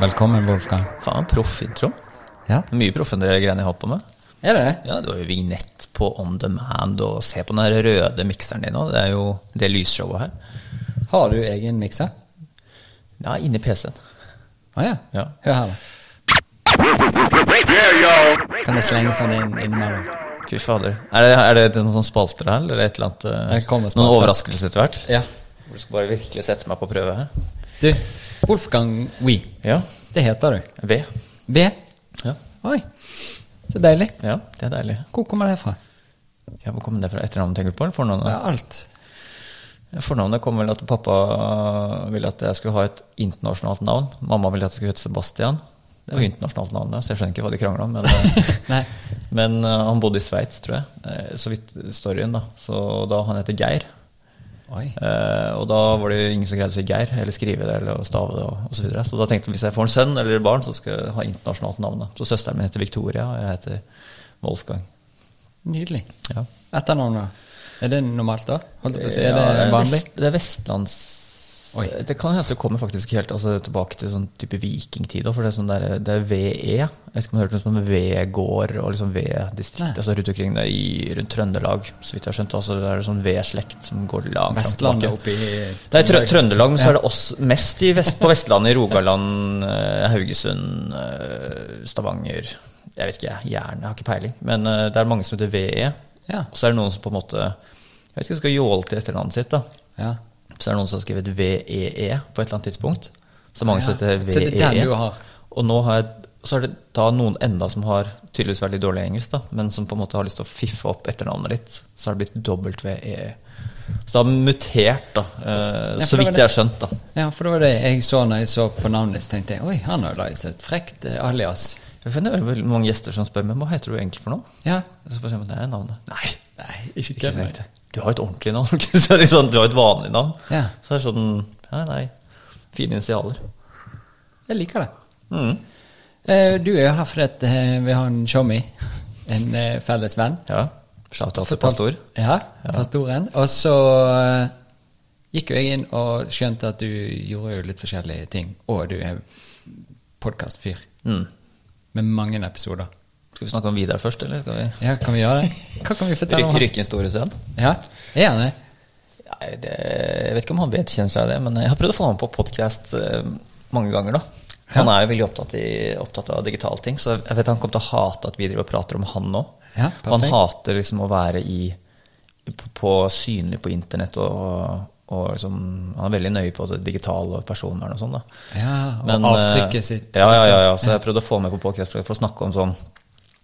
Velkommen, Wolfgang. Faen, proffintro. Ja, Mye proffere greier greiene jeg har på med. er det det? Ja, Du har jo vignett på On Demand, og se på den røde mikseren din òg. Det er jo det lysshowet her. Har du egen mikser? Ja, inni PC-en. Å ja. Ja. Hør her, da. Kan jeg slenge sånn inn innimellom? Fy fader. Er det, er det noen sånne spalter her, eller et eller annet? eh, noen overraskelser etter hvert? Ja. Du skal bare virkelig sette meg på prøve her? Du, Wolfgang Wee. Ja. Det heter du. V. V? Ja. Oi, så deilig. ja, det er deilig. Hvor kommer det fra? Ja, Hvor kommer det fra? Etternavnet tenker du på, eller fornavnet? Ja, alt. Fornavnet kom vel at pappa ville at jeg skulle ha et internasjonalt navn. Mamma ville at jeg skulle hete Sebastian. Det er jo internasjonalt navn, så jeg skjønner ikke hva de krangla om. Men, eh, men uh, han bodde i Sveits, tror jeg. eh, Så vidt storyen, da. Så da han heter Geir. Eh, og da var det jo ingen som greide å si Geir, eller skrive det eller stave det og osv. Så, videre. så da tenkte jeg hvis jeg får en sønn eller barn, så skal jeg ha internasjonalt navn. da. Så søsteren min heter Victoria, og jeg heter Wolfgang. Nydelig. Ja. Etternavnet? Er det normalt, da? Holdt jeg på å si. Er Ja, det vanlig? Vest, det er vestlands... Oi. Det kan hende det kommer faktisk helt altså, tilbake til sånn type vikingtid. For det er, sånn der, det er VE. Jeg vet ikke om du har hørt noe som V-gård og liksom V-distrikt altså rundt omkring det i rundt Trøndelag. Så vidt jeg har skjønt. Altså, det er sånn V-slekt som går langt Vestlandet oppi Det er trø Trøndelag, men så er det oss mest i vest, på Vestlandet, i Rogaland, eh, Haugesund, eh, Stavanger Jeg vet ikke, Jæren, jeg har ikke peiling. Men eh, det er mange som heter VE. Ja. Og så er det noen som på en måte Jeg vet ikke, skal jåle til etternavnet sitt. da Ja. Så er det noen som har skrevet VEE på et eller annet tidspunkt. Så mange som heter er VEE. du? Og nå har jeg, så er det da noen enda som har tydeligvis veldig dårlig engelsk, da, men som på en måte har lyst til å fiffe opp etternavnet litt. Så har det blitt WEE. Så det har mutert, da. Eh, Ja, så vidt jeg har skjønt, da. ja, for det var det jeg så når jeg så på navnet ditt. tenkte jeg, Oi, han har jo laget seg et frekt eh, alias. Jeg det er veldig mange gjester som spør meg hva heter du egentlig for noe. Ja. Så spør jeg om det er navnet. Nei, Nei, ikke ikke sant. Du har et ordentlig navn. så er det sånn, du har et vanlig navn. Ja. Så er det sånn Nei, nei. Fine initialer. Jeg liker det. Mm. Eh, Du er her fordi eh, vi har en showme, en eh, felles venn. Ja. Shout-out til pastor. Ja, pastoren. Og så gikk jo jeg inn og skjønte at du gjorde jo litt forskjellige ting. Og du er podkastfyr Mm. Med mange episoder. Skal vi snakke om Vidar først, eller skal vi Ja, kan vi gjøre det? Hva kan vi fortelle om han? Rykken store stor? Ja, er han det? Jeg vet ikke om han vedkjenner seg det, men jeg har prøvd å få ham på podkast mange ganger, da. Han er jo veldig opptatt, i, opptatt av digitale ting, så jeg vet han kommer til å hate at vi driver og prater om han nå. Ja, han hater liksom å være i, på, på synlig på internett og, og liksom, Han er veldig nøye på det digitale og personvern og sånn. Ja, og Men, avtrykket eh, sitt. Ja, ja, ja, ja. Så jeg prøvde å få med på podcast for å snakke om sånn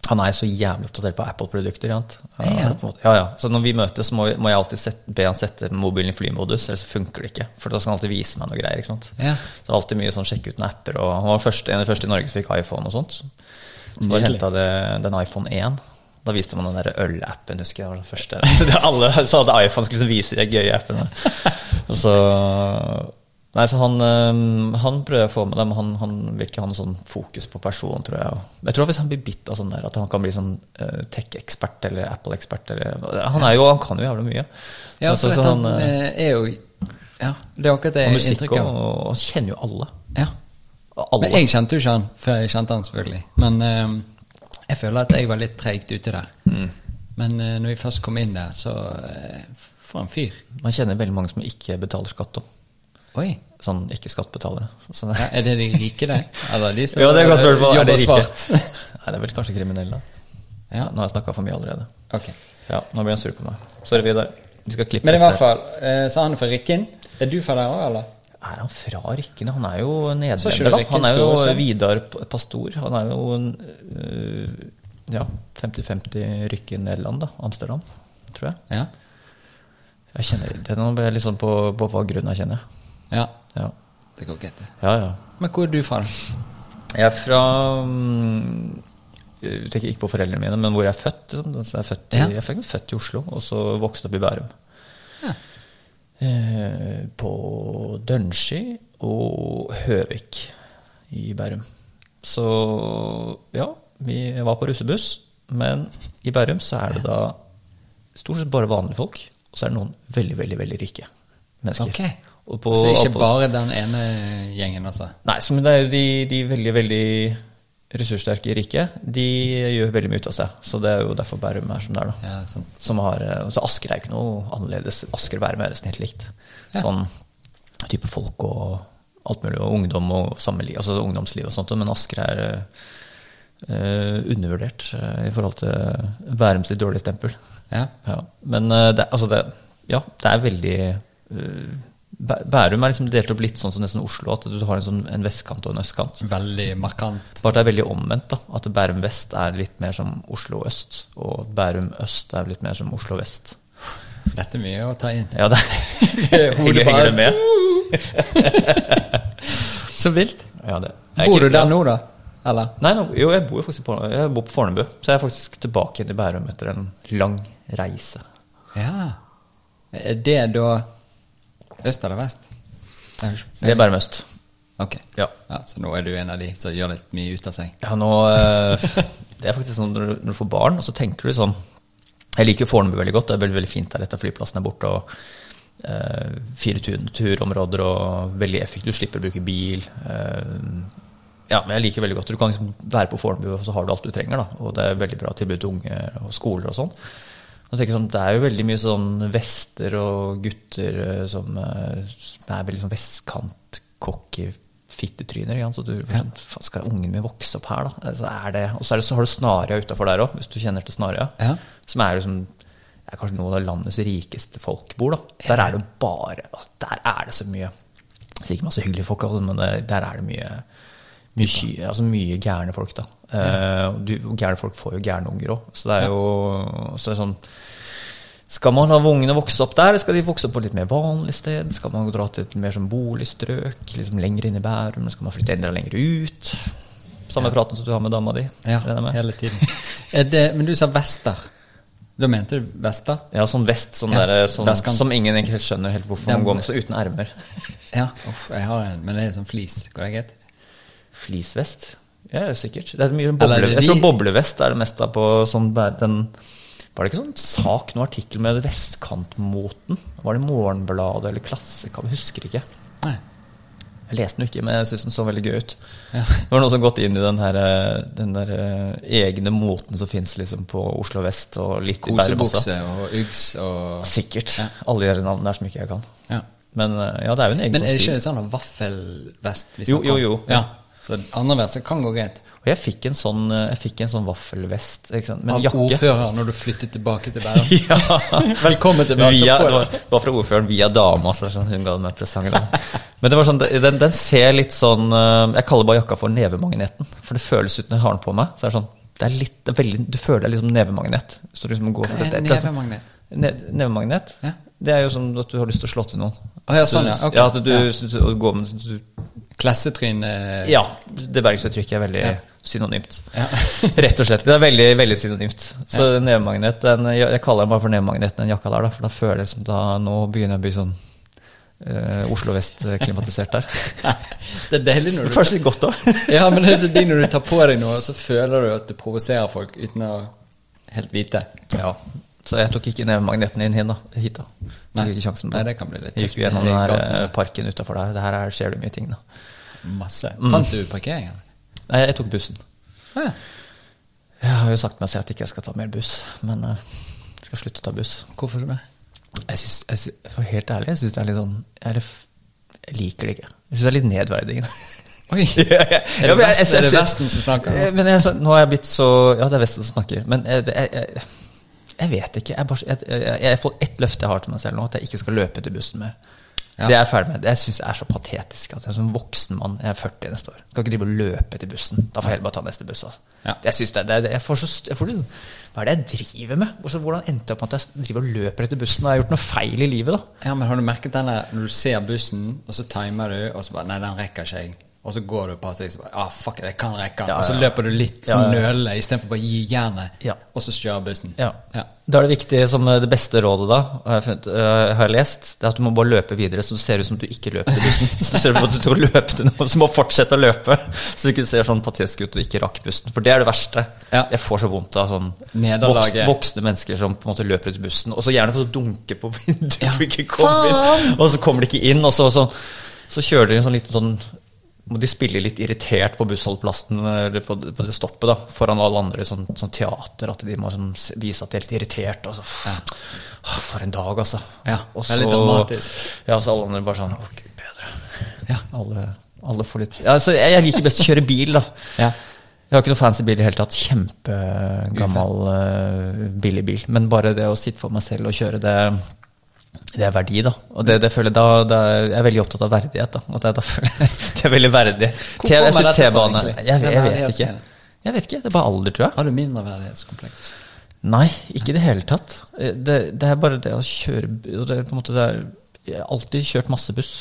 Han er så jævlig oppdatert på Apple-produkter. Ja, ja, ja. Så når vi møtes, må, må jeg alltid sette, be han sette mobilen i flymodus, ellers funker det ikke. For da skal han alltid vise meg noe greier. ikke sant? Ja. Så det er alltid mye sånn sjekke ut noen apper. Og han var første, en av de første i Norge som fikk iPhone og sånt. Så da henta jeg den iPhone 1. Da viste man den der ølappen, husker jeg. var den første. Så det, alle som hadde iPhone, skulle liksom vise de gøye appene. Og så Nei, så han, han prøver jeg å få med dem. han, han vil ikke ha noe sånn fokus på person, tror jeg. Jeg tror hvis han blir bitt av sånn der, at han kan bli sånn øh, tech-ekspert eller Apple-ekspert Han er jo, han kan jo jævlig mye. Ja, for så han, han øh, eh, er jo Ja, det er akkurat det og musikk inntrykket. og, og kjenner jo alle. Ja. Alle. Men jeg kjente jo ikke han før jeg kjente han, selvfølgelig. Men eh, jeg føler at jeg var litt treigt ute der. Mm. Men uh, når vi først kom inn der, så uh, For en fyr. Man kjenner veldig mange som ikke betaler skatt òg. Oi. Sånn ikke-skattbetalere. Så, Ja, er det de rike, det? Eller de som Ja, det er godt spørsmål. Er det svart? Nei, det er vel kanskje kriminelle. Ja. Nå har jeg snakka for mye allerede. Ok. Ja, nå blir han sur på meg. Sorry, Vidar. Vi skal klippe Men i hvert fall, eh, så han er fra Rykken. Er du fra der òg, eller? Er han fra Rykkene? Han er jo nederlender, da. Han er jo. Vidar Pastor. Han er jo øh, ja, 50-50 Rykke-Nederland, da. Amsterdam, tror jeg. Ja. Jeg kjenner det nå ble jeg litt sånn på, på hva grunn jeg kjenner. ja. Ja, Det går greit, det. ja. ja. Men hvor er du fra? Jeg er fra Jeg tenker ikke på foreldrene mine, men hvor jeg er født. Liksom. Jeg, er født i, Ja. jeg er født i Oslo, og så vokste opp i Bærum. Ja. Eh, på Dønsky og Høvik i Bærum. Så ja, vi var på russebuss, men i Bærum så er det da stort sett bare vanlige folk, og så er det noen veldig, veldig, veldig rike mennesker. Ok. Og på, Så ikke bare den ene gjengen, altså? Nei, men det er jo de, de veldig, veldig ressurssterke rike, de gjør veldig mye ut av seg. Så det er jo derfor Bærum er som det er, da. Ja, sånn. Som har, eh, så Asker er ikke noe annerledes. Asker og Bærum er nesten helt likt. Ja. Sånn type folk og alt mulig, og ungdom og sammenlig, altså ungdomsliv og sånt, men Asker er uh, undervurdert uh, i forhold til Bærum sitt dårlige stempel. Ja. Ja. Men uh, det, altså det, ja, det er veldig Bærum er liksom delt opp litt sånn som nesten Oslo, at du har en, sånn, en vestkant og en østkant. Veldig markant. Bare det er veldig omvendt. da, At Bærum vest er litt mer som Oslo øst, og Bærum øst er litt mer som Oslo vest. Dette er mye å ta inn. Ja, det Hodet henger, bare- med? Så vilt. Ja, det. Er Bor du der nå, da? Eller? Nei, nå- jo, jeg bor faktisk på, jeg bor på Fornebu, så jeg er faktisk tilbake igjen i Bærum etter en lang reise. Ja. Er det da øst eller vest? Det er Bærum øst. Ok. Ja. Ja, så nå er du en av de som gjør litt mye ut av seg? Ja, nå eh, Det er faktisk sånn når du får barn, og så tenker du sånn Jeg liker Fornebu veldig godt. Det er veldig, veldig fint der etter flyplassen er borte. og eh, Fire turområder og veldig effektivt. Du slipper å bruke bil. eh, ja, men jeg liker veldig godt. Du kan liksom være på Fornebu, og så har du alt du trenger. da, Og det er veldig bra tilbud til unge og skoler og sånn. Og tenker jeg sånn, Det er jo veldig mye sånn vester og gutter eh, som eh, som er veldig sånn vestkant, cocky fittetryner. Så du sånn, "Faen, Skal ungen min vokse opp her, da? Så er det, og så, det, så har du Snarøya utafor der òg, hvis du kjenner til Snarøya. Ja. Som er liksom det er kanskje noen av landets rikeste folk bor. da. Der er det bare altså, Der er det så mye Sikkert masse hyggelige folk, men der er det mye mye, altså mye gærne folk, da. Eh, Uh, gærne folk får jo gærne unger òg. Så det er jo så det er sånn Skal man la ungene vokse opp der, eller skal de vokse opp på et litt mer vanlig sted? Skal man dra til et mer sånn boligstrøk, liksom lenger inn i Bærum? Skal man flytte enda lenger ut? Samme praten som du har med dama di? Ja, hele tiden. Det, men du sa vester. Da mente du vester? Ja, sånn vest, sånn Ja, der, sånn, vestkant. som ingen egentlig helt skjønner helt hvorfor man går med, så uten ermer. Ja, uff, jeg har en, men det er sånn flis. Er det heter? Fleecevest? Ja, sikkert. Det er mye boble, jeg tror boblevest er det meste på sånn den Var det ikke sånn sak, noen artikkel med vestkantmoten? Var det Morgenbladet eller Klassekamp? Jeg husker ikke. Nei. Jeg leste den jo ikke, men jeg syns den så veldig gøy ut. Ja. Det var noen som har gått inn i den, her, eh, den der eh, egne moten som fins liksom på Oslo vest og litt i Bærum. Kosebukse og Uggs og Sikkert. Ja. Alle de navnene der som ikke jeg kan. ja. Men eh, ja, det er jo en egen stil. Men er det ikke stil. sånn vaffelvest Jo, jo, om? jo. Så andre verset kan gå greit. Og jeg fikk en sånn, eh, fikk en sånn vaffelvest ikke sant? Av en jakke. ordfører når du flyttet tilbake til Bærum. Ja. Velkommen tilbake. Via, det det. var, det var fra ordføreren via dama, så sånn, hun ga meg presangen. Men det var sånn, den, den ser litt sånn eh, Jeg kaller bare jakka for nevemagneten. For det føles ut når jeg har den på meg. Så er sånn, det er litt, det er veldig, Du føler deg litt som nevemagnet. Liksom Hva er det- det er sånn- nevemagnet? Nevemagnet? Ja. Det er jo som at du har lyst til å slå til noen. Å, ja, sånn, ja. Okay. Ja at du, Ja. du går med du, Klassetryn eh, Ja. Det bergensuttrykket er veldig Ja. synonymt. Ja. Rett og slett. Det er veldig veldig synonymt. Så nevemagnet, jeg, kaller den bare for nevemagnet, den jakka der, da, for da føler jeg liksom da Nå begynner jeg å bli sånn eh, Oslo vest-klimatisert der. Det er deilig når Det du føles litt godt òg. Ja, men det er så når du tar på deg noe, så føler du at du provoserer folk uten å helt vite. Ja. Så jeg tok ikke nevemagneten inn hit, da. Hit, da. Nei. Nei, det. kan bli litt Jeg gikk gjennom den her eh, parken utafor der. Det her er- skjer det mye ting, da. Masse. Mm. Fant du parkeringen? Nei, jeg tok bussen. Ah, ja. Jeg har jo sagt meg selv at jeg ikke skal ta mer buss, men eh, jeg skal slutte å ta buss. Hvorfor det? Jeg synes, jeg synes, For helt ærlig, jeg syns det er litt sånn jeg, er liker det ikke. Jeg syns det er litt nedverdigende. Oi! Ja, ja. Er det, vest, er det Vesten som snakker? Eh, Men jeg, så- nå er jeg blitt så Ja, det er Vesten som snakker. Men jeg, jeg, jeg, vet ikke. Jeg, bare, jeg, jeg, jeg får ett løfte jeg har til meg selv nå, at jeg ikke skal løpe til bussen mer. Ja. Det er jeg ferdig med. Det syns jeg er så patetisk. At jeg som voksen mann, jeg er 40 neste år, skal ikke drive og løpe til bussen. Da får jeg heller bare ta neste buss. Altså. Ja. Jeg synes det, det, det, jeg får så, jeg får Hva er det jeg driver med? Også, hvordan endte jeg opp med at jeg driver og løper etter bussen? Og jeg har gjort noe feil i livet, da? Ja, men har du merket den der når du ser bussen, og så timer du, og så bare Nei, den rekker ikke jeg. Og så går du et par steg, bare ah, fuck it, jeg kan rekke den. Ja, Og så ja. løper du litt Ja, som ja, ja. nølende istedenfor bare å gi jernet, Ja. og så kjøre bussen. Ja. Ja. Da er det viktig, som eh, det beste rådet da, har jeg, funnet, uh, har jeg lest, det er at du må bare løpe videre, så det ser ut som du ikke løper til bussen. Så du ser ut som du skal løpe til noen, så må fortsette å løpe, så du ikke ser sånn patetisk ut og ikke rakk bussen. For det er det verste. Ja. Jeg får så vondt av sånn voksne, voksne mennesker som på en måte løper ut i bussen, og så gjerne får dunke på vinduet Ja. og så kommer de ikke inn, og så, så, så kjører de en sånn liten sånn må de spille litt irritert på bussholdeplassen eller på, på det stoppet da, foran alle andre i sånn, sånn teater. At de må sånn, vise at de er helt irritert. Og så, Åh, for en dag, altså. Ja, og det er litt dramatisk. Ja, så alle andre bare sånn Å, gud bedre. Ja. Alle, alle får litt ja, altså, jeg, jeg liker best å kjøre bil, da. Ja. Jeg har ikke noe fancy bil i det hele tatt. Kjempegammal, uh, billig bil. Men bare det å sitte for meg selv og kjøre det det er verdi, da. Og det, det føler jeg da, da Jeg er veldig opptatt av verdighet. da. At jeg, da føler det er veldig verdig. Hvor jeg syns T-bane jeg, jeg, Den vet ikke. Jeg vet ikke. Det er bare alder, tror jeg. Har du mindreverdighetskompleks? Nei, ikke i det hele tatt. Eh, Det, det er bare det å kjøre det er på en måte det er, Jeg har alltid kjørt masse buss.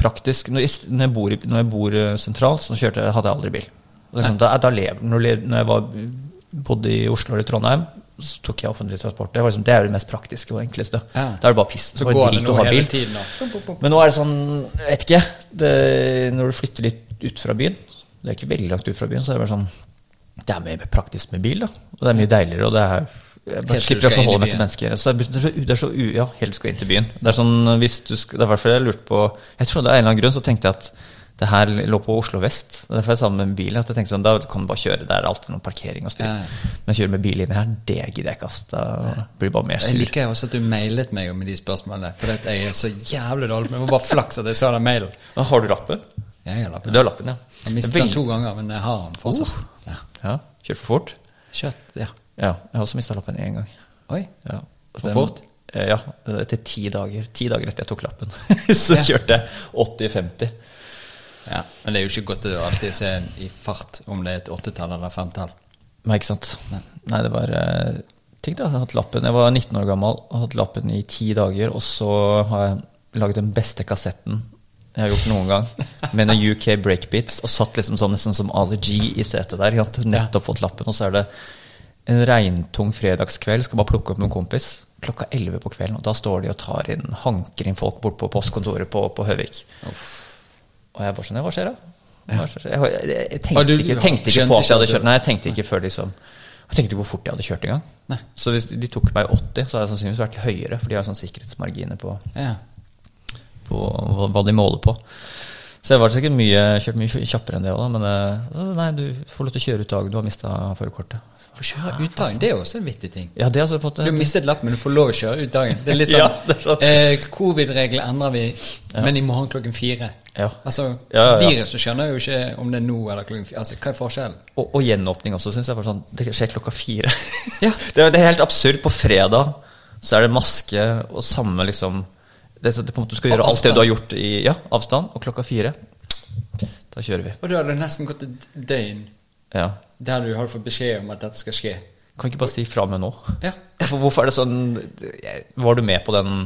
Praktisk. Når jeg, når jeg, bor, når jeg bor eh, sentralt, så kjørte, hadde jeg aldri bil. Sånn, da, da lever, når, når jeg var, bodde i Oslo eller Trondheim, så tok jeg offentlig transport. Det, var liksom, det er jo det mest praktiske og enkleste. Ja. Da er det bare piss. Så går det noe nå hele bil. tiden. Bum. Men nå er det sånn, jeg vet ikke det, Når du flytter litt ut fra byen Det er ikke veldig langt ut fra byen, så er det bare sånn Det er mer praktisk med bil, da. Og det er mye deiligere, og det er jeg bare Helt til du slipper å skal inn i forholde meg byen. til mennesker. Så det er, så, det er så u, Ja, helt til du skal inn til byen. Det er sånn, hvis du skal, det er i hvert fall jeg lurte på Jeg tror det er en eller annen grunn så tenkte jeg at det her lå på Oslo vest. Derfor er Derfor jeg sa med bil at jeg tenkte sånn, da kan du bare kjøre. Det er alltid noen parkering og styr. Ja, ja. Men kjøre med bil inni her, det gidder jeg ikke. Da blir bare mer Jeg liker også at du mailet meg om de spørsmålene, for at jeg er så jævlig dårlig. Men det var bare flaks at jeg så den mailen. Ah, Har du lappen? Ja, jeg har lappen. Du har lappen, ja. Jeg mistet Vel- den to ganger, men jeg har den fortsatt. Ja. Ja, Kjørt for fort? Kjørt, ja. Ja, jeg har også mista lappen én gang. Oi. Ja. For Den- fort? eh, Ja, etter ti dager. Ti dager etter jeg tok lappen, så kjørte jeg 80-50. Ja, Men det er jo ikke godt å alltid se i fart om det er et åttetall eller femtall. Nei, ikke sant. Nei. Nei, det var eh, Tenk deg, jeg har hatt lappen. Jeg var 19 år gammel og har hatt lappen i ti dager, og så har jeg laget den beste kassetten jeg har gjort noen gang, med noen UK breakbeats, og satt liksom sånn nesten som Ali G i setet der. Jeg har nettopp fått lappen, og så er det en regntung fredagskveld, skal bare plukke opp med en kompis. Klokka 11 på kvelden, og da står de og tar inn, hanker inn folk bort på postkontoret på, på Høvik. Og jeg bare sånn, hva skjer da? Hva skjer? Jeg, jeg, tenkte, ikke, tenkte ikke på at jeg hadde kjørt. Nei, jeg tenkte ikke før liksom Jeg tenkte ikke hvor fort jeg hadde kjørt engang. Så hvis de tok meg 80, så hadde jeg sannsynligvis vært høyere, for de har sånn sikkerhetsmarginer på, Ja. på hva, hva de måler på. Så jeg var sikkert mye, kjørt mye kjappere enn det òg, men eh, så, nei, du får lov til å kjøre ut dagen du har mista førerkortet. For kjøre ut dagen, det er jo også en viktig ting. Ja, det er altså på en Du har mistet lappen, men du får lov å kjøre ut dagen. Det er litt sånn, Ja, sånn. eh, Covid-regler endrer vi, men i morgen klokken fire. Ja. Altså, Ja, ja. Viruset skjønner jo ikke om det er nå eller klokken fire. Altså, hva er forskjellen? Og, og gjenåpning også, syns jeg var sånn Det skjer klokka fire. Ja. det, er, det er helt absurd. På fredag så er det maske og samme liksom det, det, Du skal gjøre alt det du har gjort i ja, avstand, og klokka fire Da kjører vi. Og da har det nesten gått et døgn Ja. der du har fått beskjed om at dette skal skje. Kan vi ikke bare si fra med nå? Ja. Hvorfor, er det sånn Var du med på den,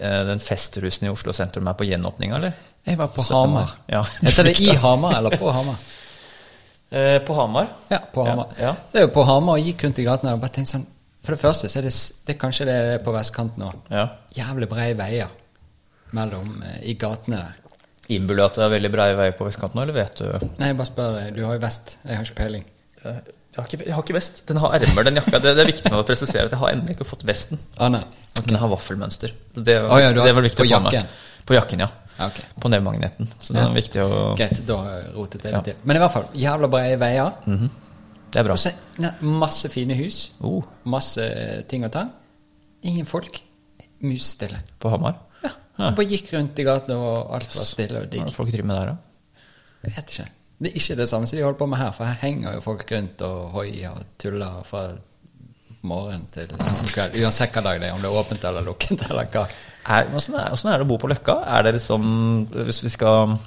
den festrusen i Oslo sentrum er på gjenåpninga, eller? Jeg var på Hamar. Ja. Heter det i Hamar eller på Hamar? Eh, på Hamar? Ja, på Hamar. Ja, ja. Det er jo på Hamar og gikk rundt i gatene og bare tenkte sånn For det første så er det, det er kanskje det er på vestkanten òg. Ja. Jævlig brede veier mellom eh, i gatene der. Innbiller du at det er veldig brede veier på vestkanten nå, eller vet du Nei, jeg bare spør deg. Du har jo vest. Jeg har ikke peiling. Jeg har ikke, jeg har ikke vest. Den har ermer, den jakka. Det, det er viktig med å presisere at jeg har ennå ikke fått vesten. Ah, nei. Den har vaffelmønster. Det, var, ah, ja, det var viktig å få med. På jakken, ja. Okay. På nevmagneten. Så det Ja. er viktig å Greit, da rotet jeg Ja. til. Men i hvert fall, jævla brede veier. Det er bra. Og så ne- masse fine hus. Oh, Masse ting å ta. Ingen folk. Musestille. på Hamar? Ja. Ja. Bare gikk rundt i gatene, og alt var stille og Hva er det folk driver med der, da? Jeg vet ikke. Det er ikke det samme som de holder på med her, for her henger jo folk rundt og hoier og tuller fra morgen til kveld. Uansett hva dag det er, om det er åpent eller lukket eller hva. Er, hvordan, er, hvordan er det å bo på Løkka? Er det liksom Hvis vi skal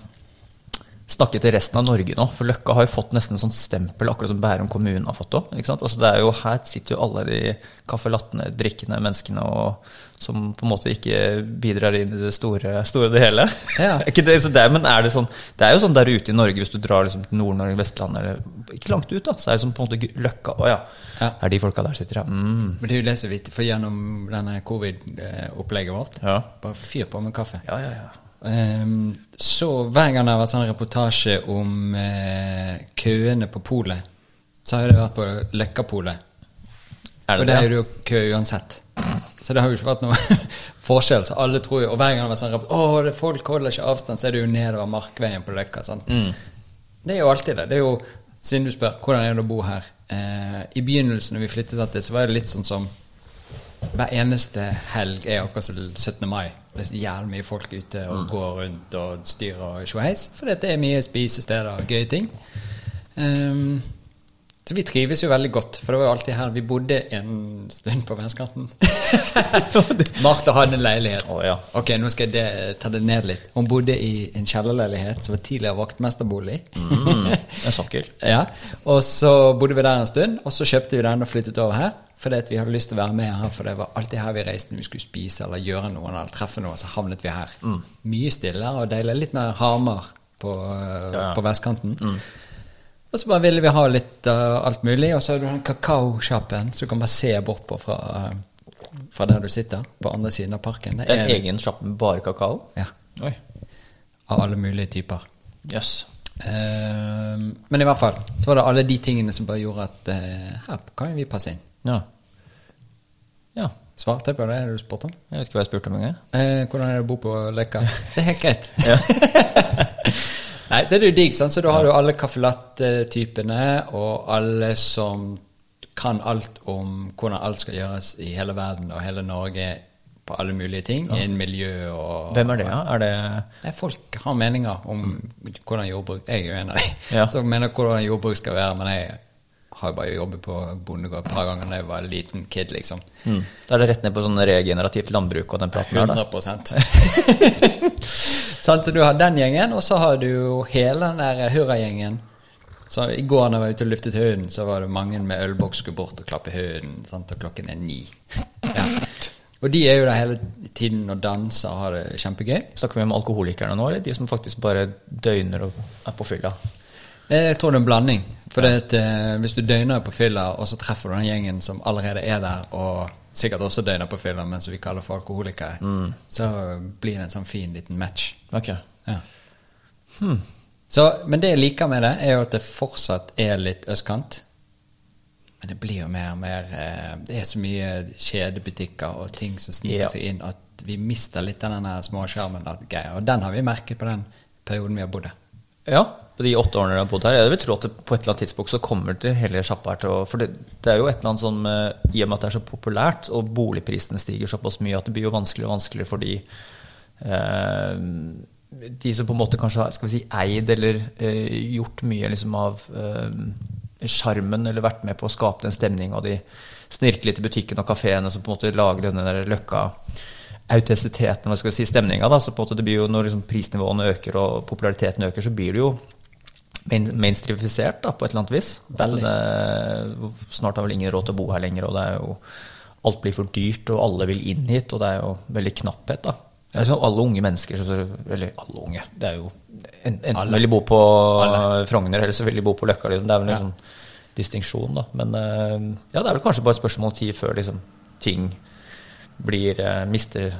snakke til resten av Norge nå. For Løkka har jo fått nesten sånn stempel, akkurat som Bærum kommune har fått òg. Altså det er jo, her sitter jo alle de caffè lattene, drikkende menneskene og, som på en måte ikke bidrar inn i det store, store det hele. Ja. ikke det, så det, men er det sånn Det er jo sånn der ute i Norge, hvis du drar liksom til Nord-Norge, Vestlandet eller ikke langt ut, da, så er det som på en måte Løkka. Å ja, Ja. er de folka der sitter, ja. Mm. Men det er jo det som er viktig, for gjennom denne covid-opplegget vårt Ja. Bare fyr på med kaffe. Ja, ja, ja. Ehm, så hver gang det har vært sånn reportasje om uh, køene på polet, så har det vært på Løkkapolet. Og det det er det? jo kø uansett. Så det har jo ikke vært noe forskjell. Så alle tror jo, Og hver gang det har vært sånn Å, det folk holder ikke avstand, så er det jo nedover Markveien på Løkka. Sant? Det er jo alltid det. Det er jo, Siden du spør hvordan er det å bo her eh, I begynnelsen når vi flyttet til, så var det litt sånn som hver eneste helg er akkurat som 17. mai. Det er så jævlig mye folk ute og går rundt og styrer og sjoheis. For det er mye spisesteder og gøye ting. Um, så vi trives jo veldig godt, for det var jo alltid her vi bodde en stund på Vennskanten. Martha hadde en leilighet. Oh, ja. Ok, nå skal jeg det, ta det ned litt. Hun bodde i en kjellerleilighet som var tidligere vaktmesterbolig. Mm, en sokkel. Ja, og så bodde vi der en stund, og så kjøpte vi den og flyttet over her. Fordi at vi hadde lyst til å være med her, for det var alltid her vi reiste når vi skulle spise eller gjøre noe eller treffe noe, så havnet vi her. Mye stillere og deilig. Litt mer Hamar på, Ja. på vestkanten. Og så bare ville vi ha litt uh, alt mulig, og så har du den kakaosjappen, så du kan bare se bort på fra, uh, fra der du sitter, på andre siden av parken. Det er en egen sjappe med bare kakao? ja, Oi. av alle mulige typer. Jøss. Ehm, men i hvert fall så var det alle de tingene som bare gjorde at eh, her kan vi passe inn. Ja. Ja. Svarte jeg på det du spurte om? Jeg vet ikke hva jeg spurte om engang. Eh, hvordan er det å bo på Løkka? Det er helt greit. Nei, så er det jo digg, sant? så da har du alle caffè latte-typene, og alle som kan alt om hvordan alt skal gjøres i hele verden og hele Norge på alle mulige ting, innen miljø og Hvem er det, da? Er det Nei, Folk har meninger om hvordan jordbruk Jeg er jo en av dem Ja. som mener hvordan jordbruk skal være, men jeg har bare jobbet på bondegård et par ganger da jeg var en liten kid, liksom. mm. Da er det rett ned på sånn regenerativt landbruk og den praten her, da. 100 Sant, Så du har den gjengen, og så har du jo hele den der hurragjengen. Så I går da jeg var ute og luftet hunden, så var det mange med ølboks skulle bort og klappe hunden. Sant? Og klokken er ni. Ja. Og de er jo der hele tiden og danser og har det kjempegøy. Snakker vi om alkoholikerne nå, eller de som faktisk bare døgner og er på fylla? Jeg tror det er en blanding. For det at, eh, hvis du døgner på fylla, og så treffer du den gjengen som allerede er der, og sikkert også døgner på fylla, men som vi kaller for alkoholikere, så blir det en sånn fin liten match. Ok. Ja. Så, men det jeg liker med det, er jo at det fortsatt er litt østkant. Men det blir jo mer og mer eh, Det er så mye kjedebutikker og ting som sniker yeah. seg inn, at vi mister litt av den småsjarmen. Og den har vi merket på den perioden vi har bodd her. Ja, på de åtte årene du har bodd her. Jeg vil tro at på et eller annet tidspunkt så kommer det hele sjappa her til å For det, det er jo et eller annet sånn I og med at det er så populært, og boligprisene stiger såpass mye at det blir jo vanskeligere og vanskeligere for de eh, De som på en måte kanskje har skal vi si, eid eller eh, gjort mye liksom av eh, eller vært med på å skape den stemninga, og de i butikken og kafeene som på en måte lager denne der løkka autentisiteten, hva skal jeg si, stemninga. da, så på en måte det blir jo Når liksom prisnivåene øker og populariteten øker, så blir det jo main, mainstreamifisert da, på et eller annet vis. At Veldig. det, snart har vel ingen råd til å bo her lenger, og det er jo alt blir for dyrt, og alle vil inn hit, og det er jo veldig knapphet. da. Sånn alle unge mennesker Eller alle unge. Det er jo Enten Alle. vil de bo på Alle. Frogner, eller så vil de bo på Løkka. Liksom. Det er vel en Ja. sånn distinksjon, da. Men eh, ja, det er vel kanskje bare et spørsmål om tid før liksom, ting blir eh, mister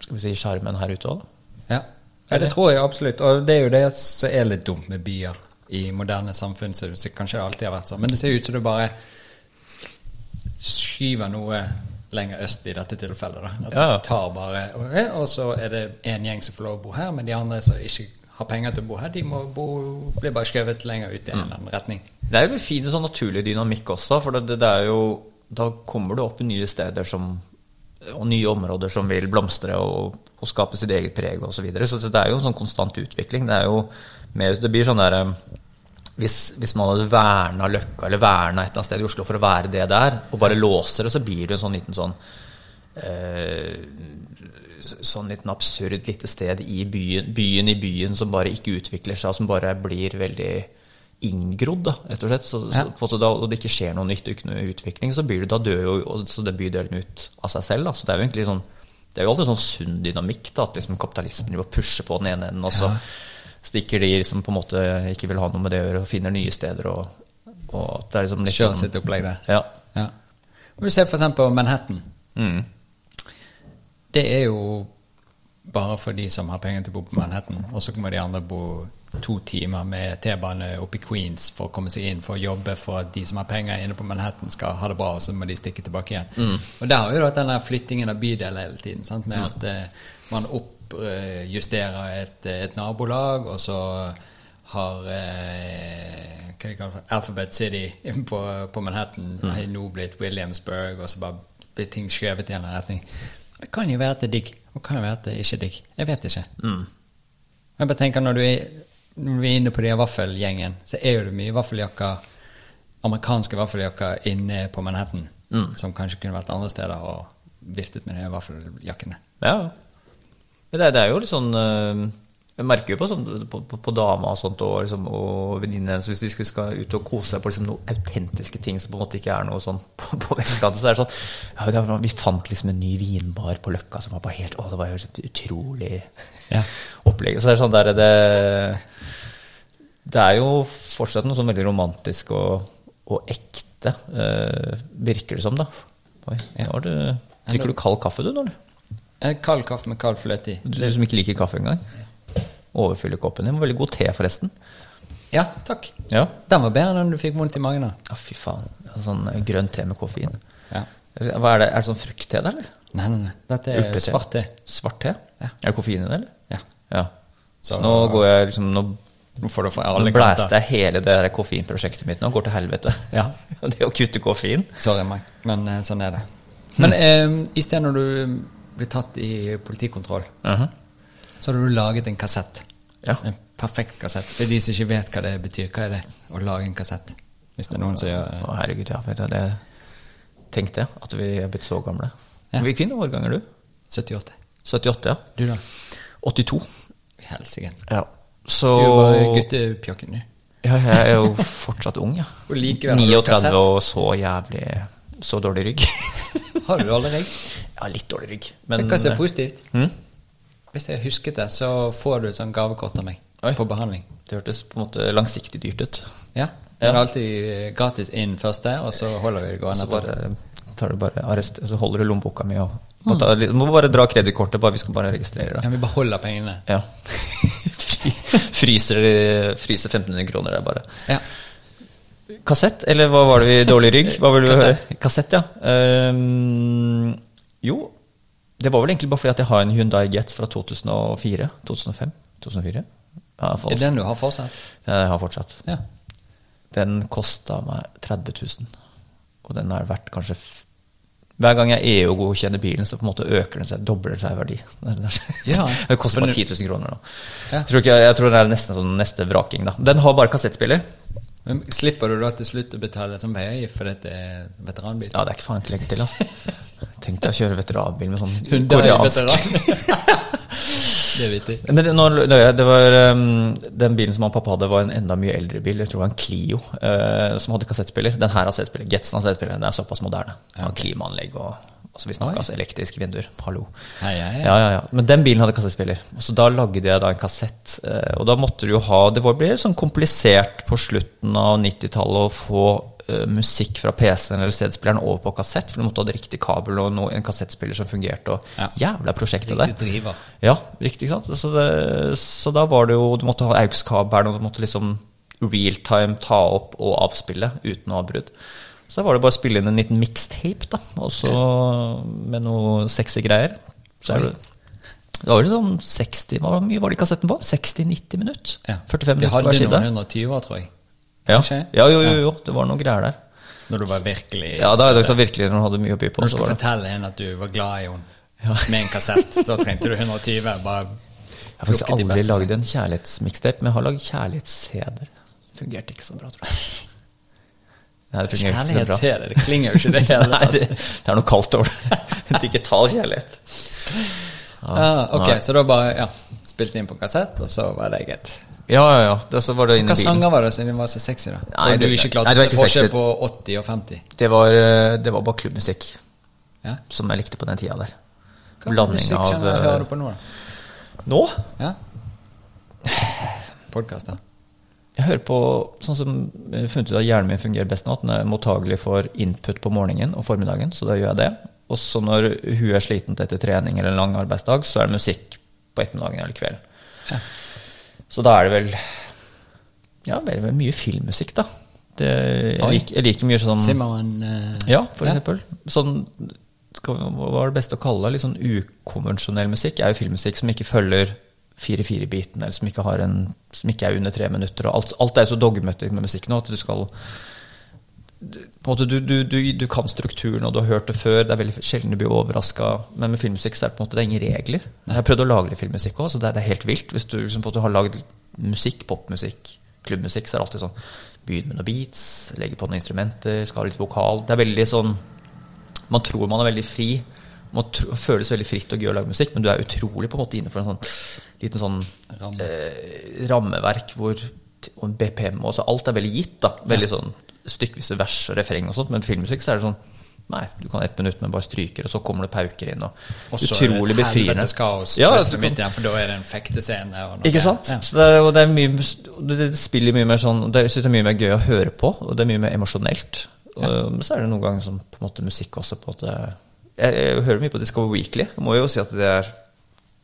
skal vi si, sjarmen her ute òg. Ja. ja, det tror jeg absolutt. Og det er jo det som er litt dumt med byer i moderne samfunn. Så det kanskje alltid har vært sånn. Men det ser ut som du bare skyver noe lenger øst i dette tilfellet. Da. At Ja. du tar bare, og- så er det en gjeng som får lov å bo her, men de andre som ikke har penger til å bo her, de må bo, blir bare skjøvet lenger ut i en eller annen retning. Det er jo en fin sånn naturlig dynamikk også, for det, det, er jo Da kommer du opp i nye steder som og nye områder som vil blomstre og, og skape sitt eget preg osv. Så, videre. så så det er jo en sånn konstant utvikling. Det er jo mer, det blir sånn der eh, hvis, hvis man hadde verna Løkka eller verna et eller annet sted i Oslo for å være det der, og bare låser det, så blir det en sånn liten sånn eh, sånn liten absurd lite sted i byen, byen i byen som bare ikke utvikler seg, som bare blir veldig inngrodd, da, rett og slett. Så, Ja. så da, og det ikke skjer noe nytt og ikke noe utvikling, så blir det, da dør jo og- så den bydelen ut av seg selv. Da. Så det er jo egentlig sånn det er jo alltid sånn sunn dynamikk, da, at liksom kapitalisten driver og pusher på den ene enden, og så Ja. Stikker de som på en måte ikke vil ha noe med det å gjøre, og finner nye steder. Og, og at det er liksom litt Kjører sånn sitt opplegg der. Ja. Ja. Om du ser for eksempel Manhattan. Mm. Det er jo bare for de som har penger til å bo på Manhattan. Og så må de andre bo to timer med T-bane opp i Queens for å komme seg inn for å jobbe for at de som har penger inne på Manhattan, skal ha det bra, og så må de stikke tilbake igjen. Og der har jo vært denne flyttingen av bydeler hele tiden, sant? med at eh, man oppjusterer et, et nabolag, og så har eh, hva de kaller Alphabet City på, på Manhattan har nå blitt Williamsburg, og så bare blir ting skjøvet i en retning. Det kan jo være at det er digg, og kan jo være at det ikke er digg. Jeg vet ikke. Jeg bare tenker når du er, når du er inne på de vaffelgjengen, så er jo det mye vaffeljakker, amerikanske vaffeljakker inne på Manhattan, som kanskje kunne vært andre steder og viftet med de vaffeljakkene. Ja. Men det, det er jo litt sånn eh, Jeg merker jo på, sånn, på, på, på dama og sånt og, liksom, og venninnene hennes hvis de skal- skal ut og kose seg på liksom, noen autentiske ting som på en måte ikke er noe sånn på, på vestkanten, så er det sånn ja, Vi fant liksom en ny vinbar på Løkka som var bare helt Å, det var jo så utrolig Ja. opplegg. Så det er sånn der det Det er jo fortsatt noe sånn veldig romantisk og, og ekte, uh, virker det som, da. Oi, Ja. du, drikker du kald kaffe, du, nå? eller? Eh, Kald kaffe med kald fløte i. Du som ikke liker kaffe engang? Overfyller koppen din. Veldig god te, forresten. Ja, takk. Ja. Den var bedre enn du fikk vondt i magen av. Å, fy faen. Sånn eh, grønn te med koffein. Ja. Hva er det? Er det sånn fruktte, der, eller? Nei, nei, nei. Dette er Urtete? svart te. Svart te? Ja. Er det koffein i det, eller? Ja. Ja. Så, Så- nå går jeg liksom Nå, Nå får du fra nå alle blæste jeg hele det der koffeinprosjektet mitt nå. Går til helvete. Ja. det å kutte koffein. Sorry, Mike, men eh, sånn er det. Men eh, i stedet når du eh, blir tatt i politikontroll, Mhm. så har du laget en kassett. Ja. En perfekt kassett. For de som ikke vet hva det betyr, hva er det å lage en kassett? Hvis det er noen som gjør eh, Å, herregud, ja. Vet du, det tenkte jeg. At vi er blitt så gamle. Ja. Hvilken årgang er du? 78. 78, ja. Du, da? 82. Helsike. Ja. Så Du var guttepjokken, du. Ja, jeg er jo fortsatt ung, ja. Og likevel 39 og så jævlig Så dårlig rygg. Har du dårlig rygg? ja, litt dårlig rygg. Men Men hva som er positivt? hm? Hvis jeg husket det, så får du et sånt gavekort av meg Oi. på behandling. det hørtes på en måte langsiktig dyrt ut. Ja. Det er alltid eh, gratis inn første, og så holder vi det gående. så bare tar du bare arrest, så holder du lommeboka mi og må, ta, må bare dra kredittkortet, vi skal bare registrere det. Ja, vi beholder pengene. Ja. Fryser, fryser 1500 kroner der, bare. Ja. Kassett, eller hva var det vi Dårlig rygg? Hva vil du Kassett. høre? Kassett, ja. Um, jo, det var vel egentlig bare fordi at jeg har en Hyundai Getz fra 2004. 2005? 2004? Ja, Er den du har fortsatt? Jeg har fortsatt. Ja. Den kosta meg 30 000. Og den er verdt kanskje Hver gang jeg EU-godkjenner bilen, så på en måte øker den seg, dobler den seg i verdi. Ja. det koster meg 10 000 kroner nå. Ja. Jeg, tror ikke, jeg tror det er nesten sånn neste vraking, da. Den har bare kassettspiller. Men slipper du da til slutt å betale som veiavgift for dette er veteranbil? Ja, det er ikke faen ikke legge til, altså. Tenk deg å kjøre veteranbil med sånn Hyundai koreansk veteran. det vittig. Men det, nå jeg. Det var, um, den bilen som han pappa hadde, var en enda mye eldre bil. Jeg tror det var en Clio uh, som hadde kassettspiller. Den her har kassettspiller. Getsen har kassettspiller. Den er såpass moderne. Ja, klimaanlegg og altså vi snakker altså elektriske vinduer. Hallo. Hei, hei, hei. Ja, ja, ja. Men den bilen hadde kassettspiller. Og så da lagde jeg da en kassett. eh, Og da måtte du jo ha Det ble sånn komplisert på slutten av 90-tallet å få eh, musikk fra PC-en eller CD-spilleren over på kassett, for du måtte ha det riktig kabel og no, en kassettspiller som fungerte. Og Ja. jævla prosjektet der. Riktig driver. Ja, riktig, sant? Så, det, så da var det jo Du måtte ha AUX-kabelen, og du måtte liksom realtime ta opp og avspille uten avbrudd. Så var det bare å spille inn en liten mixtape, da, også med noe sexy greier. Så er det det var vel sånn 60 Hvor mye var det i kassetten på? 60-90 minutter? Ja. 45 minutter hver side? Vi hadde noen 120 tror jeg. Ja. Ja, jo, jo, jo. Det var noen greier der. Når du var virkelig Ja, da er det også virkelig når du hadde mye å by på. Når du skulle fortelle henne at du var glad i henne med en kassett, så trengte du 120. Bare Jeg har faktisk aldri lagd en kjærlighetsmixtape, men jeg har lagd kjærlighets-CD-er. Fungerte ikke så bra, tror jeg. Nei, det så bra. Kjærlighetssede, det klinger jo ikke det Nei, det, det er noe kaldt over det. Digital kjærlighet. Ah, ok, Nei. så da bare ja, spilte inn på kassett, og så var det greit. Ja, ja, ja. Det, så var det inne Hva sanger var det siden de var så sexy, da? Nei, og du det- ikke klarte å det se forskjell på 80 og 50? Det var, eh, det var bare klubbmusikk Ja? som jeg likte på den tida der. Hva Blanding av musikksjanger eh, hører du på nå, da? Nå? Ja? Podkast, da? Jeg hører på sånn som funnet ut at hjernen min fungerer best nå, at den er mottagelig for input på morgenen og formiddagen, så da gjør jeg det. Og så når hun er sliten etter trening eller en lang arbeidsdag, så er det musikk på ettermiddagen eller kveld. Ja. Så da er det vel ja, vel, mye filmmusikk, da. Det, jeg, liker, jeg liker mye sånn Simon, uh, Ja, for ja. eksempel. Sånn, hva var det beste å kalle det? Litt sånn ukonvensjonell musikk er jo filmmusikk som ikke følger 4-4-biten, eller som ikke, har en, som ikke er under tre minutter. Og alt, alt er så dogmatisk med musikk nå at du skal måte, du, du, du, du kan strukturen, og du har hørt det før. Det er veldig sjelden du blir overraska. Men med filmmusikk så er det på en måte det er ingen regler. Jeg har prøvd å lage litt filmmusikk òg, så det er, det er helt vilt. Hvis du liksom, måte har lagd musikk, popmusikk, klubbmusikk, så er det alltid sånn Begynn med noen beats, legge på noen instrumenter, skal ha litt vokal. Det er veldig sånn Man tror man er veldig fri. Man tro, føles veldig fritt og gøy å lage musikk, men du er utrolig på en måte innenfor en sånn liten sånn Ramme. eh, rammeverk hvor og BPM og så Alt er veldig gitt. da Veldig sånn stykkvise vers og refreng og sånt. Men filmmusikk så er det sånn Nei, du kan ett minutt, men bare stryker, og så kommer det pauker inn. Og, Og så er det utrolig et befriende. helvetes kaos Ja, altså, midt igjen, for da er det en fektescene. og noe- ikke sant? Ja. Så det er, og det, er mye, det, det spiller mye mer sånn Det synes jeg er mye mer gøy å høre på, og det er mye mer emosjonelt. Og, Men så er det noen ganger som på en måte musikk også på at måte Jeg, jeg hører mye på Discover Weekly. Jeg må jo si at det er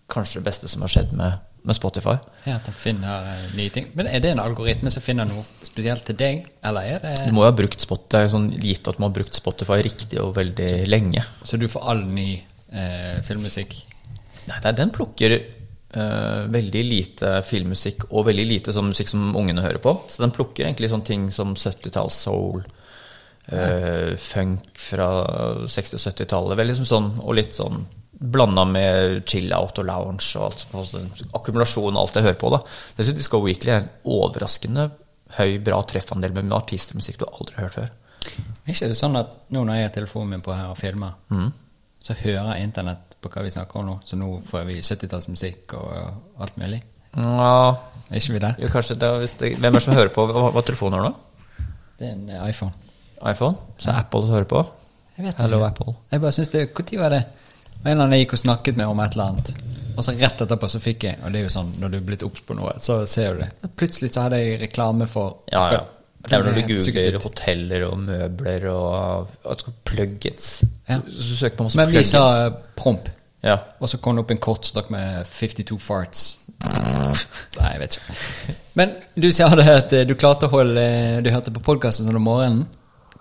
kanskje det beste som har skjedd med, med Spotify. Ja, At den finner uh, nye ting. Men er det en algoritme som finner noe spesielt til deg, eller er det Du må jo ha brukt Spotify, er sånn gitt at man har brukt Spotify riktig og veldig lenge. Så du får all ny uh, filmmusikk? Nei, nei, den plukker uh, veldig lite filmmusikk og veldig lite sånn musikk som ungene hører på. Så den plukker egentlig sånne ting som 70-talls soul, eh, funk fra 60- og 70-tallet. Liksom sånn, og litt sånn blanda med chill-out og lounge og alt. sånn, Akkumulasjon og alt jeg hører på. da. Dessuten Disco Weekly er en overraskende høy, bra treffandel med artister og musikk du aldri har hørt før. Er ikke det sånn at nå når jeg har telefonen min på her og filmer, Mm. så hører internett på hva vi snakker om nå, så nå får vi 70-tallsmusikk og alt mulig? Ja, Er ikke vi der? jo, kanskje det, det, Hvem er det som hører på? Hva, hva telefonen har nå? Det er en eh, iPhone. iPhone? Så Apple hører på? Jeg vet Hello, ikke. Apple. Jeg bare synes det Når var det? En eller annen jeg gikk og snakket med om et eller annet. Og så rett etterpå så fikk jeg Og det er jo sånn når du er blitt obs på noe, så ser du det. Plutselig så hadde jeg reklame for Ja, ja. Det er når du googler hoteller og møbler og og plugins. Ja. Så søk søker på masse Men vi sa eh, promp. Ja. Og så kom det opp en kortstokk med 52 farts. Nei, jeg vet ikke. Men du sa det at eh, du klarte å holde Du hørte på podkasten sånn om morgenen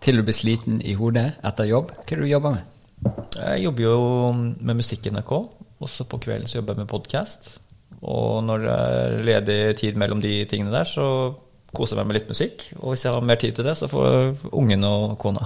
til du ble sliten i hodet etter jobb. Hva er det du jobber med? Jeg jobber jo med musikk i NRK. Også på kvelden så jobber jeg med podkast. Og når det er ledig tid mellom de tingene der, så koser jeg meg med litt musikk. Og hvis jeg har mer tid til det, så får ungen og kona.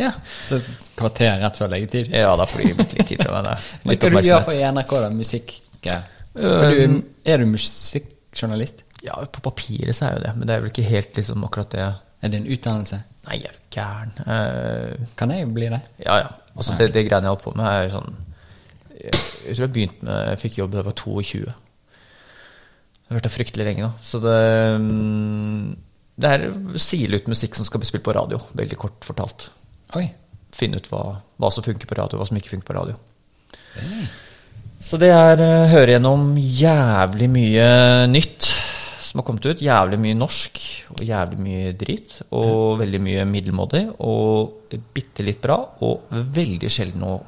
Ja, Så et kvarter rett før leggetid? Ja, da får de litt tid fra meg. hva du gjør for i NRK, da? Musikk? For du, Um, er du musikkjournalist? Ja, på papiret så er jo det, men det er vel ikke helt liksom akkurat det Er det en utdannelse? Nei, jeg er du gæren. Uh, Kan jeg bli det? Ja, ja. Altså, det, det greiene jeg holdt på med, er sånn Jeg, jeg tror jeg begynte med Jeg fikk jobb da jeg var 22. Det har vært fryktelig lenge, da. Så det mm, Det er sile ut musikk som skal bli spilt på radio, veldig kort fortalt. Oi. Finne ut hva, hva som funker på radio, hva som ikke funker på radio. Så det er eh, høre gjennom jævlig mye nytt som har kommet ut. Jævlig mye norsk og jævlig mye drit. Og veldig mye middelmådig og bitte litt bra. Og veldig sjelden noe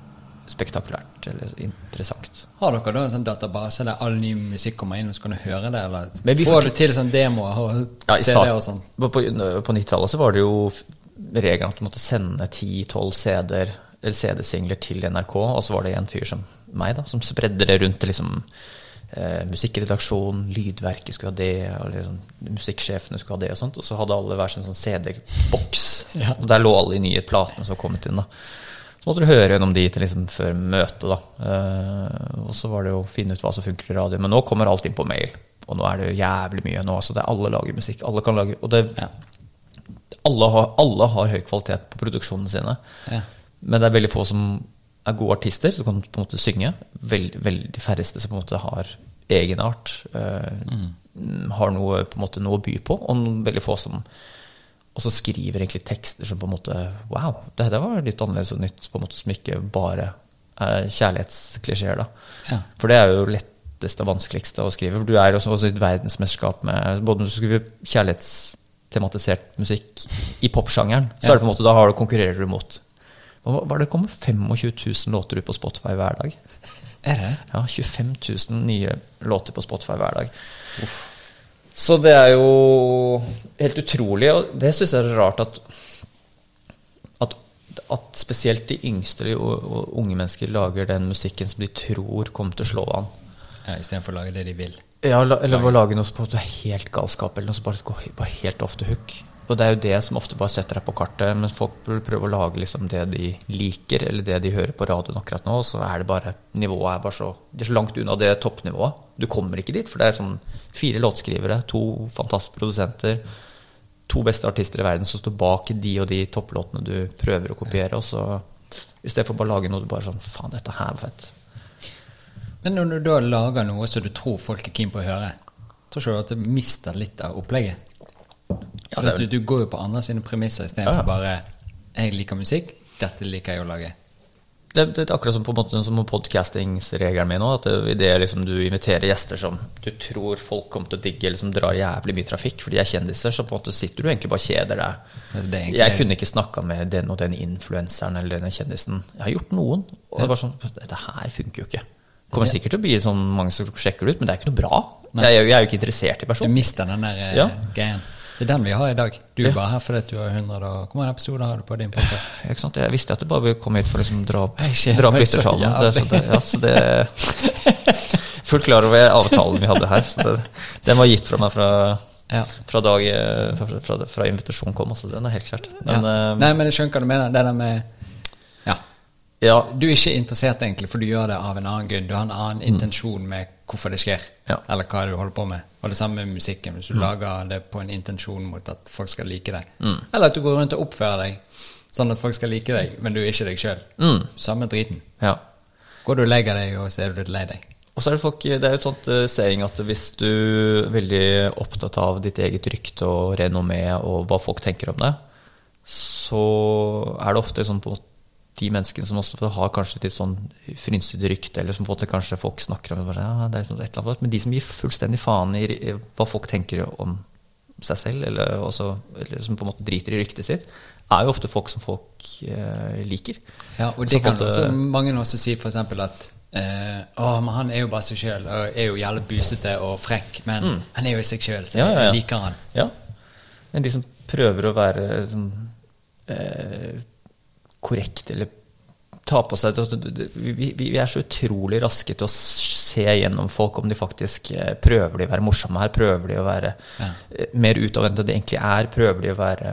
spektakulært eller interessant. Har dere da en sånn database der all ny musikk kommer inn, og så kan du høre det? Eller får får du til sånn demoer og Ja, CD-er og sånn? På, på, på 90-tallet så var det jo regelen at du måtte sende 10-12 CD-er eller CD-singler til NRK, og så var det en fyr som meg, da, som spredde det rundt til liksom eh, musikkredaksjon, lydverket skulle ha det, og liksom, musikksjefene skulle ha det og sånt, og så hadde alle hver sin sånn CD-boks, Ja. og der lå alle de nye platene som var kommet inn, da. Så måtte du høre gjennom de til liksom før møtet, da. Eh, og så var det jo å finne ut hva som funker i radio. Men nå kommer alt inn på mail, og nå er det jo jævlig mye nå. Altså det er alle lager musikk. Alle kan lage Og det, Ja. alle, har, alle har høy kvalitet på produksjonene sine. Ja. Men det er veldig få som er gode artister, som kan på en måte synge. Veldig, de færreste som på en måte har egenart. Eh, Har noe, på en måte, noe å by på. Og veldig få som også skriver egentlig tekster som på en måte Wow, det der var litt annerledes og nytt, på en måte som ikke bare er kjærlighetsklisjeer, da. Ja. For det er jo letteste og vanskeligste å skrive. For du er jo også, også i et verdensmesterskap med Både når du skriver kjærlighetstematisert musikk i popsjangeren, så er det på en måte, da har du, konkurrerer du mot var det kommet 25 000 låter ut på Spotify hver dag? Er det? Ja, 25 000 nye låter på Spotify hver dag. Så det er jo helt utrolig, og det syns jeg er rart at, at at spesielt de yngste og- og unge mennesker lager den musikken som de tror kommer til å slå an. Ja, Istedenfor å lage det de vil. Ja, la- eller å lage noe som er helt galskap, eller noe som bare går bare helt off the hook. Og det er jo det som ofte bare setter deg på kartet, men folk prøver prøve å lage liksom det de liker, eller det de hører på radioen akkurat nå, så er det bare Nivået er bare så Det er så langt unna det toppnivået. Du kommer ikke dit, for det er sånn fire låtskrivere, to fantastiske produsenter, to beste artister i verden som står bak de og de topplåtene du prøver å kopiere, og så i stedet for bare lage noe du bare sånn Faen, dette her var fett. Men når du da lager noe som du tror folk er keen på å høre, tror ikke du at du mister litt av opplegget? Ja, For det er du, du går jo på andre sine premisser istedenfor Ja, ja. bare 'Jeg liker musikk, dette liker jeg å lage'. Det, det er akkurat som på en måte som podcastingsregelen min òg. At det, det liksom du inviterer gjester som du tror folk kommer til å digge, eller som drar jævlig mye trafikk, for de er kjendiser, så på en måte sitter du egentlig bare og kjeder deg. Det er det egentlig Jeg er- kunne ikke snakka med den og den influenseren eller den kjendisen. Jeg har gjort noen, og det var sånn Dette her funker jo ikke. Kommer sikkert til å bli sånn mange som sjekker det ut, men det er ikke noe bra. Jeg, er jeg er jo ikke interessert i Du mister den der eh, Ja. greien. Det er den vi har i dag. Du Ja. bare her fordi du har 100 og Hvor mange episoder har du på din podkast? Sant? Jeg visste at du bare ville komme hit for å liksom dra opp, dra opp lyttertallene. så. Det, så det, ja, så det Fullt klar over avtalen vi hadde her. Så det, den var gitt fra meg fra, Ja. fra, dag, fra, fra, fra invitasjonen kom. Altså, den er helt klart. Men ja. eh, Nei, men jeg skjønner hva du mener. Det der med Ja. Ja, Du er ikke interessert, egentlig, for du gjør det av en annen grunn. Du har en annen intensjon med hvorfor det skjer, Mm. Ja. Mm. eller hva du holder på med. Og det samme med musikken. Hvis du lager det på en intensjon mot at folk skal like deg, Mm. eller at du går rundt og oppfører deg sånn at folk skal like deg, men du er ikke deg sjøl. Mm. Samme driten. ja. Går du og legger deg, og så er du litt lei deg. Og så er det folk, det er jo et sånt uh, saying at hvis du er veldig opptatt av ditt eget rykte og renommé og hva folk tenker om deg, så er det ofte sånn på de menneskene som også har kanskje litt sånn frynsete rykte, eller som på en måte kanskje folk snakker om, ja, det er liksom et eller annet, men de som gir fullstendig faen i hva folk tenker om seg selv, eller, også, eller som på en måte driter i ryktet sitt, er jo ofte folk som folk eh, liker. Ja, og det så kan måte- også mange også si eksempel at eh, Å, men han er jo bare seg sjøl, og er jo jævlig busete og frekk, men han er jo seg sjøl, så Mm. Ja, ja, ja. jeg liker han. Ja. Men de som prøver å være som, eh, korrekt eller ta på seg altså, vi, vi, er så utrolig raske til å se gjennom folk om de faktisk eh, prøver de å være morsomme her, prøver de å være Ja. eh, mer utadvendte enn de egentlig er, prøver de å være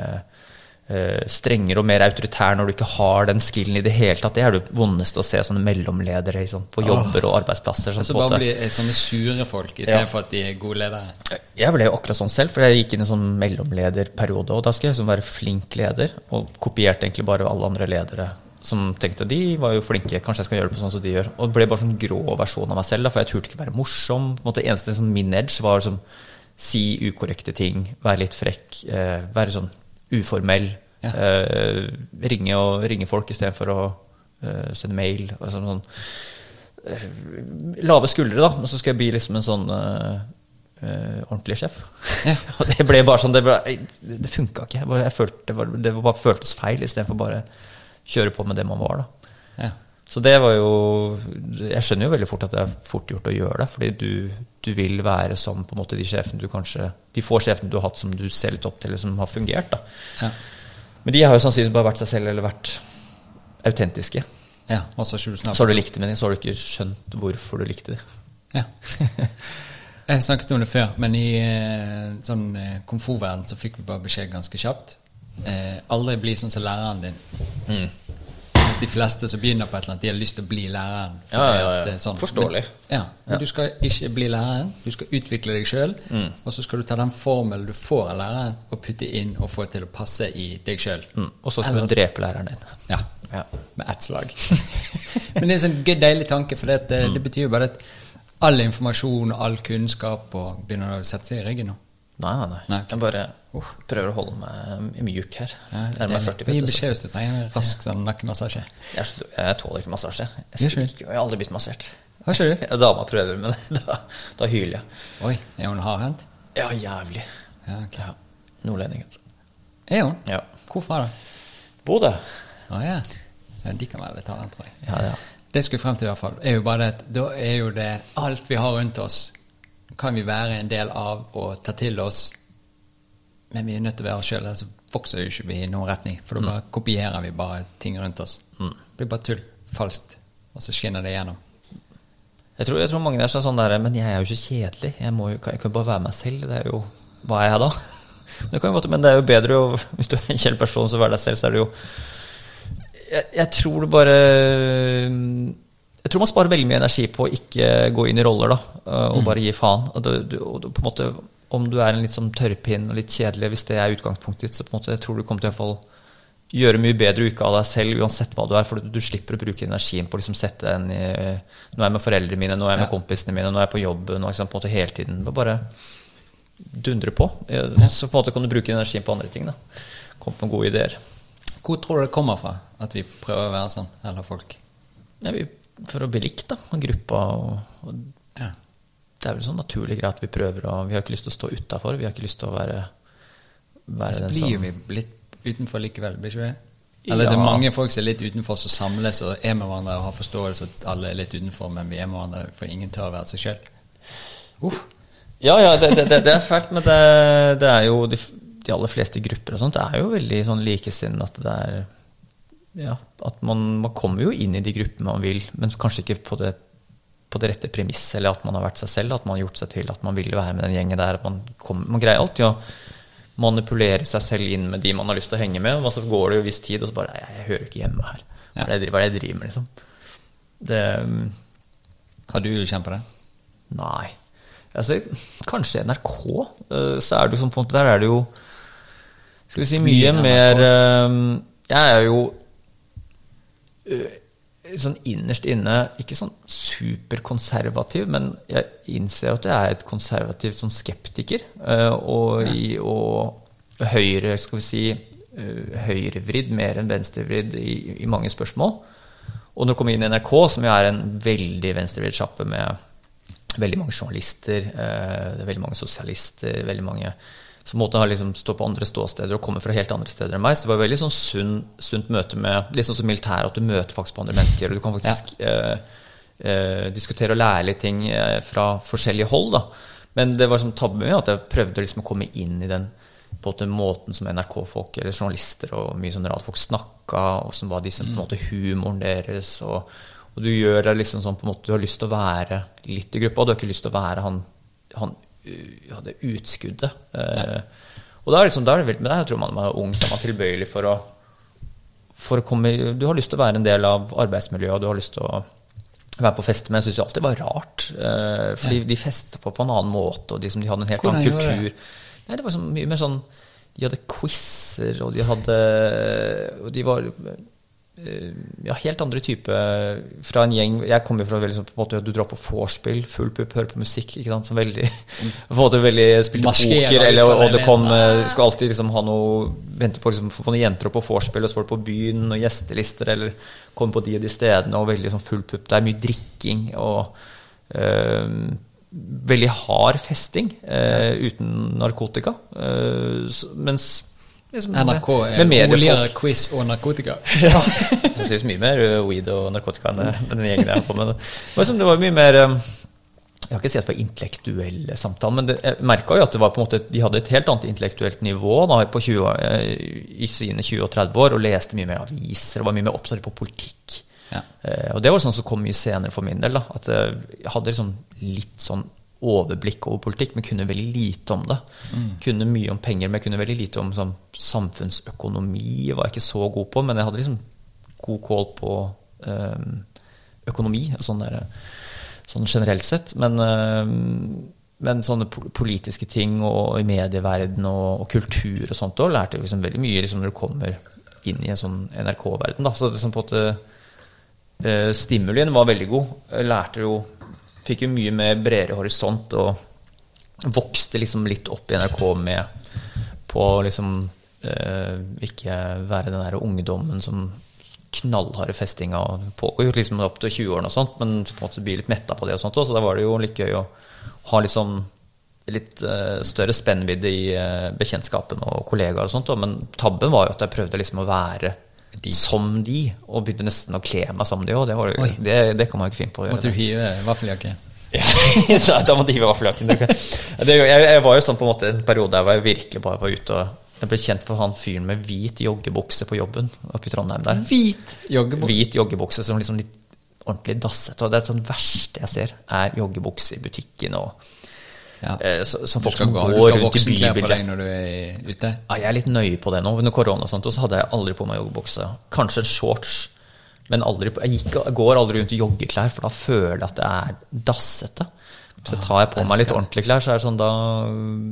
strengere og mer autoritær når du ikke har den skillen i det hele tatt. Det er det vondeste å se sånne mellomledere liksom, på jobber og arbeidsplasser. Sånn, Og så bare måte- bli sånne sure folk Ja. For at de er gode ledere. jeg ble jo akkurat sånn selv, for jeg gikk inn i en sånn mellomlederperiode. Og da skulle jeg liksom være flink leder, og kopierte egentlig bare alle andre ledere som tenkte de var jo flinke, kanskje jeg skal gjøre det på sånn som de gjør. Og det ble bare sånn grå versjon av meg selv, da, for jeg turte ikke være morsom. På en måte Eneste som min edge var å si ukorrekte ting, være litt frekk, eh, være sånn uformell. Ja. Eh, ringe, og, ringe folk istedenfor å eh, sende mail. Og sånn, lave skuldre, da. Og så skal jeg bli liksom en sånn Uh, ordentlig sjef. Ja. og det ble bare sånn Det, ble, det funka ikke. Jeg bare, jeg følte, det, var, det var bare føltes feil, istedenfor bare kjøre på med det man var, da. Ja. Så det var jo Jeg skjønner jo veldig fort at det er fort gjort å gjøre det, fordi du, du vil være som på en måte de sjefene du kanskje De få sjefene du har hatt som du ser litt opp til, eller som har fungert, da. Ja. Men de har jo sannsynligvis bare vært seg selv, eller vært autentiske. ja. også så har du likt det dem, så har du ikke skjønt hvorfor du likte det. Ja. Jeg snakket om det før, men i eh, sånn eh, komfortverden så fikk vi bare beskjed ganske kjapt. Eh, aldri bli sånn som læreren din. Mm. De fleste som begynner på et eller annet, de har lyst til å bli læreren. Ja, ja, ja. er sånn. Forståelig. Men, ja, men du skal ikke bli læreren. Du skal utvikle deg sjøl. Mm. Og så skal du ta den formelen du får av læreren, og putte inn og få til å passe i deg sjøl. Mm. Og så skal du drepe læreren din. Ja. Ja. Med ett slag. Men det er en sånn gøy, deilig tanke, for det, det, Mm. det betyr jo bare at all informasjon og all kunnskap og begynner å sette seg i ryggen nå. Nei, nei, nei. Nei, okay. Jeg bare prøver å holde meg mjuk her. Ja, det er Nærmer meg 40 Gi beskjed hvis du trenger en rask sånn nakkemassasje. Jeg, jeg tåler ikke massasje. Jeg, ikke jeg har aldri blitt massert. Du? Ja, Dama prøver, men da, da hyler jeg. Oi, er hun hardhendt? Ja, jævlig. Ja, okay. Ja. Nordlending, altså. Er hun? Ja. Hvorfor da? Bodø. Å ja. ja. De kan være litt hardhendt, tror jeg. Ja, ja. Det jeg skulle frem til i hvert fall, er jo bare det at da er jo det alt vi har rundt oss, kan vi være en del av og ta til oss, men vi er nødt til å være oss sjøl, ellers vokser jo ikke vi i noen retning. For da bare kopierer vi bare ting rundt oss. Det blir bare tull. Falskt. Og så skinner det igjennom. Jeg tror, jeg tror mange er sånn der Men jeg er jo ikke kjedelig. Jeg, må jo, jeg kan jo bare være meg selv. Det er jo Hva er jeg da? Det, kan jo godt, men det er jo bedre jo, Hvis du er en kjell person, så vær deg selv, så er det jo jeg, jeg tror det bare Jeg tror man sparer veldig mye energi på å ikke gå inn i roller, da, og bare gi faen. Og du, du, du, måte, om du er en litt sånn tørrpinn og litt kjedelig, hvis det er utgangspunktet ditt, så på en måte, jeg tror du kommer til å gjøre mye bedre uke av deg selv uansett hva du er, for du, du slipper å bruke energien på å liksom sette den i Nå er jeg med foreldrene mine, nå er jeg med Ja. kompisene mine, nå er jeg på jobb, nå, liksom, på en måte hele tiden. Bare dundre på. Eh, Så på en måte kan du bruke energien på andre ting. da. Komme på gode ideer. Hvor tror du det kommer fra at vi prøver å være sånn, eller folk? Ja, vi, for å bli likt, da. av gruppa og, og Ja. Det er vel sånn naturlig greit at vi prøver å Vi har ikke lyst til å stå utafor. Vi har ikke lyst til å være, være Så blir som vi litt utenfor likevel, blir ikke vi? Eller det er mange folk som er litt utenfor, som samles og er med hverandre og har forståelse at alle er litt utenfor, men vi er med hverandre, for ingen tør å være seg sjøl. Uh. Ja, ja, det, det, det, det er fælt, men det, det er jo de, de aller fleste grupper og sånt det er jo veldig sånn likesinn at det er Ja, at man, man kommer jo inn i de gruppene man vil, men kanskje ikke på det, på det rette premisset, eller at man har vært seg selv, at man har gjort seg til at man vil være med den gjengen der. At man, kommer, man greier alltid å manipulere seg selv inn med de man har lyst til å henge med, og så går det jo en viss tid, og så bare Nei, jeg hører ikke hjemme her. Hva er det jeg jeg driver med, liksom? Det Har du kjent på det? Nei. Altså, kanskje NRK. eh, Så er det jo sånn på en måte Der er det jo Skal vi si mye mer eh, Jeg er jo sånn innerst inne ikke sånn superkonservativ, men jeg innser at jeg er et konservativt sånn skeptiker. eh, Og, i, og høyre, skal vi si, eh, høyrevridd mer enn venstrevridd i, i mange spørsmål. Og når du kommer inn i NRK, som jo er en veldig venstrevridd sjappe med veldig mange journalister, eh, det er veldig mange sosialister, veldig mange som måtte ha liksom stå på andre ståsteder og komme fra helt andre steder enn meg. Så det var veldig sånn sunn, sunt møte med Litt sånn som militæret, at du møter faktisk på andre mennesker, og du kan faktisk eh, eh, diskutere og lære litt ting eh, fra forskjellige hold. da. Men det var sånn tabbe med at jeg prøvde liksom å komme inn i den på en måten som NRK-folk eller journalister og mye sånn rart folk snakka, og som var disse på en måte humoren deres. og og du gjør det liksom sånn på en måte Du har lyst til å være litt i gruppa, og du har ikke lyst til å være han, han ja, det utskuddet. Eh, og da er liksom, da er det vel, men der tror man man er ung, så er man tilbøyelig for å, for å komme Du har lyst til å være en del av arbeidsmiljøet, og du har lyst til å være på fest, men jeg syns jo alltid det var rart. Eh, fordi de festa på på en annen måte, og de, som de hadde en helt annen kultur. det? Nei, det var så mye mer sånn De hadde quizer, og de hadde Og de var eh, ja, helt andre type fra en gjeng Jeg kommer jo fra veldig sånn på en måte Du drar på vorspiel, full pupp, hører på musikk, ikke sant, som veldig På en måte veldig Spilte Maskerer poker, eller, for og det kom eh, Skal alltid liksom ha noe Vente på liksom, få noen jenter opp på vorspiel, og så var det på byen, og gjestelister, eller komme på de og de stedene, og veldig sånn full pupp. Det er mye drikking og øh, veldig hard festing øh, uten narkotika. Øh, mens liksom, NRK er med roligere quiz og narkotika. ja. Det sies mye mer uh, weed og narkotika enn den gjengen jeg har på med. Det var, det var mye mer um, Jeg har ikke sett på intellektuelle samtaler, men det, jeg merka jo at det var på en måte, de hadde et helt annet intellektuelt nivå da, på 20, eh, i sine 20 og 30 år, og leste mye mer aviser og var mye mer opptatt på politikk. Ja. Eh, og det var sånn som kom mye senere for min del. da, At eh, jeg hadde liksom litt sånn overblikk over politikk, men kunne veldig lite om det. Kunne mye om penger, men jeg kunne veldig lite om sånn, samfunnsøkonomi. var jeg ikke så god på, men jeg hadde liksom god kål på eh, økonomi. Sånn, der, sånn generelt sett. Men, eh, men sånne politiske ting og i medieverden og, og kultur og sånt òg lærte jeg liksom veldig mye liksom, når du kommer inn i en sånn NRK-verden. så det sånn på en måte eh, Stimulien var veldig god. Jeg lærte jo Fikk jo mye mer bredere horisont og vokste liksom litt opp i NRK med på liksom eh, ikke være den der ungdommen som knallharde festinga pågår liksom opp til 20-årene og sånt, men på en måte bli litt metta på det og sånt òg, så da var det jo litt gøy å ha sånn litt eh, større spennvidde i eh, bekjentskapen og kollegaer og sånt, og, men tabben var jo at jeg prøvde liksom å være De. som de, og begynte nesten å kle meg som de òg. Det, var det, det kan man ikke finne på å gjøre. Måtte du hive vaffeljakke? Ja, så da måtte jeg hive vaffeljakken. Det Det- Jeg, jeg var jo sånn på en måte en periode der jeg virkelig bare var ute og jeg ble kjent for han fyren med hvit joggebukse på jobben oppe i Trondheim der. Hvit joggebukse. Hvit joggebukse som liksom litt ordentlig dassete. Og det er sånn verste jeg ser, er joggebukse i butikken og Ja. eh, som Du folk skal, som går du går skal rundt i voksenklær på bybildet. deg når du er ute? Ja, jeg er litt nøye på det nå. Under korona og sånt, og så hadde jeg aldri på meg joggebukse. Kanskje en shorts, men aldri på, jeg, gikk, jeg går aldri rundt i joggeklær, for da føler jeg at det er dassete. Så tar jeg på meg litt ordentlige klær, så er det sånn da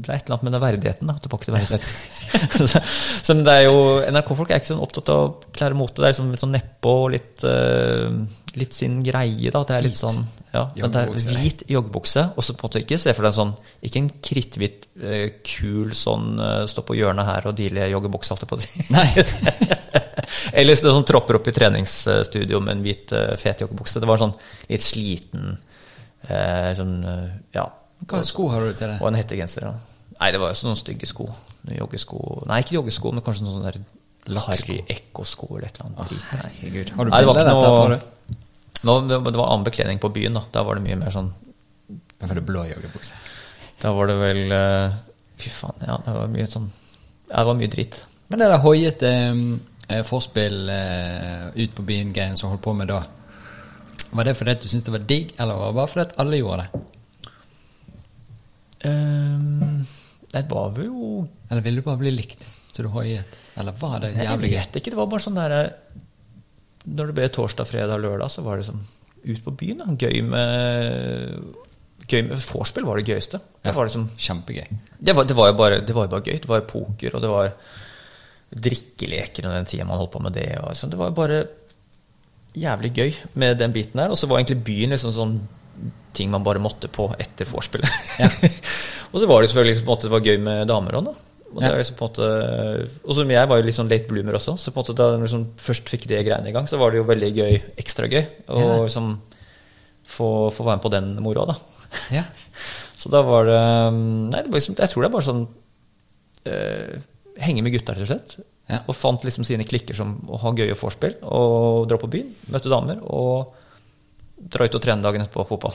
Det er et eller annet med den verdigheten, da. Tilbake til verdigheten. så, så det er jo NRK-folk er ikke sånn opptatt av klær og mote. Det er liksom litt sånn nedpå og litt, uh, litt sin greie, da. Det er litt sånn ja, det er hvit joggebukse, og så på en måte ikke se for deg sånn Ikke en kritthvit, uh, kul sånn uh, stå på hjørnet her og deale joggebukse, holdt jeg på å si. Nei. Eller sånn tropper opp i treningsstudio med en hvit, fet joggebukse. Det var sånn litt sliten eh, sånn, eh, ja. Hva sko har du til det? Og en hettegenser. Ja. Nei, det var også noen stygge sko. Noen joggesko Nei, ikke joggesko, men kanskje noen sånne harry ekkosko eller et eller annet drit. Herregud. Har du bilde av dette, tror du? Nå, det var- det var annen bekledning på byen, da. Da var det mye mer sånn Da var det blå joggebukse. Da var det vel uh, Fy faen, ja. Det var mye sånn Ja, det var mye dritt. Men det der hoiete um, forspill uh, ut på byen-greien som holdt på med da, var det fordi du syntes det var digg, eller var det bare fordi alle gjorde det? Um, det var vel jo Eller ville du bare bli likt, så du hoiet? Eller var det jævlig gøy? vet ikke. Det var bare sånn der Når det ble torsdag, fredag, lørdag, så var det sånn ut på byen. Da. Gøy med Gøy med Vorspiel var det gøyeste. Det Ja, var liksom Kjempegøy. det var, det, var bare, det var jo bare gøy. Det var jo poker, og det var drikkeleker og den tida man holdt på med det. Og sånn. Det var jo bare jævlig gøy med den biten der. Og så var egentlig byen liksom sånn ting man bare måtte på etter vorspielet. Ja. og så var det selvfølgelig liksom, på en måte, det var gøy med damer òg, da. Og, Ja. liksom måte, og som jeg var jo litt sånn late bloomer også, så på en måte da jeg liksom først fikk de greiene i gang, så var det jo veldig gøy, ekstra gøy, å Ja. liksom få, få være med på den moroa, da. Ja. Så da var det Nei, det var liksom, jeg tror det er bare sånn eh, Henge med gutta, rett og slett. Ja. Og fant liksom sine klikker som å ha gøye vorspiel og dra på byen, møte damer og dra ut og trene dagen etterpå fotball.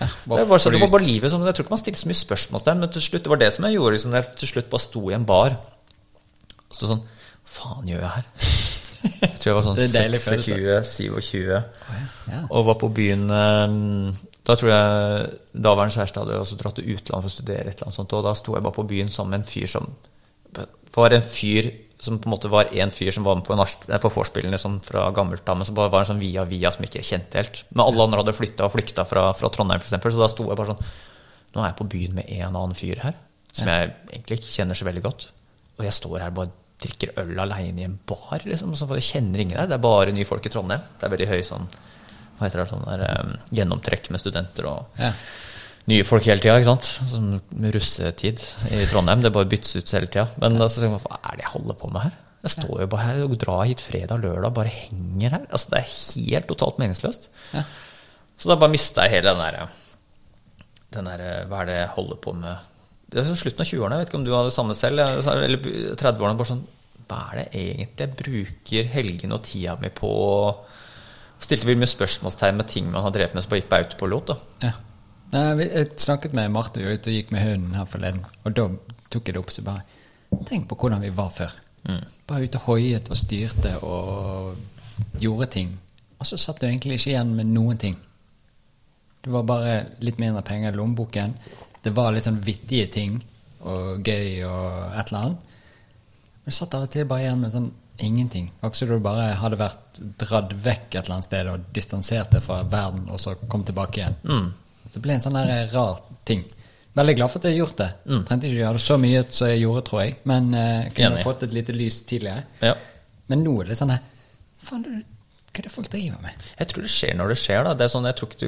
Ja, det, var, så det var bare livet som Jeg tror ikke man stilte så mye spørsmålstegn, men til slutt, det var det som jeg gjorde. Liksom, jeg til slutt bare sto i en bar og sto sånn Faen, gjør jeg her? Jeg tror jeg var sånn Det er deilig følelse. 26-27 Ja. og var på byen eh, Da tror jeg daværende kjæreste hadde også dratt til utlandet for å studere, et eller annet sånt, og da sto jeg bare på byen sammen med en fyr som var en fyr som på en måte var en fyr som var med på, en, eh, på vorspielene sånn fra gammelt av, men som bare var en sånn via via som ikke kjente helt. Men alle andre hadde flytta og flykta fra, fra Trondheim, f.eks., så da sto jeg bare sånn Nå er jeg på byen med en annen fyr her, som jeg egentlig ikke kjenner så veldig godt. Og jeg står her bare drikker øl aleine i en bar, liksom. Så jeg kjenner ingen der. Det er bare nye folk i Trondheim. Det er veldig høy sånn Hva heter det, sånn der um, gjennomtrekk med studenter og Ja. Nye folk hele tida, ikke sant. Sånn med russetid i Trondheim. Det bare byttes ut hele tida. Men da så tenker man, hva er det jeg holder på med her? Jeg står jo bare her og drar hit fredag lørdag, bare henger her. Altså, det er helt totalt meningsløst. Ja. Så da bare mista jeg hele den derre den der, Hva er det jeg holder på med? Det er sånn slutten av 20-årene. Jeg vet ikke om du hadde det samme selv. Eller 30-årene. Bare sånn Hva er det egentlig jeg bruker helgene og tida mi på? Stilte vel mye spørsmålstegn med ting man har drevet med som bare gikk på autopilot. da. Ja. Nei, jeg snakket med Marte ute og gikk med hunden her forleden, og da tok jeg det opp så bare Tenk på hvordan vi var før. Bare ute og hoiet og styrte og gjorde ting. Og så satt du egentlig ikke igjen med noen ting. Det var bare litt mindre penger i lommeboken. Det var litt sånn vittige ting og gøy og et eller annet. Men du satt av og til bare igjen med sånn ingenting. Akkurat som du bare hadde vært dratt vekk et eller annet sted og distansert deg fra verden, og så kom tilbake igjen. Så det ble en sånn der rar ting. Veldig glad for at jeg har gjort det. Trengte ikke gjøre det så mye som jeg gjorde, tror jeg. Men uh, kunne Enig. fått et lite lys tidligere. Ja. Men nå er det sånn Faen, Hva er det folk driver med? Jeg tror det skjer når det skjer. da. Det er sånn, jeg, tror du,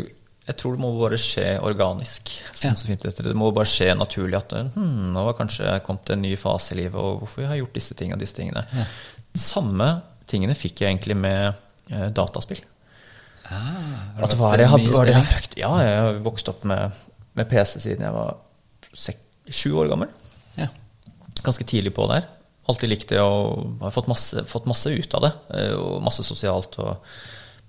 jeg tror det må bare skje organisk. Sånn, Ja. så fint heter. Det må bare skje naturlig at hm, nå har kanskje kommet en ny fase i livet, og hvorfor har jeg gjort disse tingene og disse tingene. Ja. Samme tingene fikk jeg egentlig med eh, dataspill. Ah, det var, det jeg var det jeg har? Ja, jeg har vokst opp med, med PC siden jeg var sju år gammel. Ja. Ganske tidlig på der. Alltid likt det og har fått masse, fått masse ut av det. eh, Og masse sosialt. Og,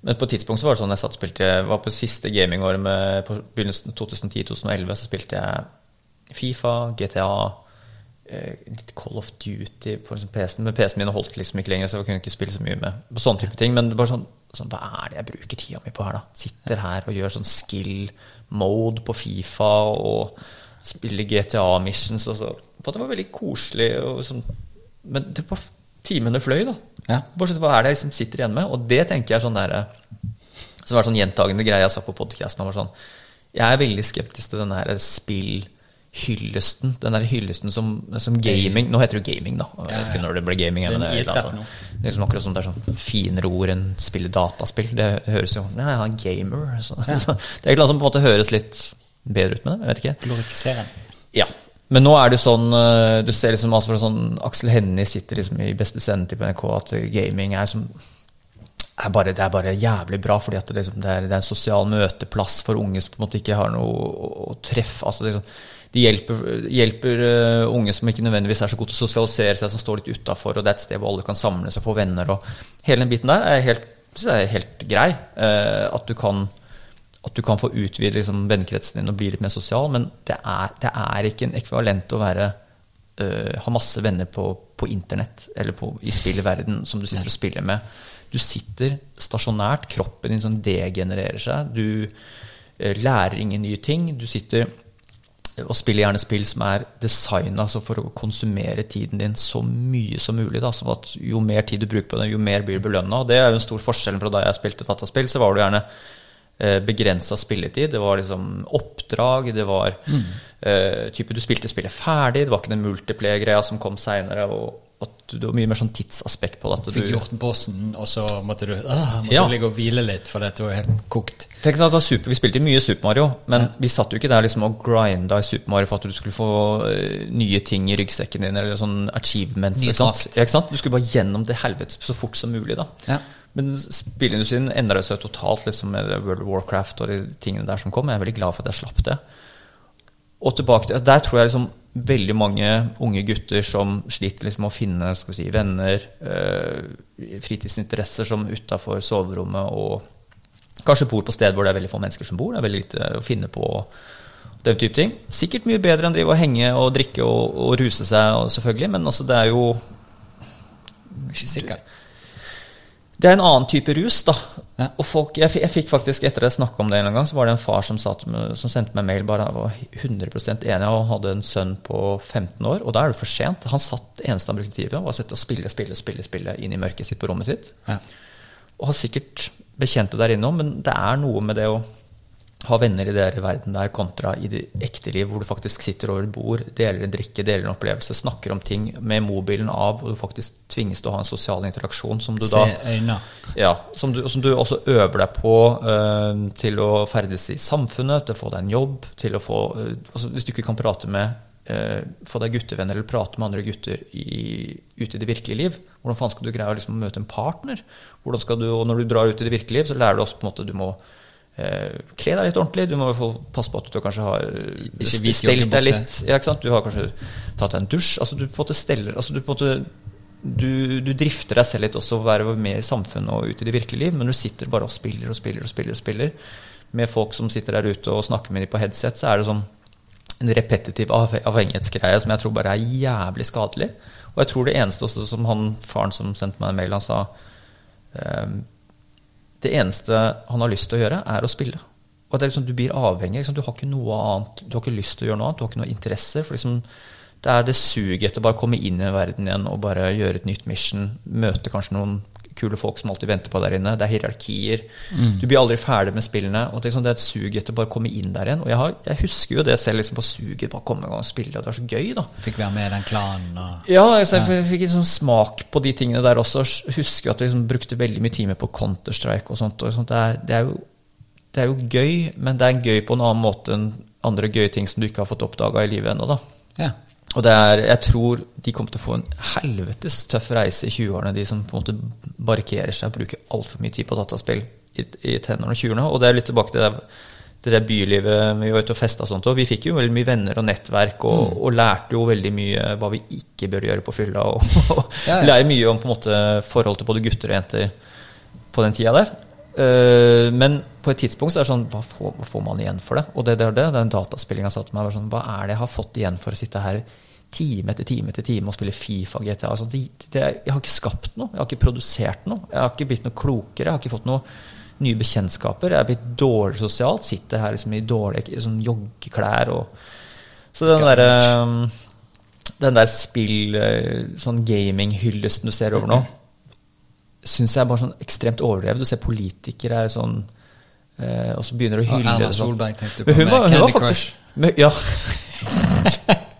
men på et tidspunkt så var det sånn jeg satt spilte Jeg var på siste gamingåret med på begynnelsen 2010-2011, så spilte jeg Fifa, GTA, litt Call of Duty på liksom PC-en. Men PC-en min holdt liksom ikke lenger, så jeg kunne ikke spille så mye med på sånne type ting. Men det bare sånn, sånn Hva er det jeg bruker tida mi på her, da? Sitter her og gjør sånn skill mode på Fifa og spiller GTA-missions og så. Det var veldig koselig. Sånn, men det var timene fløy, da. Ja. Bare sånn, Hva er det jeg liksom sitter igjen med? Og det tenker jeg er sånn der, Som var sånn gjentagende greie jeg sa på podkasten. Sånn, jeg er veldig skeptisk til denne her spillhyllesten. Den der hyllesten som, som gaming Nå heter det jo gaming, da. Jeg vet ikke når det ble gaming. Men det, altså, liksom akkurat sånn, det er sånn finere ord enn spille dataspill. Det høres jo Ja, jeg er gamer. Så, så, det er noe som på en måte høres litt bedre ut med det. Jeg vet ikke. Glorifiserende. Ja. Men nå er det jo sånn eh, Du ser liksom altså sånn Aksel Hennie sitter liksom i beste sendetid på NRK at gaming er som er bare, det er bare jævlig bra, fordi det, liksom, det, er, det er en sosial møteplass for unge som på en måte ikke har noe å, å treffe. Altså, sånn- de hjelper, hjelper eh, unge som ikke nødvendigvis er så gode til å sosialisere seg, som står litt utafor, og det er et sted hvor alle kan samles og få venner. Og hele den biten der er helt, er helt grei. eh, at, du kan, at du kan få utvide liksom, vennekretsen din og bli litt mer sosial, men det er, det er ikke en ekvivalent å være uh, ha masse venner på, på internett eller på, i spillverden som du sitter og spiller med. Du sitter stasjonært, kroppen din sånn degenererer seg. Du lærer ingen nye ting. Du sitter og spiller gjerne spill som er designa altså for å konsumere tiden din så mye som mulig. Da, sånn at Jo mer tid du bruker på det, jo mer blir du belønna. Det er jo en stor forskjell fra da jeg spilte dataspill. Så var det gjerne eh, begrensa spilletid. Det var liksom oppdrag. Det var eh, type du spilte spillet ferdig. Det var ikke den multiplayer-greia som kom seinere. Og at du- det var mye mer sånn tidsaspekt på det. At Fikk du, gjort bossen, og så måtte du, ah, måtte Ja. ligge og hvile litt, for dette var helt kokt. Tenk var super, Vi spilte mye Super Mario, men vi satt jo ikke der liksom og grinda i Super Mario for at du skulle få eh, nye ting i ryggsekken din, eller sånn achievements. Ikke sant? Ja, ikke sant? Du skulle bare gjennom det helvetes så fort som mulig. da. Ja. Men spillindustrien endra seg totalt liksom, med World of Warcraft og de tingene der som kom. Jeg er veldig glad for at jeg slapp det. Og tilbake til, Der tror jeg liksom veldig mange unge gutter som sliter liksom å finne skal vi si, venner, øh, fritidsinteresser som utafor soverommet, og kanskje bor på sted hvor det er veldig få mennesker som bor. Det er veldig lite å finne på. Den type ting. Sikkert mye bedre enn å henge og drikke og, og ruse seg, og selvfølgelig, men altså det er jo Ikke sikker. Det er en annen type rus, da. Ja. Og folk, jeg, jeg fikk faktisk, etter jeg snakka om det en gang, så var det en far som, satt, som sendte meg mail bare jeg var 100% enig og hadde en sønn på 15 år. Og da er det for sent. Han satt, eneste han brukte tid på, var å sitte og spille, spille, spille, spille inn i mørket sitt på rommet sitt. Ja. Og har sikkert bekjente der innom, men det er noe med det å ha venner i den verden der kontra i det ekte liv, hvor du faktisk sitter over et bord, deler en drikke, deler en opplevelse, snakker om ting med mobilen av, og du faktisk tvinges til å ha en sosial interaksjon som du da ja, som du, som du også øver deg på uh, til å ferdes i samfunnet, til å få deg en jobb, til å få uh, altså Hvis du ikke kan prate med uh, Få deg guttevenner eller prate med andre gutter i, ute i det virkelige liv, hvordan faen skal du greie å liksom møte en partner? Hvordan skal du, og når du drar ut i det virkelige liv, så lærer du også på en måte du må kle deg litt ordentlig. Du må i hvert fall passe på at du kanskje har eh, stelt deg litt. Ja? Du har kanskje tatt deg en dusj. Altså, du på en måte steller altså, du på en måte du, du drifter deg selv litt også være med i samfunnet og ute i det virkelige liv, men du sitter bare og spiller og spiller og spiller og spiller med folk som sitter der ute og snakker med dem på headset, så er det sånn en repetitiv avhengighetsgreie som jeg tror bare er jævlig skadelig. Og jeg tror det eneste også som han faren som sendte meg en mail, han sa ehm, Det eneste han har lyst til å gjøre, er å spille. Og det er liksom, Du blir avhengig. Liksom, du har ikke noe annet, du har ikke lyst til å gjøre noe annet, du har ikke noe interesse. for liksom det er det suget etter bare komme inn i verden igjen og bare gjøre et nytt mission. Møte kanskje noen kule folk som alltid venter på der inne. Det er hierarkier. Du blir aldri ferdig med spillene. Og det, liksom, det er et sug etter bare å komme inn der igjen. Og jeg, har, jeg husker jo det selv liksom på suget. Bare komme i gang og spille. Det var så gøy, da. Fikk være med i den klanen og Ja, altså, jeg fikk en sånn smak på de tingene der også. Husker at jeg liksom brukte veldig mye timer på Counter-Strike og sånt. Og sånt. Det, er, det, er jo, det er jo gøy, men det er gøy på en annen måte enn andre gøye ting som du ikke har fått oppdaga i livet ennå, da. Ja. Og det er, jeg tror de kommer til å få en helvetes tøff reise i 20-årene, de som på en måte barrikerer seg og bruker altfor mye tid på dataspill i, i tenårene og 20-årene. Og det er litt tilbake til det, det der bylivet vi var ute og festa og sånt. Og vi fikk jo veldig mye venner og nettverk, og, og lærte jo veldig mye hva vi ikke bør gjøre på fylla. Og, og Ja, ja. lærer mye om på en måte forhold til både gutter og jenter på den tida der. Eh, men på et tidspunkt så er det sånn Hva får, hva får man igjen for det? Og det, det det den dataspillinga har satt meg. Var sånn, hva er det jeg har fått igjen for å sitte her time etter time etter time og spille Fifa, GTA? Altså, det, det, jeg har ikke skapt noe. Jeg har ikke produsert noe. Jeg har ikke blitt noe klokere. Jeg har ikke fått noe nye bekjentskaper. Jeg er blitt dårlig sosialt. Sitter her liksom i dårlige sånn joggeklær og Så den derre den der spill, eh, sånn gaming-hyllesten du ser over nå, syns jeg er bare sånn ekstremt overdrevet. Du ser politikere er sånn eh, Og så begynner du å Og hylle Erna sånn. Solberg tenkte på Men hun med var, Candy faktisk Med, ja.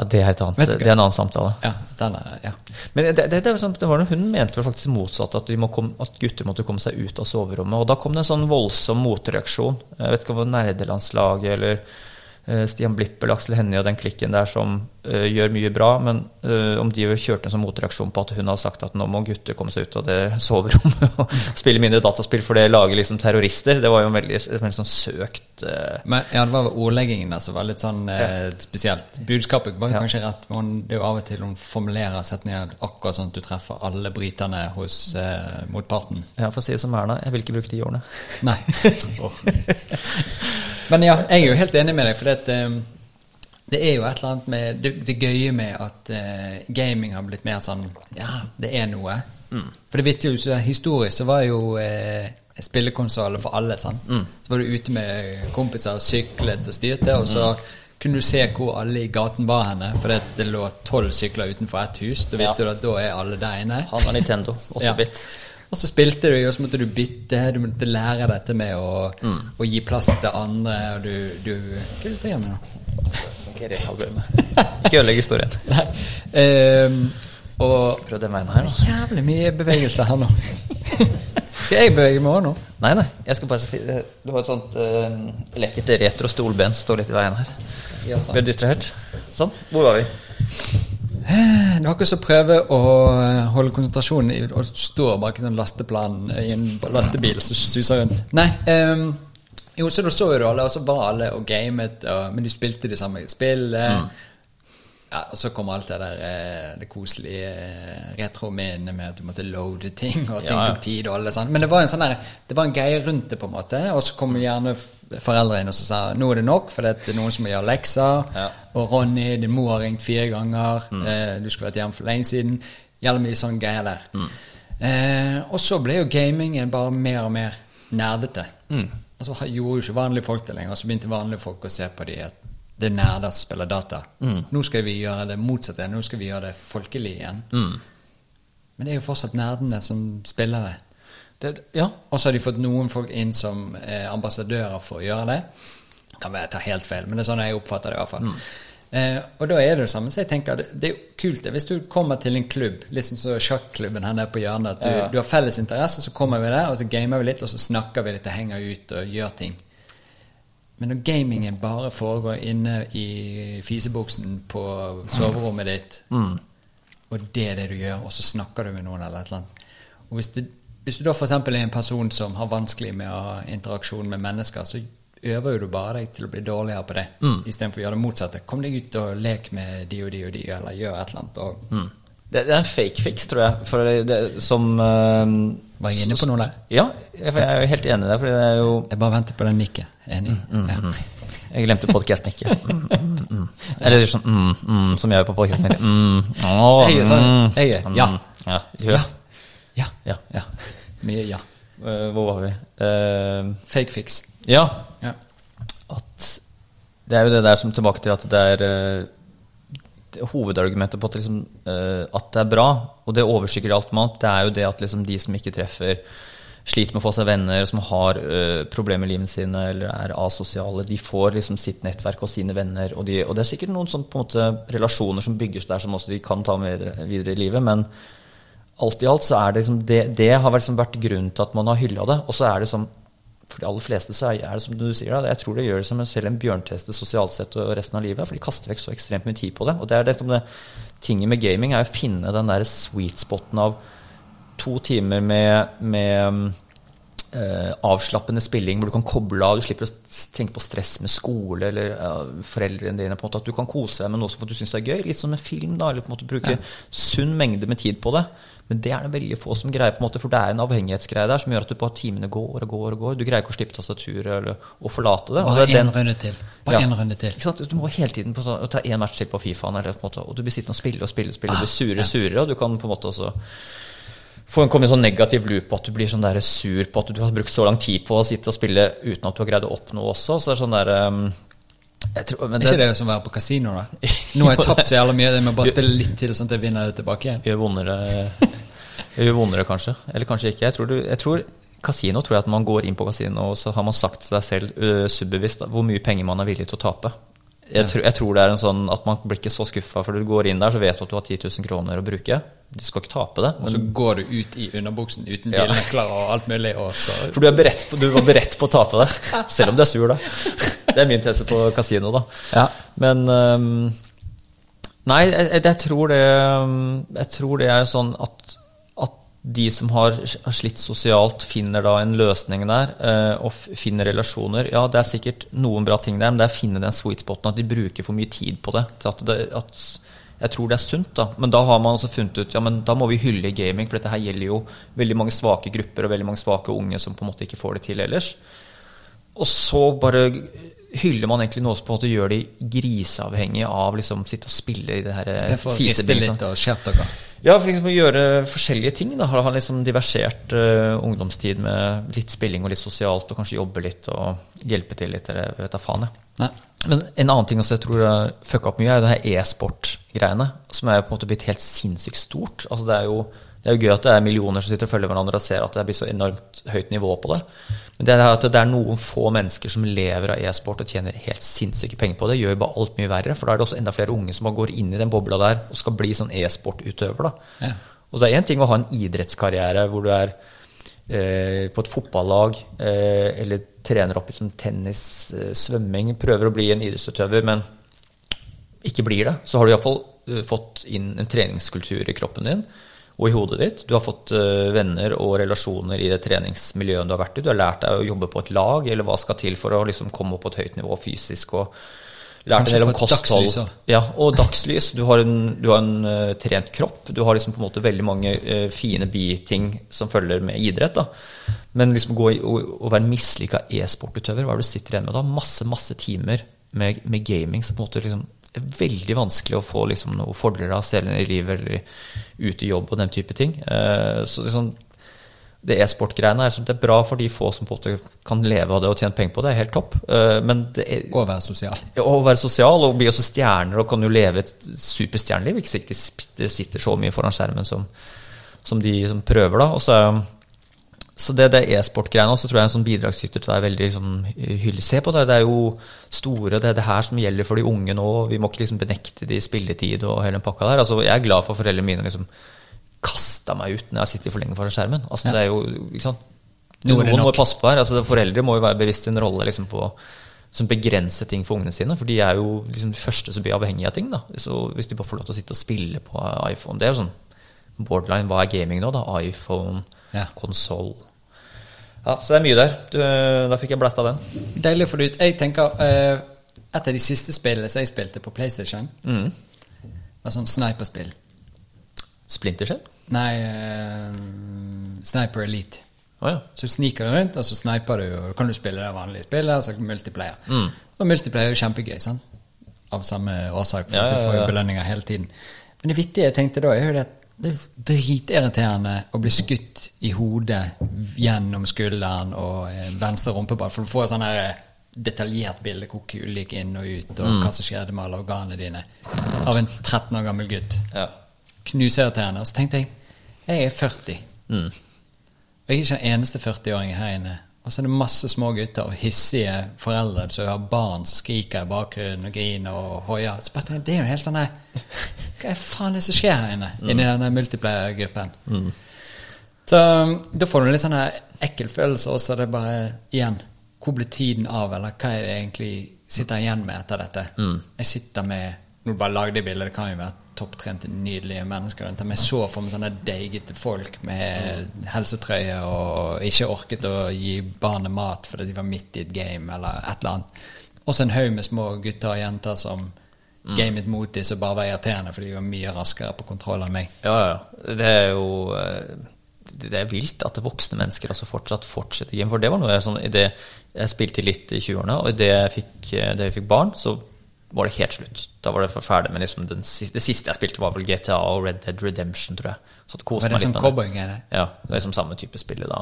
ja, det er et annet. Det er en annen samtale. Ja, den er, ja. Men det, det, det, var sånn, det var noe hun mente faktisk motsatt, at, komme, at gutter måtte komme seg ut av soverommet. Og da kom det en sånn voldsom motreaksjon. Jeg vet ikke om det var nerdelandslaget eller eh, Stian Blipper eller Aksel Hennie og den klikken der som eh, gjør mye bra, men uh, om de kjørte en sånn motreaksjon på at hun har sagt at nå må gutter komme seg ut av det soverommet og spille mindre dataspill, for det lager liksom terrorister, det var jo en veldig, en veldig sånn søkt uh... Men ja, det var ordleggingen der som var litt sånn ja. spesielt. Budskapet var Ja. kanskje rett, men det er jo av og til hun formulerer setningen akkurat sånn at du treffer alle britene hos motparten. Ja, for å si det som Erna, jeg vil ikke bruke de årene. Nei. Men ja, jeg er jo helt enig med deg, for det, at, eh, det er jo et eller annet med det, det gøye med at uh, gaming har blitt mer sånn Ja, det er noe. For det vittige jo så historisk så var jo uh, spillekonsoller for alle. sant? Så var du ute med kompiser og syklet og styrte, og så kunne du se hvor alle i gaten var henne, for det, det lå tolv sykler utenfor ett hus. Da visste Ja. du at da er alle der inne. Han har Nintendo, 8-bit. Og så spilte du, og så måtte du bytte. Du måtte lære dette med å, å gi plass til andre. Og du, du Hva er det du gjør med? Ikke det er albumet. Ikke ødelegg historien. Nei. Ehm, og Prøv den veien her, da. jævlig mye bevegelse her nå. Skal jeg bevege meg òg nå? Nei, nei. Jeg skal bare Du har et sånt uh, lekkert retro stolben som står litt i veien her. Ja, sånn. Ble du distrahert? Sånn. Hvor var vi? Dere som prøver å holde konsentrasjonen og står bak en sånn lasteplan i en lastebil som suser rundt. Nei, Um, jo, så da så jo du alle, og så var alle og gamet, og, men de spilte de samme spillene. eh, Ja, og så kommer alt det der eh, det koselige eh, retrominnet med at du måtte loade ting, og ting Ja, tok tid og alle sånn. Men det var en sånn der, det var en greie rundt det, på en måte. Og så kom gjerne foreldre inn og så sa nå er det nok, for det er noen som må gjøre lekser. Ja. Og Ronny, din mor har ringt fire ganger. Eh, du skulle vært hjemme for lenge siden. Jævlig mye sånne greier der. Eh, og så ble jo gamingen bare mer og mer nerdete. Og så gjorde jo ikke vanlige folk det lenger. Og så begynte vanlige folk å se på de at det er nerder som spiller data. Nå skal vi gjøre det motsatte. Nå skal vi gjøre det folkelig igjen. Men det er jo fortsatt nerdene som spiller det. Det, ja. Og så har de fått noen folk inn som eh, ambassadører for å gjøre det. Kan være jeg tar helt feil, men det er sånn jeg oppfatter det i hvert fall. Eh, og da er det det samme. Så jeg tenker, det, det er kult det. Hvis du kommer til en klubb, liksom så som sjakklubben her nede på hjørnet, at du, Ja. du har felles interesse, så kommer vi der, og så gamer vi litt, og så snakker vi litt og henger ut og gjør ting. Men når gamingen bare foregår inne i fisebuksen på soverommet ditt, og det er det du gjør, og så snakker du med noen eller et eller annet Og hvis, det, hvis du da f.eks. er en person som har vanskelig med å ha interaksjon med mennesker, så øver jo du bare deg til å bli dårligere på det, Mm. istedenfor å gjøre det motsatte. Kom deg ut og lek med de og de og de, eller gjør et eller annet. Og, Mm. Det, det er en fake fix, tror jeg. For det, det, som uh, Var jeg inne på noe der? Ja, jeg, jeg er jo helt enig i det. Det jo Jeg bare venter på den nikket. Enig? Mm, ja. Jeg glemte podkasten ikke. Mm, mm, mm. Eller sånn mm, mm, som jeg gjør på podkasten. Mm, å, Jeg er sånn, mm, jeg er, mm, ja. ja. ja. Ja. Ja. ja. Mye ja. Eh, hvor var vi? Uh, Fake fix. ja, Ja. at det er jo det der som tilbake til at det er eh, hovedargumentet på at, liksom, eh, at det er bra, og det overskygger alt annet, det er jo det at liksom, de som ikke treffer, sliter med å få seg venner, som har uh, problemer i livet sine eller er asosiale, de får liksom sitt nettverk og sine venner. Og, de, og det er sikkert noen en måte, relasjoner som bygges der som også de kan ta med videre i livet. Men alt i alt så er det liksom det, det har liksom vært grunnen til at man har hylla det. Og så er det som for de aller fleste så er det som du sier, da, jeg tror det gjør det som selv en bjørnteste sosialt sett og resten av livet. For de kaster vekk så ekstremt mye tid på det. Og det er det som det tinget med gaming er å finne den der sweet spoten av to timer med, med eh, avslappende spilling hvor du kan koble av. Du slipper å tenke på stress med skole eller ja, foreldrene dine. på en måte, At du kan kose deg med noe som du syns er gøy. Litt som en film. da, eller på en måte Bruke Ja. sunn mengde med tid på det. Men det er det veldig få som greier, på en måte, for det er en avhengighetsgreie der som gjør at du bare timene går og går og går. Du greier ikke å slippe tastaturet eller å forlate det. Bare én runde til. Bare Ja. én runde til. ikke sant? Du må hele tiden på sånn, ta én match til på Fifaen, eller, på en måte, og du blir sittende og spille og spille. og spille, Du blir surere og surere, og du kan på en måte også få en, komme i en sånn negativ loop på at du blir sånn der sur på at du har brukt så lang tid på å sitte og spille uten at du har greid å oppnå også. Så det er sånn der um, tror, men Er ikke det som å være på kasino, da? Nå har jeg tapt så jævla mye, jeg må bare spille litt til, sånn at jeg vinner det tilbake igjen. gjør vondere, gjør vondere kanskje. Eller kanskje ikke. Jeg tror, du, jeg tror Kasino tror jeg at man går inn på kasino, og så har man sagt til seg selv uh, subbevisst hvor mye penger man er villig til å tape. Jeg, tror, jeg tror det er en sånn at man blir ikke så skuffa, for du går inn der, så vet du at du har 10 000 kroner å bruke. Du skal ikke tape det. Og så går du ut i underbuksen uten Ja. bilnøkler og alt mulig, og så for du, er beredt du var beredt på å tape det, selv om du er sur, da. Det er min tese på kasino, da. Ja. Men um, Nei, jeg, jeg, tror det, jeg tror det er sånn at, at de som har, har slitt sosialt, finner da en løsning der, uh, og finner relasjoner. Ja, det er sikkert noen bra ting der, men det er å finne den sweet spoten, at de bruker for mye tid på det. Til at det at, jeg tror det er sunt, da. Men da har man også funnet ut ja, men da må vi hylle gaming, for dette her gjelder jo veldig mange svake grupper og veldig mange svake unge som på en måte ikke får det til ellers. Og så bare hyller man egentlig noe som på en måte gjør de griseavhengige av liksom sitte og spille i det her fisebildet. litt og skjerpe. Ja, for liksom å gjøre forskjellige ting. da Har liksom diversert uh, ungdomstid med litt spilling og litt sosialt, og kanskje jobbe litt og hjelpe til litt, eller vet da faen, jeg. Nei. Men en annen ting også jeg tror har fucka opp mye, er det her e-sport-greiene. Som er på en måte blitt helt sinnssykt stort. Altså det er jo det er jo gøy at det er millioner som sitter og følger hverandre og ser at det blir så enormt høyt nivå på det. Men det er at det er noen få mennesker som lever av e-sport og tjener helt sinnssyke penger på det, gjør bare alt mye verre. For da er det også enda flere unge som går inn i den bobla der og skal bli sånn e-sportutøver. Ja. Og det er én ting å ha en idrettskarriere hvor du er eh, på et fotballag eh, eller trener opp i som tennis, eh, svømming, prøver å bli en idrettsutøver, men ikke blir det, så har du iallfall uh, fått inn en treningskultur i kroppen din og i hodet ditt. Du har fått eh, venner og relasjoner i det treningsmiljøet du har vært i. Du har lært deg å jobbe på et lag, eller hva skal til for å liksom komme opp på et høyt nivå fysisk. og Lært en del om kosthold. Ja, og dagslys. Du har en, du har en uh, trent kropp. Du har liksom på en måte veldig mange uh, fine biting som følger med idrett. da. Men liksom gå i, å, å være mislykka e-sportutøver, hva er det du sitter igjen med da? Masse, masse timer med, med gaming som på en måte liksom veldig vanskelig å få liksom noen fordeler av senere i livet eller ute i jobb og den type ting. Eh, så liksom det e-sport-greiene er, sånn, det er bra for de få som på en måte kan leve av det og tjene penger på det, er helt topp. Eh, men det er, Og være sosial. ja, Å være sosial og bli også stjerner og kan jo leve et superstjerneliv. Ikke sikkert de sitter så mye foran skjermen som, som de som prøver, da. Og så, så det, det e-sport-greiene også tror jeg en sånn bidragsyter til det er veldig liksom, hyggelig. Se på det, det er jo store, det er det her som gjelder for de unge nå. Vi må ikke liksom benekte de spilletid og hele den pakka der. Altså, jeg er glad for foreldrene mine liksom kasta meg ut når jeg sitter for lenge foran skjermen. Altså, Ja. det er jo, ikke sant? Noen må passe på her. Altså, foreldre må jo være bevisst sin rolle liksom, på som begrenser ting for ungene sine. For de er jo liksom de første som blir avhengige av ting. Da. Så hvis de bare får lov til å sitte og spille på iPhone Det er jo sånn borderline. Hva er gaming nå? da? iPhone, Ja. konsoll Ja, så det er mye der. Du, da fikk jeg blæsta den. Deilig å få det ut. Jeg tenker eh, Et av de siste spillene som jeg spilte på PlayStation, Mm. var sånn sniperspill. Splinter Nei eh, Sniper Elite. Oh, ja. Så sniker du rundt, og så sniper du, og kan du spille det vanlige spillet, og så multiplayer. Mm. Og multiplayer er jo kjempegøy, sant? Av samme årsak, for Ja, ja, du får jo belønninger hele tiden. Men det vittige jeg tenkte da, er jo det at det er dritirriterende å bli skutt i hodet gjennom skulderen og eh, venstre rumpeball, for du får sånn her eh, detaljert bilde hvor kulen gikk inn og ut, og hva som skjedde med alle organene dine, av en 13 år gammel gutt. Ja. Knuseirriterende. Og så tenkte jeg jeg er 40. Og jeg er ikke den eneste 40-åringen her inne. Og så er det masse små gutter og hissige foreldre som har barn som skriker i bakgrunnen og griner og hoier. Så bare tenker, Det er jo helt sånn her Hva er faen det som skjer her inne? Inni denne multiplayer-gruppen. Så um, da får du litt sånn ekkel følelse også. Det er bare igjen Hvor blir tiden av, eller hva er det egentlig sitter jeg igjen med etter dette? Jeg sitter med Nå bare lagde jeg bildet, det kan jo være topptrente, nydelige mennesker rundt meg. Jeg så for meg sånne deigete folk med helsetrøye og ikke orket å gi barnet mat fordi de var midt i et game eller et eller annet. Også en haug med små gutter og jenter som gamet mot de som bare var irriterende fordi de var mye raskere på kontroll enn meg. Ja, ja. Det er jo eh, Det er vilt at voksne mennesker altså fortsatt fortsetter game. For det var noe jeg sånn det Jeg spilte litt i 20-årene, og idet jeg fikk, eh, jeg fikk barn, så var det helt slutt. Da var det ferdig Men liksom den siste, Det siste jeg spilte, var vel GTA og Red Dead Redemption, tror jeg. Så det koste Var det meg litt som det. Ja, det er liksom samme type spill da.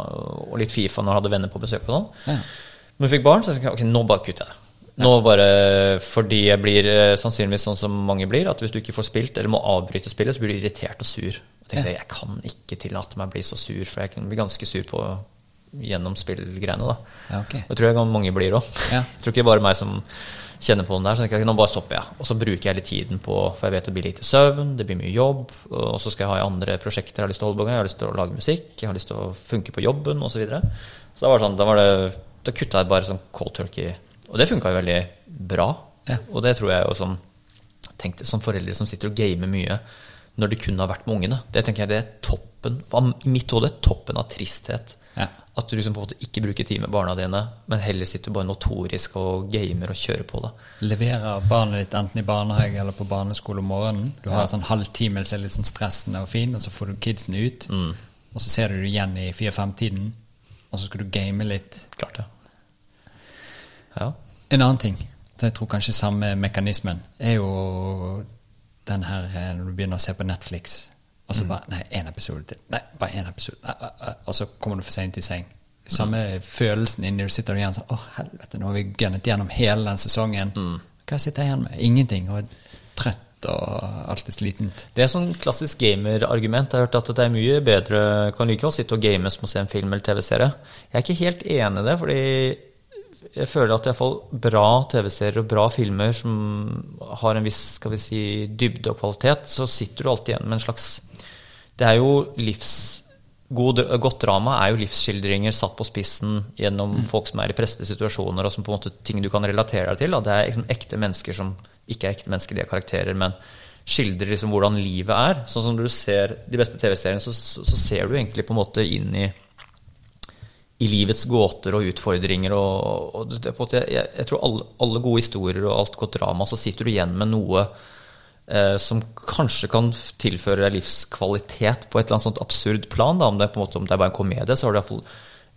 Og litt Fifa når jeg hadde venner på besøk og sånn. Ja. Jeg fikk barn, så jeg tenkte ok, nå bare kutter jeg. Nå bare fordi jeg blir eh, sannsynligvis sånn som mange blir, at hvis du ikke får spilt eller må avbryte spillet, så blir du irritert og sur. Jeg tenkte jeg kan ikke tillate meg å bli så sur, for jeg kan bli ganske sur på gjennom spillgreiene. da. Ja, okay. Det tror jeg mange blir òg. Ja. Jeg tror ikke det er bare meg som kjenner på den der. Så jeg nå bare stopper jeg. Og så bruker jeg litt tiden på For jeg vet det blir lite søvn, det blir mye jobb, og så skal jeg ha i andre prosjekter jeg har lyst til å holde på med. Jeg har lyst til å lage musikk, jeg har lyst til å funke på jobben osv. Så, videre. så da var det sånn, da, var det, da kutta jeg bare sånn cold turkey. Og det funka jo veldig bra. Ja. Og det tror jeg jo som tenkte, som foreldre som sitter og gamer mye når de kunne ha vært med ungene. Det tenker jeg det er toppen i mitt hode toppen av tristhet. Ja. At du liksom på en måte ikke bruker tid med barna dine, men heller sitter bare notorisk og gamer og kjører på. da. Leverer barnet ditt enten i barnehage eller på barneskole om morgenen. Du har en sånn halvtime som er litt sånn stressende og fin, og så får du kidsene ut. Og så ser du dem igjen i fire-fem-tiden, og så skal du game litt. Klart det. Ja. En annen ting, så jeg tror kanskje samme mekanismen, er jo den her eh, når du begynner å se på Netflix, og så bare Nei, én episode til. Nei, bare én episode. Nei, nei, nei. Og så kommer du for seint i seng. Samme følelsen inni du sitter igjen sånn Å, helvete, nå har vi gønnet gjennom hele den sesongen. Hva sitter jeg igjen med? Ingenting. Og trøtt og alt er slitent. Det er sånn klassisk gamerargument. Jeg har hørt at det er mye bedre Kan like å sitte og game som å se en film eller TV-serie. Jeg er ikke helt enig i det, fordi jeg føler at iallfall bra TV-serier og bra filmer som har en viss skal vi si, dybde og kvalitet, så sitter du alltid igjen med en slags Det er jo livs... God, godt drama er jo livsskildringer satt på spissen gjennom folk som er i pressede situasjoner, og som på en måte ting du kan relatere deg til. Da. Det er liksom ekte mennesker som ikke er ekte mennesker, de er karakterer, men skildrer liksom hvordan livet er. Sånn som du ser de beste TV-seriene, så, så, så ser du egentlig på en måte inn i i livets gåter og utfordringer. Og, og det, jeg, jeg tror alle, alle gode historier og alt godt drama, så sitter du igjen med noe eh, som kanskje kan tilføre deg livskvalitet på et eller annet sånt absurd plan. Da. Om, det måte, om det er bare en komedie, så har du iallfall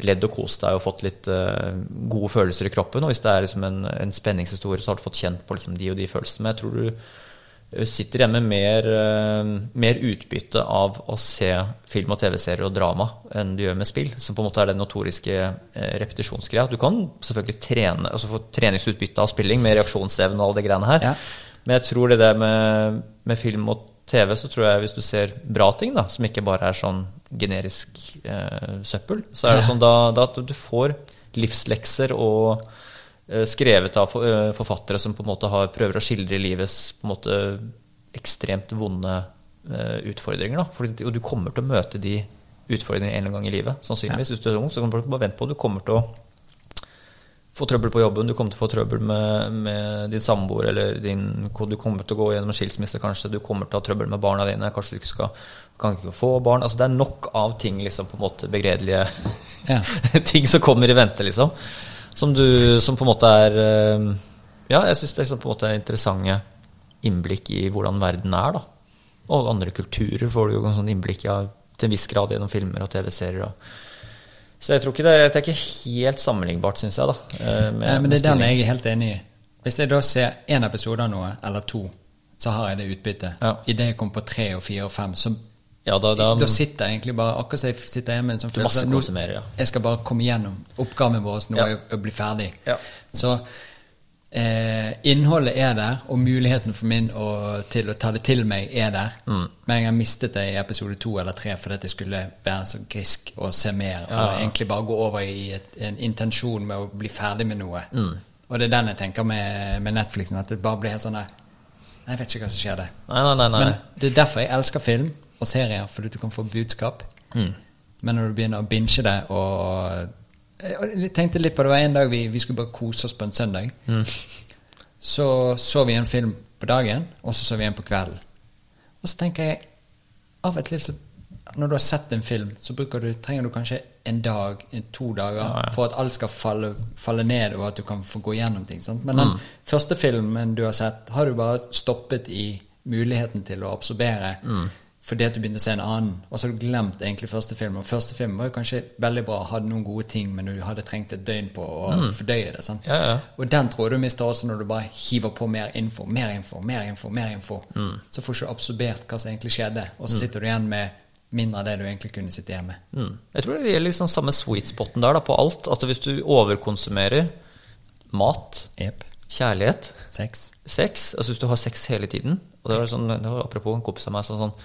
ledd og kost deg og fått litt eh, gode følelser i kroppen. Og hvis det er liksom en, en spenningshistorie, så har du fått kjent på liksom de og de følelsene. Men jeg tror du sitter igjen med mer, eh, mer utbytte av å se film og TV-serier og drama enn du gjør med spill. Som på en måte er den notoriske eh, repetisjonsgreia. Du kan selvfølgelig trene, altså få treningsutbytte av spilling med reaksjonsevne og alle de greiene her. Ja. Men jeg tror det der med, med film og TV, så tror jeg hvis du ser bra ting, da, som ikke bare er sånn generisk eh, søppel, så er det sånn da, da at du får livslekser og eh, skrevet av eh, forfattere som på en måte har, prøver å skildre livets på en måte ekstremt vonde eh, utfordringer. Da. For, og du kommer til å møte de utfordringene en eller annen gang i livet. Sannsynligvis. Hvis du er ung, så kommer du bare vente på. Du kommer til å få trøbbel på jobben, du kommer til å få trøbbel med, med din samboer, eller din, du kommer til å gå gjennom skilsmisse, kanskje. Du kommer til å ha trøbbel med barna dine. Kanskje du ikke skal kan ikke få barn. Altså, det er nok av ting, liksom, på en måte begredelige Ja. ting som kommer i vente, liksom. Som, du, som på en måte er eh, Ja, jeg syns det er liksom på en måte er interessante innblikk i hvordan verden er, da. Og andre kulturer får du jo en sånn innblikk i ja, til en viss grad gjennom filmer og TV-serier. så jeg tror ikke det, det er ikke helt sammenlignbart, syns jeg. da. eh, med- Nei, men det er den jeg er helt enig i. Hvis jeg da ser én episode av noe, eller to, så har jeg det utbyttet. Ja. Idet jeg kommer på tre og fire og fem, så Ja, da, da, Da sitter jeg egentlig bare akkurat som jeg sitter hjemme med en sånn følelse nå- konsumerer, ja. Jeg skal bare komme gjennom oppgaven vår nå Ja. å bli ferdig. Ja. Så eh, innholdet er der, og muligheten for min å, til å ta det til meg er der. Mm. Men jeg har mistet det i episode to eller tre fordi at jeg skulle være så grisk og se mer. Og egentlig bare gå over i et, en intensjon med å bli ferdig med noe. Mm. Og det er den jeg tenker med, med Netflixen, at det bare blir helt sånn der jeg vet ikke hva som skjer der. Nei, nei. nei. Men det er derfor jeg elsker film og serier, fordi du kan få budskap. Mm. Men når du begynner å binge det og Jeg tenkte litt på det var en dag vi, vi skulle bare kose oss på en søndag. Mm. Så så vi en film på dagen, og så så vi en på kvelden. Og så tenker jeg av og til så når du har sett en film, så du, trenger du kanskje en dag, to dager, for at alt skal falle, falle ned, og at du kan få gå gjennom ting. Sant? Men den Mm. første filmen du har sett, har du bare stoppet i muligheten til å absorbere Mm. Fordi at du begynte å se en annen, og så har du glemt egentlig første film. Og første film var jo kanskje veldig bra, hadde noen gode ting, men du hadde trengt et døgn på å fordøye det. Sant? Mm. Ja, ja. Og den tror jeg du mister også når du bare hiver på mer info, mer info, mer info. mer info. Mm. Så får du ikke absorbert hva som egentlig skjedde, og så sitter du igjen med mindre av det du egentlig kunne sitte igjen med. Mm. Jeg tror det gjelder liksom samme sweet spoten der da, på alt. At hvis du overkonsumerer mat, Yep. kjærlighet, Sex. sex Altså hvis du har sex hele tiden Og det var sånn, det var apropos en kompis av meg som sånn, sånn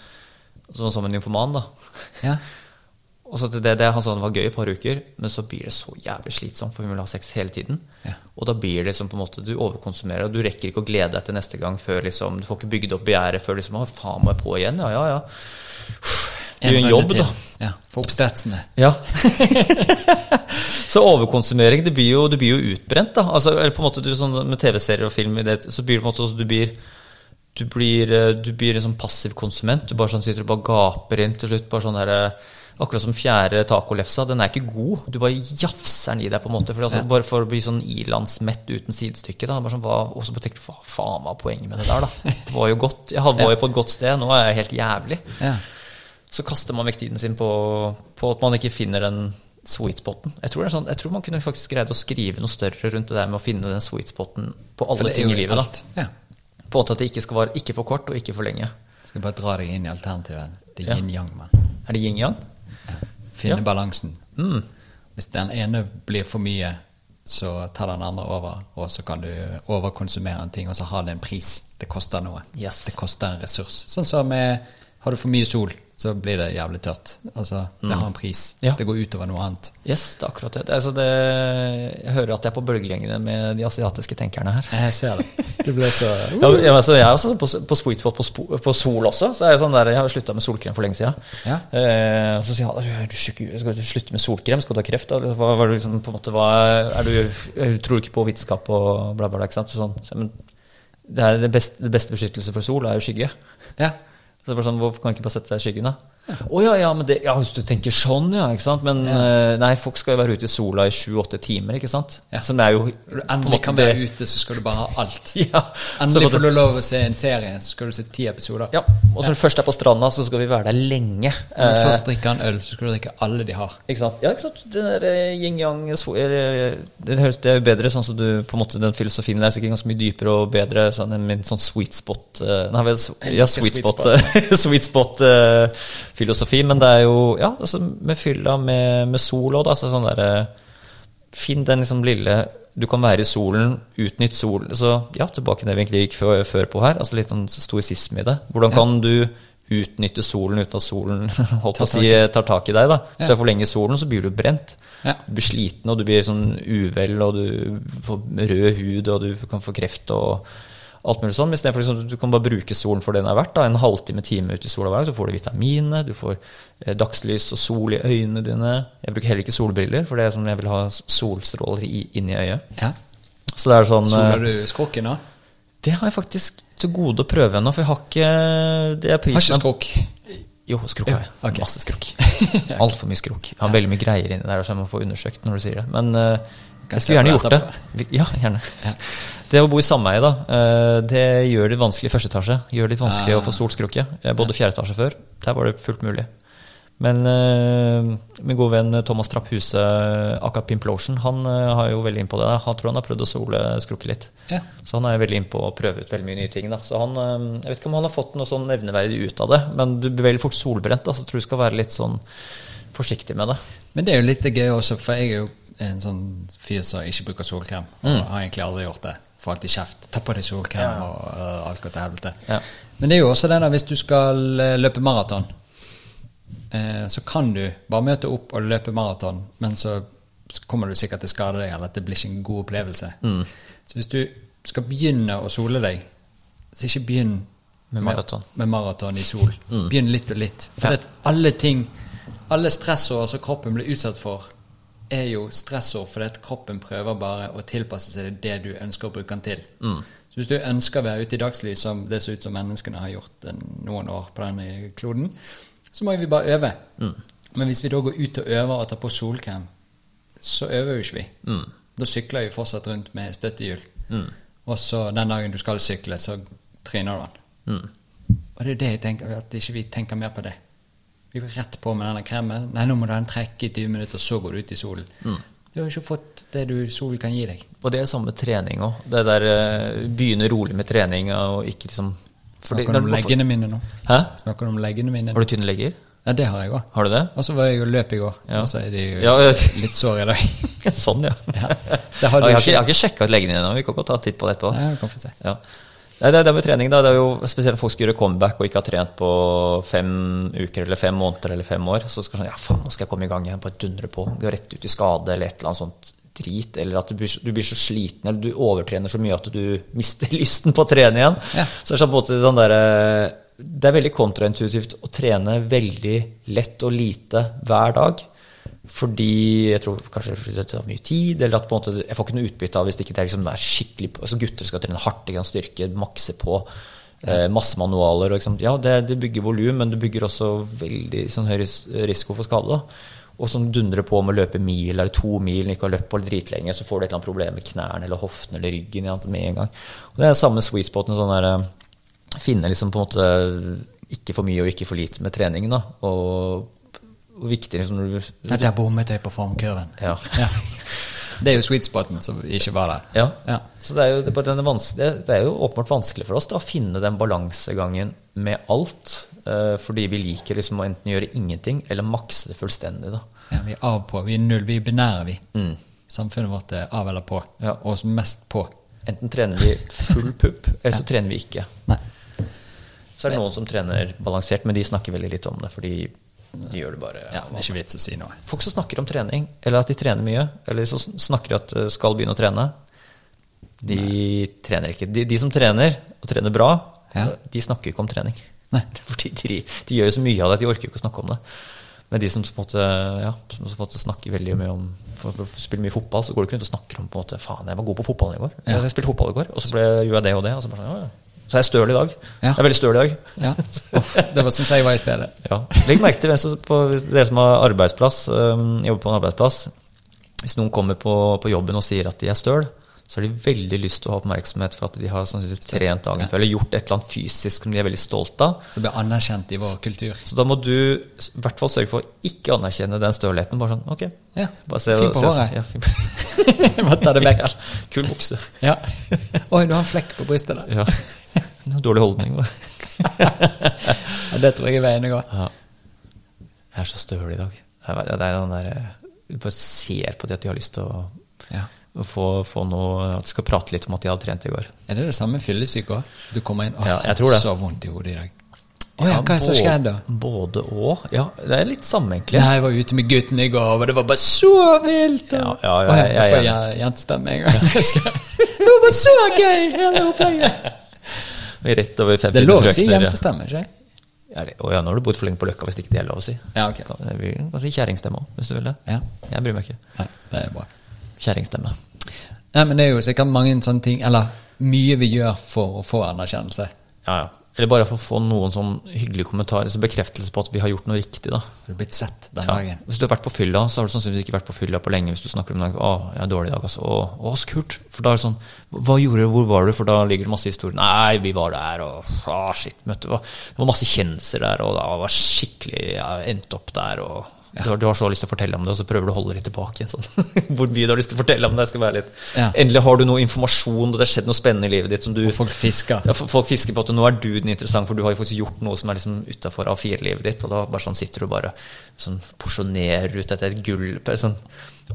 som en informant da Ja. Og så det, det han sa det var gøy et par uker Men så blir det så jævlig slitsomt For hun vil ha sex hele tiden Ja. Og da blir det liksom på en måte Du overkonsumerer Og du rekker ikke å glede deg til neste gang Før liksom Du får ikke bygd opp begjæret Før liksom Å faen må jeg på igjen Ja, ja, ja Det blir en jobb til. da Ja. Få opp statsene. ja. så overkonsumering, det blir jo, det blir jo utbrent, da. Altså, eller på en måte, du, sånn, med TV-serier og film, i det, så blir det på en måte også, du blir du blir, eh, du blir en sånn passiv konsument. Du bare sånn sitter og bare gaper inn til slutt. bare sånn der, eh, Akkurat som fjerde tacolefsa. Den er ikke god. Du bare jafser den i deg, på en måte. For altså, Ja. Bare for å bli sånn ilandsmett uten sidestykke. Da. Bare sånn, og så bare tenkte du hva faen var poenget med det der, da? Det var jo godt. Jeg var jo på et godt sted. Nå er jeg helt jævlig Ja. så kaster man vekk tiden sin på, på at man ikke finner den sweet spoten. Jeg tror, det sånn, jeg tror man kunne faktisk greid å skrive noe større rundt det der med å finne den sweet spoten på alle ting i livet. Da. Ja. På at det ikke skal være ikke for kort og ikke for lenge. Skal bare dra deg inn i alternativet. Det er yin-yang, mann. Er det yin-yang? Finne Ja. balansen. Mm. Hvis den ene blir for mye, så tar den andre over, og så kan du overkonsumere en ting, og så har det en pris. Det koster noe. Yes. Det koster en ressurs. Sånn som med Har du for mye sol, så blir det jævlig tørt. Altså, det har en pris. Ja. Det går utover noe annet. Yes, det er akkurat det. altså det jeg hører at jeg er på bølgelengde med de asiatiske tenkerne her. Jeg ser det. Du ble så Ja, ja, altså, jeg er også på, på sweet spot på, på sol også. Så er jeg sånn der, Jeg har slutta med solkrem for lenge siden. Ja. Eh, så sier han du skal du slutte med solkrem, skal du ha kreft? Eller hva, hva, liksom, måte, hva, er du, er- tror du ikke på vitenskap og bla, bla, bla? Ikke sant? Sånn. Så, men det, det, beste, det beste beskyttelse for sol er jo skygge. Ja. Så det var sånn, Hvorfor kan du ikke bare sette seg i skyggen, da? Å ja, ja, men det, ja, hvis du tenker sånn, ja. ikke sant? Men ja. nei, folk skal jo være ute i sola i sju-åtte timer, ikke sant? Ja. Som er jo endelig kan være ute, så skal du bare ha alt. Ja. Endelig får du lov å se en serie, så skal du se ti episoder. Ja, og når du først er på stranda, så skal vi være der lenge. Når du Eh, først drikker en øl, så skal du drikke alle de har. ikke sant? Ja, ikke sant? Den der eh, yin-yang eh, det, høres- det er jo bedre sånn som du på en måte Den filosofien der er sikkert ganske mye dypere og bedre sånn, enn min sånn sweet spot eh, Nei, ja, sweet spot, eh, sweet spot eh, filosofi, men det er jo Ja, altså med fylla med, med sol òg, da. Så sånn derre Finn den liksom lille Du kan være i solen, utnytt solen Så ja, tilbake til det vi egentlig gikk før, før på her. Altså litt sånn stoisisme i det. Hvordan Ja. kan du utnytte solen uten at solen holdt tar, å Tar si, tar tak i deg? da Ja. du for lenge i solen, så blir du brent. Ja. Du blir sliten, og du blir sånn uvel, og du får rød hud, og du kan få kreft og alt mulig sånn. Istedenfor liksom, du kan bare bruke solen for det den er verdt. Da. En halvtime, time ute i sola hver dag, så får du vitaminer, du får eh, dagslys og sol i øynene dine. Jeg bruker heller ikke solbriller, for det er som jeg vil ha solstråler i, inni øyet. Ja. Så det er sånn Soler eh, du skrukken da? Det har jeg faktisk til gode å prøve ennå, for jeg har ikke Det er Har prisen ikke skrukk. Jo, skrukk har jeg. Okay. ok. Masse skrukk. Altfor mye skrukk. Jeg har veldig mye greier inni der, så jeg må få undersøkt når du sier det. Men eh, jeg skulle gjerne gjort det det. Ja, gjerne. Det å bo i sameie, da, eh, det gjør det vanskelig i første etasje. Gjør det litt vanskelig Ah. å få solskrukke. Jeg bodde fjerde etasje før. Der var det fullt mulig. Men eh, min gode venn Thomas Trapp Huse, aka Pimplotion, han eh, har jo veldig inn på det. Han tror han har prøvd å sole skrukke litt. Ja. Så han er veldig inn på å prøve ut veldig mye nye ting. Da. Så han, eh, jeg vet ikke om han har fått noe sånn nevneverdig ut av det, men du blir veldig fort solbrent. Da, så jeg tror du skal være litt sånn forsiktig med det. Men det er jo litt gøy også, for jeg er jo en sånn fyr som ikke bruker solkrem. Mm. Og har egentlig aldri gjort det. Får alltid kjeft. Ta på deg solkrem, og uh, alt går til helvete. Ja. Men det er jo også det der hvis du skal øh, løpe maraton, eh, så kan du bare møte opp og løpe maraton, men så kommer du sikkert til å skade deg, eller at det blir ikke en god opplevelse. Mm. Så hvis du skal begynne å sole deg, så ikke begynn Med maraton. med maraton i sol. Begynn litt og litt. For Ja. alle ting, alle stressår som kroppen blir utsatt for, er jo stressord fordi at kroppen prøver bare å tilpasse seg det du ønsker å bruke den til. Så hvis du ønsker å være ute i dagslys, som det ser ut som menneskene har gjort noen år på denne kloden, så må vi bare øve. Men hvis vi da går ut og øver og tar på solkrem, så øver jo ikke vi. Da sykler vi fortsatt rundt med støttehjul. Og så den dagen du skal sykle, så tryner du den. Og det er det jeg tenker, at ikke vi tenker mer på det. Vi går rett på med denne kremen. Nei, nå må du ha en trekk i 20 minutter, så går du ut i solen. Du har ikke fått det du solen kan gi deg. Og det er samme med trening òg. Det der eh, begynne rolig med trening og ikke liksom Snakker du om leggene mine nå? Hæ? Snakker du om leggene mine? Har du tynne legger? Ja, det har jeg òg. Har du det? Og så var jeg og løp i går, Ja. og så er de jo Ja, ja. litt sår i dag. sånn, ja. Ja. Det har du jeg, har ikke. jeg har ikke sjekka ut leggene dine ennå. Vi kan godt ta en titt på det etterpå. Nei, vi kan få se. Ja. Nei, det, er det med trening, da. Det er jo spesielt folk skal gjøre comeback og ikke har trent på fem uker eller fem måneder eller fem år. Så skal sånn, ja faen, nå skal jeg komme i gang igjen, bare dundre på. Gå rett ut i skade eller et eller annet sånt drit. Eller at du blir, du blir så sliten eller du overtrener så mye at du mister lysten på å trene igjen. Ja. Så det er sånn på en måte sånn derre Det er veldig kontraintuitivt å trene veldig lett og lite hver dag. Fordi jeg tror kanskje det tar mye tid, eller at på en måte jeg får ikke noe utbytte av hvis det ikke er liksom, det er skikkelig altså Gutter skal trene hardt, de kan styrke, makse på. Eh, masse manualer. Og, liksom, ja, det, det bygger volum, men det bygger også veldig sånn, høy risiko for skade. Da. Og som dundrer på med å løpe mil eller to mil, ikke har løpt på dritlenge, så får du et eller annet problem med knærne eller hoften eller ryggen ja, med en gang. Og det er samme sweet spoten. Sånn der, eh, finne liksom på en måte ikke for mye og ikke for lite med trening. Da. Og, og viktig liksom når du Ja, der bommet jeg på formkurven. Ja. Ja. Det er jo sweet spoten som ikke var der. Ja. Ja. Så det er, jo, det, det er jo åpenbart vanskelig for oss da, å finne den balansegangen med alt. eh, fordi vi liker liksom å enten gjøre ingenting eller makse det fullstendig. Da. Ja, vi er av på. Vi er null. Vi er binære, vi. Mm. Samfunnet vårt er av eller på. Ja. Og oss mest på. Enten trener vi full pupp, eller så trener vi ikke. Nei. Så er det noen som trener balansert, men de snakker veldig litt om det. fordi de gjør det bare Ja, det er ikke vits å si noe. Folk som snakker om trening, eller at de trener mye, eller som snakker at skal begynne å trene, de trener ikke. De, de som trener, og trener bra, Ja. de snakker ikke om trening. Nei. Fordi de, de gjør jo så mye av det at de orker jo ikke å snakke om det. Men de som på en måte, ja, som på en måte snakker veldig mye om for, for, å spille mye fotball, så går det ikke rundt og snakker om på en måte, faen, jeg var god på fotballen i går. Ja. Jeg spilte fotball i går, og så ble, gjorde jeg det og det. Og så, bare sånn, ja, ja. Så jeg er støl i dag. Ja. Jeg er veldig støl i dag. Ja. Uff, det var som jeg var i stedet. Ja. Legg merke til som- på dere som har arbeidsplass, um, jobber på en arbeidsplass. Hvis noen kommer på, på jobben og sier at de er støl, så har de veldig lyst til å ha oppmerksomhet for at de har sannsynligvis trent dagen før eller gjort et eller annet fysisk som de er veldig stolt av. Som blir anerkjent i vår kultur. Så da må du i hvert fall sørge for å ikke anerkjenne den stølheten. Bare sånn, ok. Ja. Bare se, Fin på håret. Ja, fin på Bare ta det vekk. Ja, Kul bukse. Ja. Oi, du har en flekk på brystet der. Ja. Dårlig holdning. Ja, det tror jeg er veien å gå. Ja. Jeg er så støl i dag. Det er, den der, eh, Du bare ser på det at de har lyst til å, Ja. Få, få noe At de skal prate litt om at de hadde trent i går. Er det det samme fyllesyke òg? Du kommer inn og Ja, jeg tror det. så vondt i hodet i dag. Å ja, hva er det som skjedde da? Både og. Ja, det er litt samme, egentlig. Nei, jeg var ute med gutten i går, og det var bare så vilt! Ja, Ja, ja, ja, jeg- får jeg jentestemme en gang. Det var bare så gøy! Hele opplegget. Rett over 50 Det er lov å si jentestemme, ikke det- ja, nå har du bodd for lenge på Løkka hvis ikke det er lov å si. Ja, ok. Kan- kan si kjerringstemme òg, hvis du vil det. Ja. Jeg bryr meg ikke. Nei, det er bra. Kjerringstemme. Nei, men det er jo sikkert mange sånne ting Eller mye vi gjør for å få anerkjennelse. Ja, ja. Eller bare for å få noen sånn hyggelige kommentarer, så bekreftelse på at vi har gjort noe riktig. da. Du har blitt sett den Ja. dagen. Hvis du har vært på fylla, så har du sannsynligvis ikke vært på fylla på lenge hvis du snakker om det. Å, jeg er dårlig i dag, altså. Å, å, så kult. For da er det sånn Hva gjorde du, hvor var du? For da ligger det masse historier. Nei, vi var der, og å, shit, møtte Det var masse kjendiser der, og det var skikkelig Jeg endte opp der, og du, har, du har så lyst til å fortelle om det, og så prøver du å holde litt tilbake. Sånn. Hvor mye du har lyst til å fortelle om det. Skal være litt. Ja. Endelig har du noe informasjon, og det har skjedd noe spennende i livet ditt som du folk fisker. ja, Folk fisker på at nå er du den interessant, for du har jo faktisk gjort noe som er liksom utafor A4-livet ditt. Og da bare sånn sitter du bare sånn porsjonerer ut etter et gull, sånn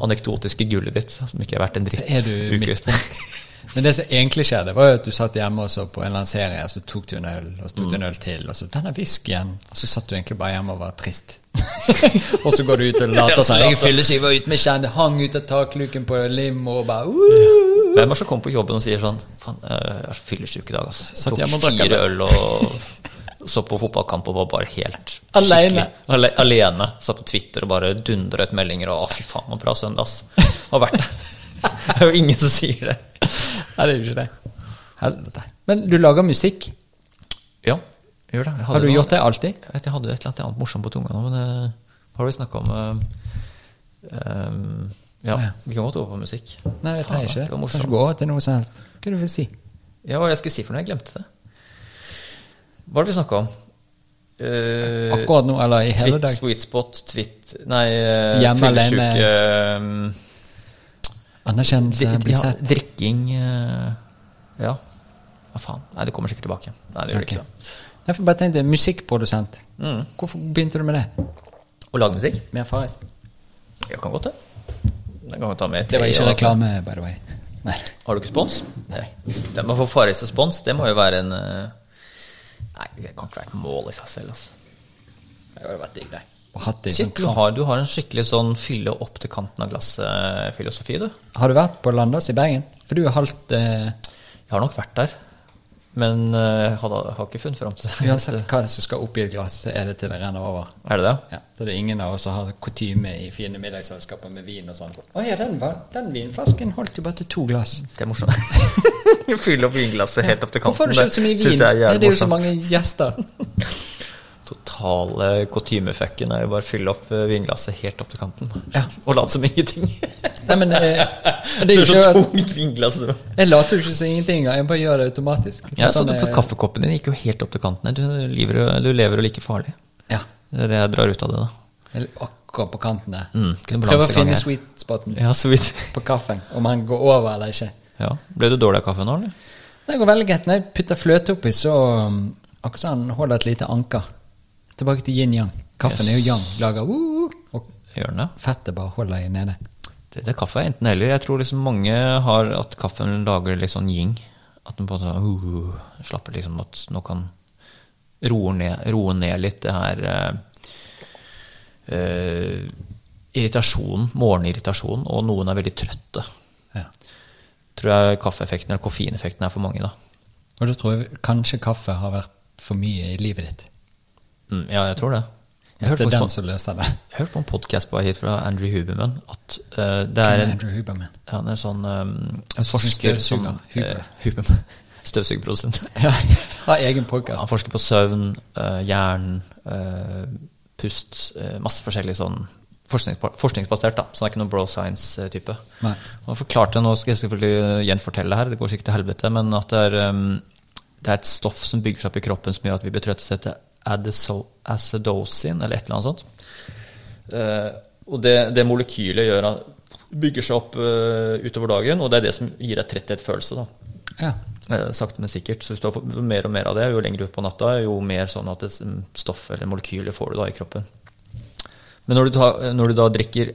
anekdotiske gullet ditt, som ikke er verdt en dritt. Så er du uke. midtpunkt. Men det som egentlig skjedde, var jo at du satt hjemme og så på en eller annen serie, og så tok du en øl, og så tok du en øl til, og så denne whiskyen, og så satt du egentlig bare hjemme og var trist. og så går du ut og later som jeg later. fylleskiva ut med kjenne, hang ut av takluken på limo og bare uh, Hvem er det som kommer på jobben og sier sånn Faen, jeg er fyllesyk i dag, altså. Satt Tok fire øl. og så på fotballkamp og var bare helt Alene. Alene. Satt på Twitter og bare dundret meldinger og 'Å, fy faen, så bra søndag', ass. Har vært det. Det er jo ingen som sier det. Nei, det gjør ikke det. Helvete. Men du lager musikk. Ja, gjør det. Jeg Har du noe- gjort det alltid? Jeg vet jeg hadde et eller annet morsomt på tunga nå, men det har vi snakka om uh, um, Ja, Ja. vi kan godt over på musikk. Nei, jeg trenger ikke det. var morsomt. gå til noe som helst. Hva er det du vil si? Ja, hva jeg skulle si for noe? Jeg glemte det. Hva var det vi snakka om? Uh, Akkurat nå, eller i hele dag? sweet spot, twit Nei, fyllesyke eh, Anerkjennelse, bli ja. Drikking eh, Ja. Hva faen? Nei, det kommer sikkert tilbake. Nei, det gjør det ikke. det. Jeg får bare tenkte, musikkprodusent. Mm. Hvorfor begynte du med det? Å lage musikk? Med Faris? Jeg kan godt det. Det, kan ta med Det var ikke reklame, by the way. Nei. Har du ikke spons? Nei. Det med å få Farris spons, det må jo være en eh, Nei, det kan ikke være et mål i seg selv. Altså. Det hadde vært digg, det. Shit, sånn du har, du har en skikkelig sånn fylle opp til kanten av glasset-filosofi, du. Har du vært på Landås i Bergen? For du er halvt eh, Jeg har nok vært der, men eh, jeg har, har ikke funnet fram til det. Uansett hva som skal oppi et glass, så er det til det renner over. Er det det? Ja, så det er ingen av oss som har kutyme i fine middagsselskaper med vin og sånn. Å ja, den, var, den vinflasken holdt jo bare til to glass. Det er morsomt. Fylle opp vinglasset helt opp til kanten. Hvorfor har du kjøpt så mye vin? Det, er det er jo så mange gjester. Totale kutymefucken er jo bare å fylle opp eh, vinglasset helt opp til kanten. Ja. Og late som ingenting. Nei, men eh, det er så tungt vinglass. Jeg later jo ikke som ingenting jeg bare gjør det automatisk. Ja, så Sånn, du, på Kaffekoppen din gikk jo helt opp til kanten. Du lever, du lever jo like farlig. Ja. Det er det jeg drar ut av det, da. Eller Akkurat på kanten der. Mm, Prøv å finne her. sweet spoten Ja, sweet. på kaffen, om han går over eller ikke. Ja. Ble du dårlig av kaffe nå, eller? Det går veldig greit. Når jeg putter fløte oppi, så um, akkurat som han holder et lite anker. Tilbake til yin-yang. Kaffen er jo yang. Lager uh, uh, og fettet bare holder deg nede. Det, det kaffe er enten eller. Jeg tror liksom mange har at kaffen lager litt sånn yin. At den på en måte uh, slapper liksom at nå kan roe ned, roe ned litt det her uh, eh, irritasjonen, morgenirritasjonen, og noen er veldig trøtte. Ja. Tror jeg kaffeeffekten eller koffeineffekten er for mange, da. Og da tror jeg kanskje kaffe har vært for mye i livet ditt. Mm, ja, jeg tror det. Jeg Hvis det er den som løser det. jeg hørte på en podkast på hit fra Andrew Huberman at uh, det er en, Huberman? han er sånn um, En forsker som Huber. uh, Huberman. Støvsugerprodusent. Ja, har egen podkast. Han forsker på søvn, uh, jern, uh, pust, eh, masse forskjellig sånn forskningsbasert, da. Så det er ikke noen bro science-type. Han forklarte, nå skal jeg selvfølgelig gjenfortelle her, det går sikkert til helvete, men at det er, um, det er et stoff som bygger seg opp i kroppen som gjør at vi blir adeso- acidosin, eller et eller annet sånt. Eh, og det, det molekylet gjør at bygger seg opp eh, utover dagen, og det er det som gir deg tretthetsfølelse. Ja. Eh, sakte, men sikkert. Så hvis du har fått mer og mer av det, jo lenger ut på natta, jo mer sånn at det, stoff eller molekyler får du da i kroppen. Men når du, da, når du da drikker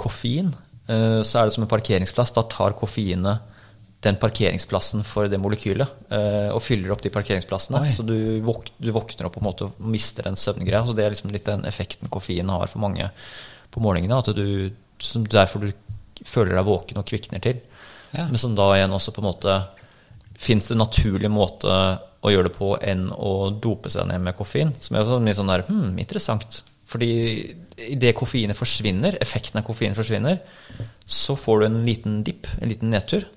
koffein, så er det som en parkeringsplass. Da tar koffeinet den parkeringsplassen for det molekylet eh, og fyller opp de parkeringsplassene. Oi. Så du, våk, du våkner opp på en måte og mister den søvngreia. Så det er liksom litt den effekten koffein har for mange på morgenene. At du, som derfor du føler deg våken og kvikner til. Ja. Men som da igjen også på en måte Fins det en naturlig måte å gjøre det på enn å dope seg ned med koffein? Som er også mye sånn der Hm, interessant. Fordi idet koffeinet forsvinner, effekten av koffein forsvinner, så får du en liten dipp, en liten nedtur.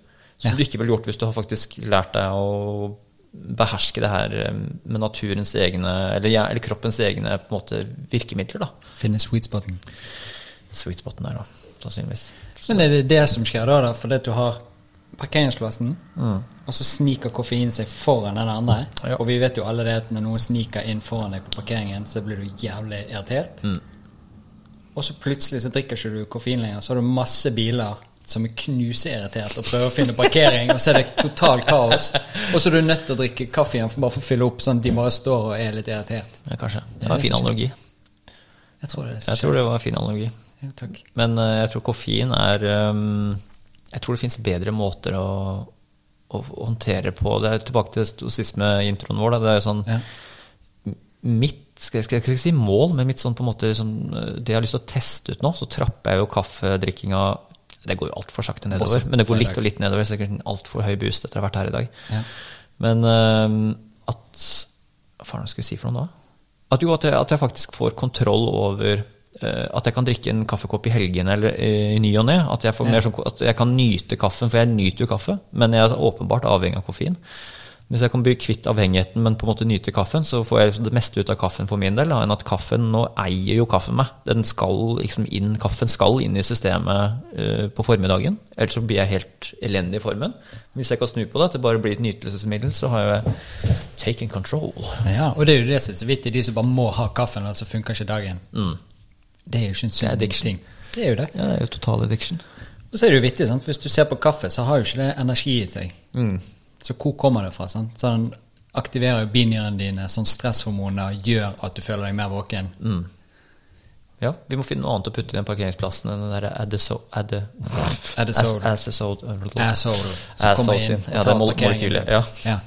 Som Ja. du ikke ville gjort hvis du har faktisk lært deg å beherske det her eh, med naturens egne, eller, eller kroppens egne på en måte, virkemidler. da. Finne sweet spoten. Sweet spoten der, da, sannsynligvis. Men er det det som skjer da, da fordi at du har parkeringsplassen, og så sniker koffeinen seg foran den andre. Ja. Og vi vet jo alle det at når noen sniker inn foran deg på parkeringen, så blir du jævlig irritert. Og så plutselig så drikker ikke du koffein lenger, så har du masse biler som er knuseirritert og prøver å finne parkering, og så er det totalt kaos. Og så er du nødt til å drikke kaffe igjen for bare for å fylle opp, sånn at de bare står og er litt irritert. Ja, kanskje. Det var en fin analogi. Jeg tror det Jeg tror det var en fin analogi. Ja. Men uh, jeg tror koffein er um, Jeg tror det fins bedre måter å, å håndtere på. Det er tilbake til stoisisme i introen vår. Da. Det er jo sånn Ja. Mitt skal jeg, skal jeg si mål, men mitt sånn på en måte eh, det jeg har lyst til å teste ut nå, så trapper jeg jo kaffedrikkinga Det går jo altfor sakte nedover, Også men det går litt og litt nedover. Sikkert en altfor høy boost etter å ha vært her i dag. Ja. Men uh, at Hva faen skal jeg si for noe da? At jo, at jeg, at jeg faktisk får kontroll over uh, At jeg kan drikke en kaffekopp i helgene eller uh, i ny og ne. At, mer sånn, at jeg kan nyte kaffen, for jeg nyter jo kaffe. Men jeg er åpenbart avhengig av koffein. Hvis jeg kan bli kvitt avhengigheten, men på en måte nyte kaffen, så får jeg liksom det meste ut av kaffen for min del. Da, enn at kaffen Nå eier jo kaffen meg. Den skal liksom inn, Kaffen skal inn i systemet uh, på formiddagen. Ellers så blir jeg helt elendig i formen. Hvis jeg kan snu på det, at det bare blir et nytelsesmiddel, så har jeg taken control. Ja, og det er jo det som er så vittig. De som bare må ha kaffen, og så funker ikke dagen. Det er jo ikke en sunn ting. Det er jo det. Ja, det er jo total addiction. Og så er det jo vittig, sant? hvis du ser på kaffe, så har jo ikke det energi i seg. Mm. Så hvor kommer det fra? sant? Så den aktiverer jo binyrene dine, sånn stresshormoner gjør at du føler deg mer våken. Mm. Ja, vi må finne noe annet å putte i den parkeringsplassen enn den der adeso... Ade, Adesol. As- Asesol- Asshole. som Asshole kommer inn sin. Ja, det er molekylet, ja. ja.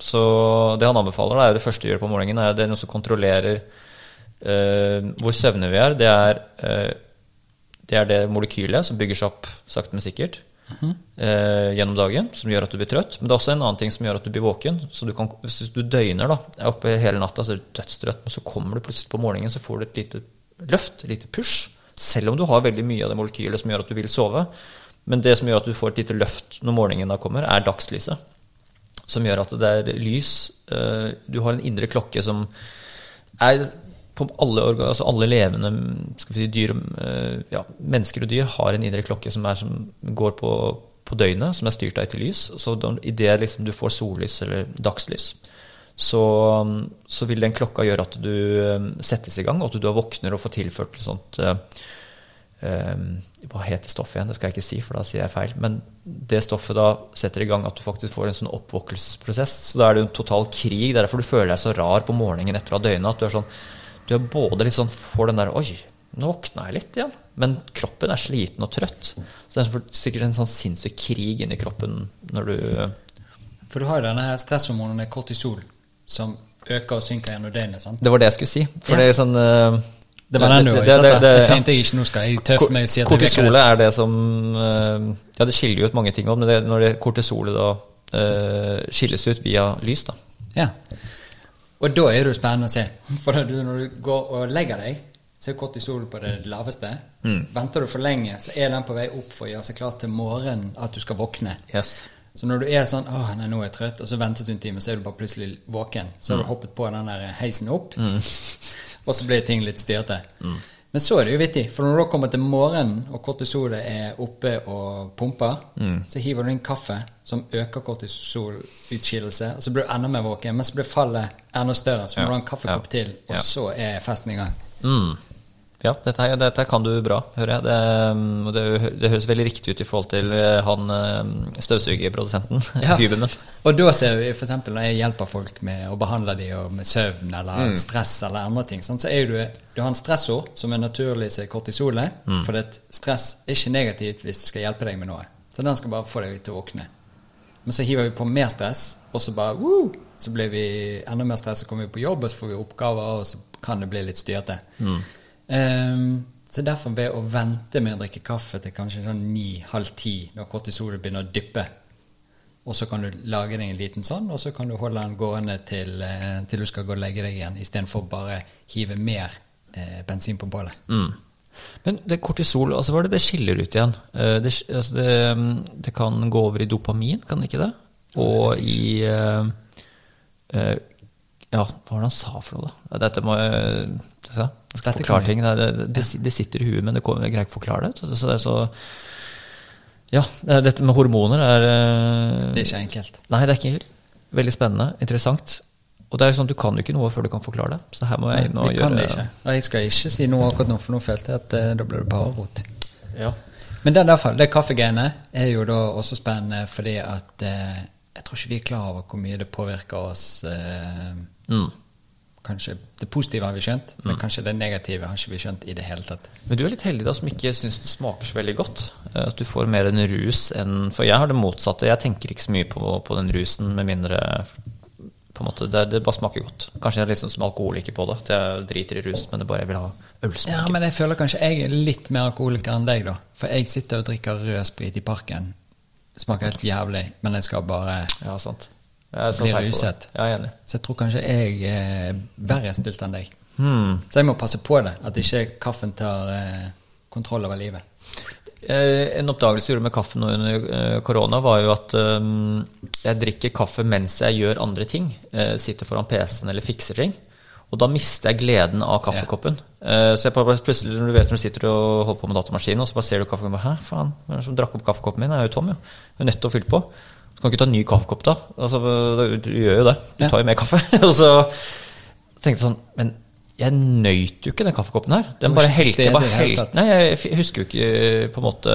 Så det han anbefaler, er det første du gjør på morgenen, er det noe som kontrollerer uh, hvor søvne vi er. Det er, uh, det er det molekylet som bygger seg opp sakte, men sikkert eh, gjennom dagen, som gjør at du blir trøtt. Men det er også en annen ting som gjør at du blir våken. Så du kan, hvis du døgner, da, er oppe hele natta, så er du dødstrøtt, men så kommer du plutselig på morgenen, så får du et lite løft, et lite push. Selv om du har veldig mye av det molekylet som gjør at du vil sove. Men det som gjør at du får et lite løft når morgenen da kommer, er dagslyset som gjør at det er lys. eh, Du har en indre klokke som er på alle, altså alle levende si, dyr, eh, ja, mennesker og dyr har en indre klokke som, er, som går på, på døgnet, som er styrt av etter lys. Så idet liksom du får sollys eller dagslys, så, så vil den klokka gjøre at du eh, settes i gang, og at du våkner og får tilført et sånt eh, Hva heter stoffet igjen? Det skal jeg ikke si, for da sier jeg feil. Men det stoffet da setter i gang at du faktisk får en sånn oppvåkelsesprosess. Så da er det en total krig. Det er derfor du føler deg så rar på morgenen etter å ha døgna. At du er sånn Du er både litt sånn får den der Oi, nå våkna jeg litt igjen. Men kroppen er sliten og trøtt. Så det er sikkert en sånn sinnssyk krig inni kroppen når du For du har jo denne her stresshormonet kortisol, som øker og synker gjennom døgnet. sant? Det var det jeg skulle si. For Ja. det er sånn uh, Det var den du var ute det- etter. det- tenkte jeg ikke nå skal jeg tøffe meg og si at Kortisolet det. er det som eh, Ja, det skiller jo ut mange ting òg, men det, når det kortisolet da uh, skilles ut via lys, da. Ja. Og da er det jo spennende å se. For når du, går og legger deg, så er kortisol på det laveste. Mm. Venter du for lenge, så er den på vei opp for å gjøre seg klar til morgenen at du skal våkne. Yes. Så når du er sånn åh, nei, nå er jeg trøtt', og så ventet du en time, så er du bare plutselig våken. Så har du hoppet på den der heisen opp, og så blir ting litt styrte. Men så er det jo vittig, for når du da kommer til morgenen, og kortisolet er oppe og pumper, så hiver du inn kaffe som øker kortisolutskillelse, og så blir du enda mer våken, men så blir fallet enda større. Så må Ja. du ha en kaffekopp Ja. til, og Ja. så er festen i gang. Mm. Ja, dette, her, dette kan du bra, hører jeg. Det, mm, det, det høres veldig riktig ut i forhold til eh, han eh, støvsugerprodusenten, Ja. Og da ser vi f.eks. når jeg hjelper folk med å behandle dem med søvn eller stress eller andre ting, sånn, så er du, du har en stressord som er naturlig som er kortisolet. For det, stress er ikke negativt hvis det skal hjelpe deg med noe. Så den skal bare få deg til å våkne. Men så hiver vi på mer stress, og så bare woo, så blir vi enda mer stress, så kommer vi på jobb, og så får vi oppgaver, og så kan det bli litt styrete. Ehm, så derfor ved å vente med å drikke kaffe til kanskje sånn ni-halv ti, når kortisolet begynner å dyppe, og så kan du lage deg en liten sånn, og så kan du holde den gående til, eh, til du skal gå og legge deg igjen, istedenfor bare hive mer eh, bensin på bålet. Mm. Men det kortisol, altså hva er det det skiller ut igjen? Eh, Det, altså det, mm, det kan gå over i dopamin, kan det ikke det? Og i, eh, eh, Ja, hva var det han sa for noe, da? Dette må jeg jeg forklare ting. Det, det, det, sitter i huet, men det kommer, jeg greier ikke å forklare det. Så det er så Ja, dette med hormoner er eh, Det er ikke enkelt. Nei, det er ikke enkelt. veldig spennende, interessant. Og det er jo sånn, du kan jo ikke noe før du kan forklare det. Så her må jeg inn og Vi kan gjøre det ikke. Og jeg skal ikke si noe akkurat nå, for nå følte jeg at eh, da ble det bare rot. Ja. Men det, er derfor, det kaffegreiene er jo da også spennende fordi at eh, jeg tror ikke vi er klar over hvor mye det påvirker oss. Eh, Mm. Kanskje Det positive har vi skjønt, men kanskje det negative har ikke vi skjønt i det hele tatt. Men du er litt heldig da som ikke syns det smaker så veldig godt. Eh, At du får mer en rus enn For jeg har det motsatte. Jeg tenker ikke så mye på, på den rusen, med mindre på en måte, det, det bare smaker godt. Kanskje jeg er liksom som alkoholiker på det. At jeg driter i rus, men det bare jeg vil ha ølsmak. Ja, men jeg føler kanskje jeg er litt mer alkoholiker enn deg, da. For jeg sitter og drikker rød sprit i parken. Det smaker helt jævlig, men jeg skal bare Ja, sant. Blir ruset. Ja, jeg er enig. Så jeg tror kanskje jeg er verre stilt enn deg. Hmm. Så jeg må passe på det, at ikke kaffen tar eh, kontroll over livet. Eh, En oppdagelse jeg gjorde med kaffen under eh, korona, var jo at eh, jeg drikker kaffe mens jeg gjør andre ting. Eh, Sitter foran PC-en eller fikser ting. Og da mister jeg gleden av kaffekoppen. Eh, Så jeg bare plutselig, når du vet når du sitter og holder på med datamaskinen, og så bare ser du kaffekoppen Hæ, faen, hvem som drakk opp kaffekoppen min? Jeg er jo tom, jo. Jeg er nødt til å fylle på. Så kan du ikke ta en ny kaffekopp da. Altså, du, gjør jo det. Du tar jo mer kaffe. og så tenkte jeg sånn, men jeg nøyt jo ikke den kaffekoppen her. Den bare helte, bare. Nei, jeg husker jo ikke på en måte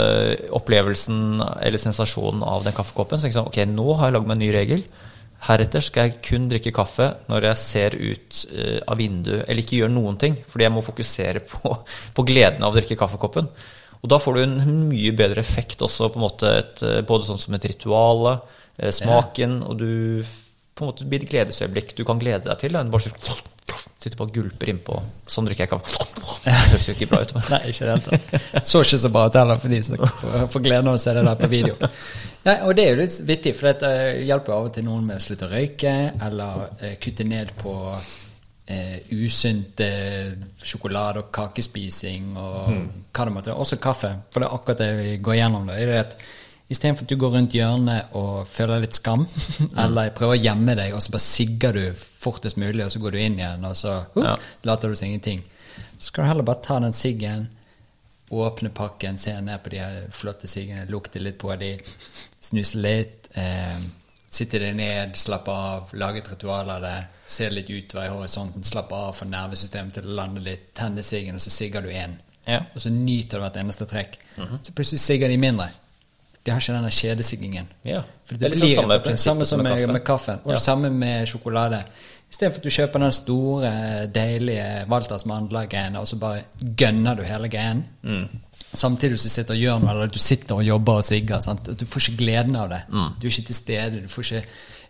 opplevelsen eller sensasjonen av den kaffekoppen. Så jeg sånn, ok, nå har jeg lagd meg en ny regel. Heretter skal jeg kun drikke kaffe når jeg ser ut eh, av vinduet, eller ikke gjør noen ting, fordi jeg må fokusere på, på gleden av å drikke kaffekoppen. Og da får du en mye bedre effekt også, på en måte et, eh, både sånn som et ritual, eh, smaken, og du på en måte blir et gledesøyeblikk du kan glede deg til, da, bare så- sitte på og gulper innpå. Sånn drikker jeg kaffe. Det høres jo ikke bra ut. Men. Nei, ikke det. Så ikke så bra ut heller for de som får- får gleden av å se det der på video. Nei, og det er jo litt vittig, for dette hjelper av og til noen med å slutte å røyke, eller eh, kutte ned på eh, usunt eh, sjokolade- og kakespising, og hva det måtte være. Også kaffe, for det er akkurat det vi går gjennom. Det, er det at Istedenfor at du går rundt hjørnet og føler litt skam, eller prøver å gjemme deg, og så bare sigger du fortest mulig, og så går du inn igjen, og så uh, Ja. later du som ingenting. Så skal du heller bare ta den siggen, åpne pakken, se ned på de her flotte siggene, lukte litt på de, snuse litt, eh, sitte deg ned, slappe av, lage et ritual av det, se litt utover i horisonten, slappe av, få nervesystemet til å lande litt, tenne siggen, og så sigger du én. Ja. Og så nyter du hvert eneste trekk. Så plutselig sigger de mindre. De har ikke denne kjedesiggingen. Ja. For Det det, er sånn blir samme det prinsippet samme som med med, kaffe. med kaffen. Og Ja. det samme med sjokolade. Istedenfor at du kjøper den store, deilige Walters mandler-greien, og så bare gønner du hele greien. Mm. Samtidig som du sitter og gjør noe, eller du sitter og jobber og sigger. Sant? Du får ikke gleden av det. Mm. Du er ikke til stede. Du får ikke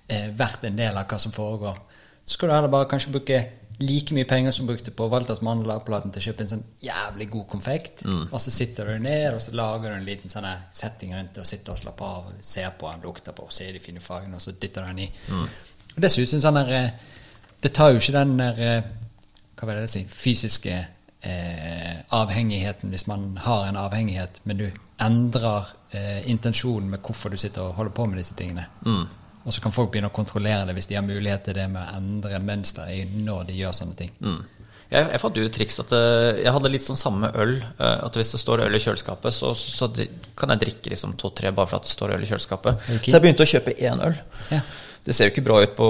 eh, vært en del av hva som foregår. Så skal du heller bare kanskje bruke like mye penger som du brukte på Walters mandelapparaten til å kjøpe en sånn jævlig god konfekt. Mm. Og så sitter du ned, og så lager du en liten sånn setting rundt det, og sitter og slapper av, og ser på den, lukter på, og ser de fine fargene, og så dytter du den i. Mm. Og jeg sånn der eh, Det tar jo ikke den der eh, Hva vil jeg si fysiske eh, avhengigheten hvis man har en avhengighet, men du endrer eh, intensjonen med hvorfor du sitter og holder på med disse tingene. Og så kan folk begynne å kontrollere det hvis de har mulighet til det med å endre mønster i når de gjør sånne ting. Mm. Jeg, jeg fant jo et triks at eh, jeg hadde litt sånn samme øl. eh, At hvis det står øl i kjøleskapet, så, så kan jeg drikke liksom to-tre bare for at det står øl i kjøleskapet. Okay. Så jeg begynte å kjøpe én øl. Ja. Det ser jo ikke bra ut på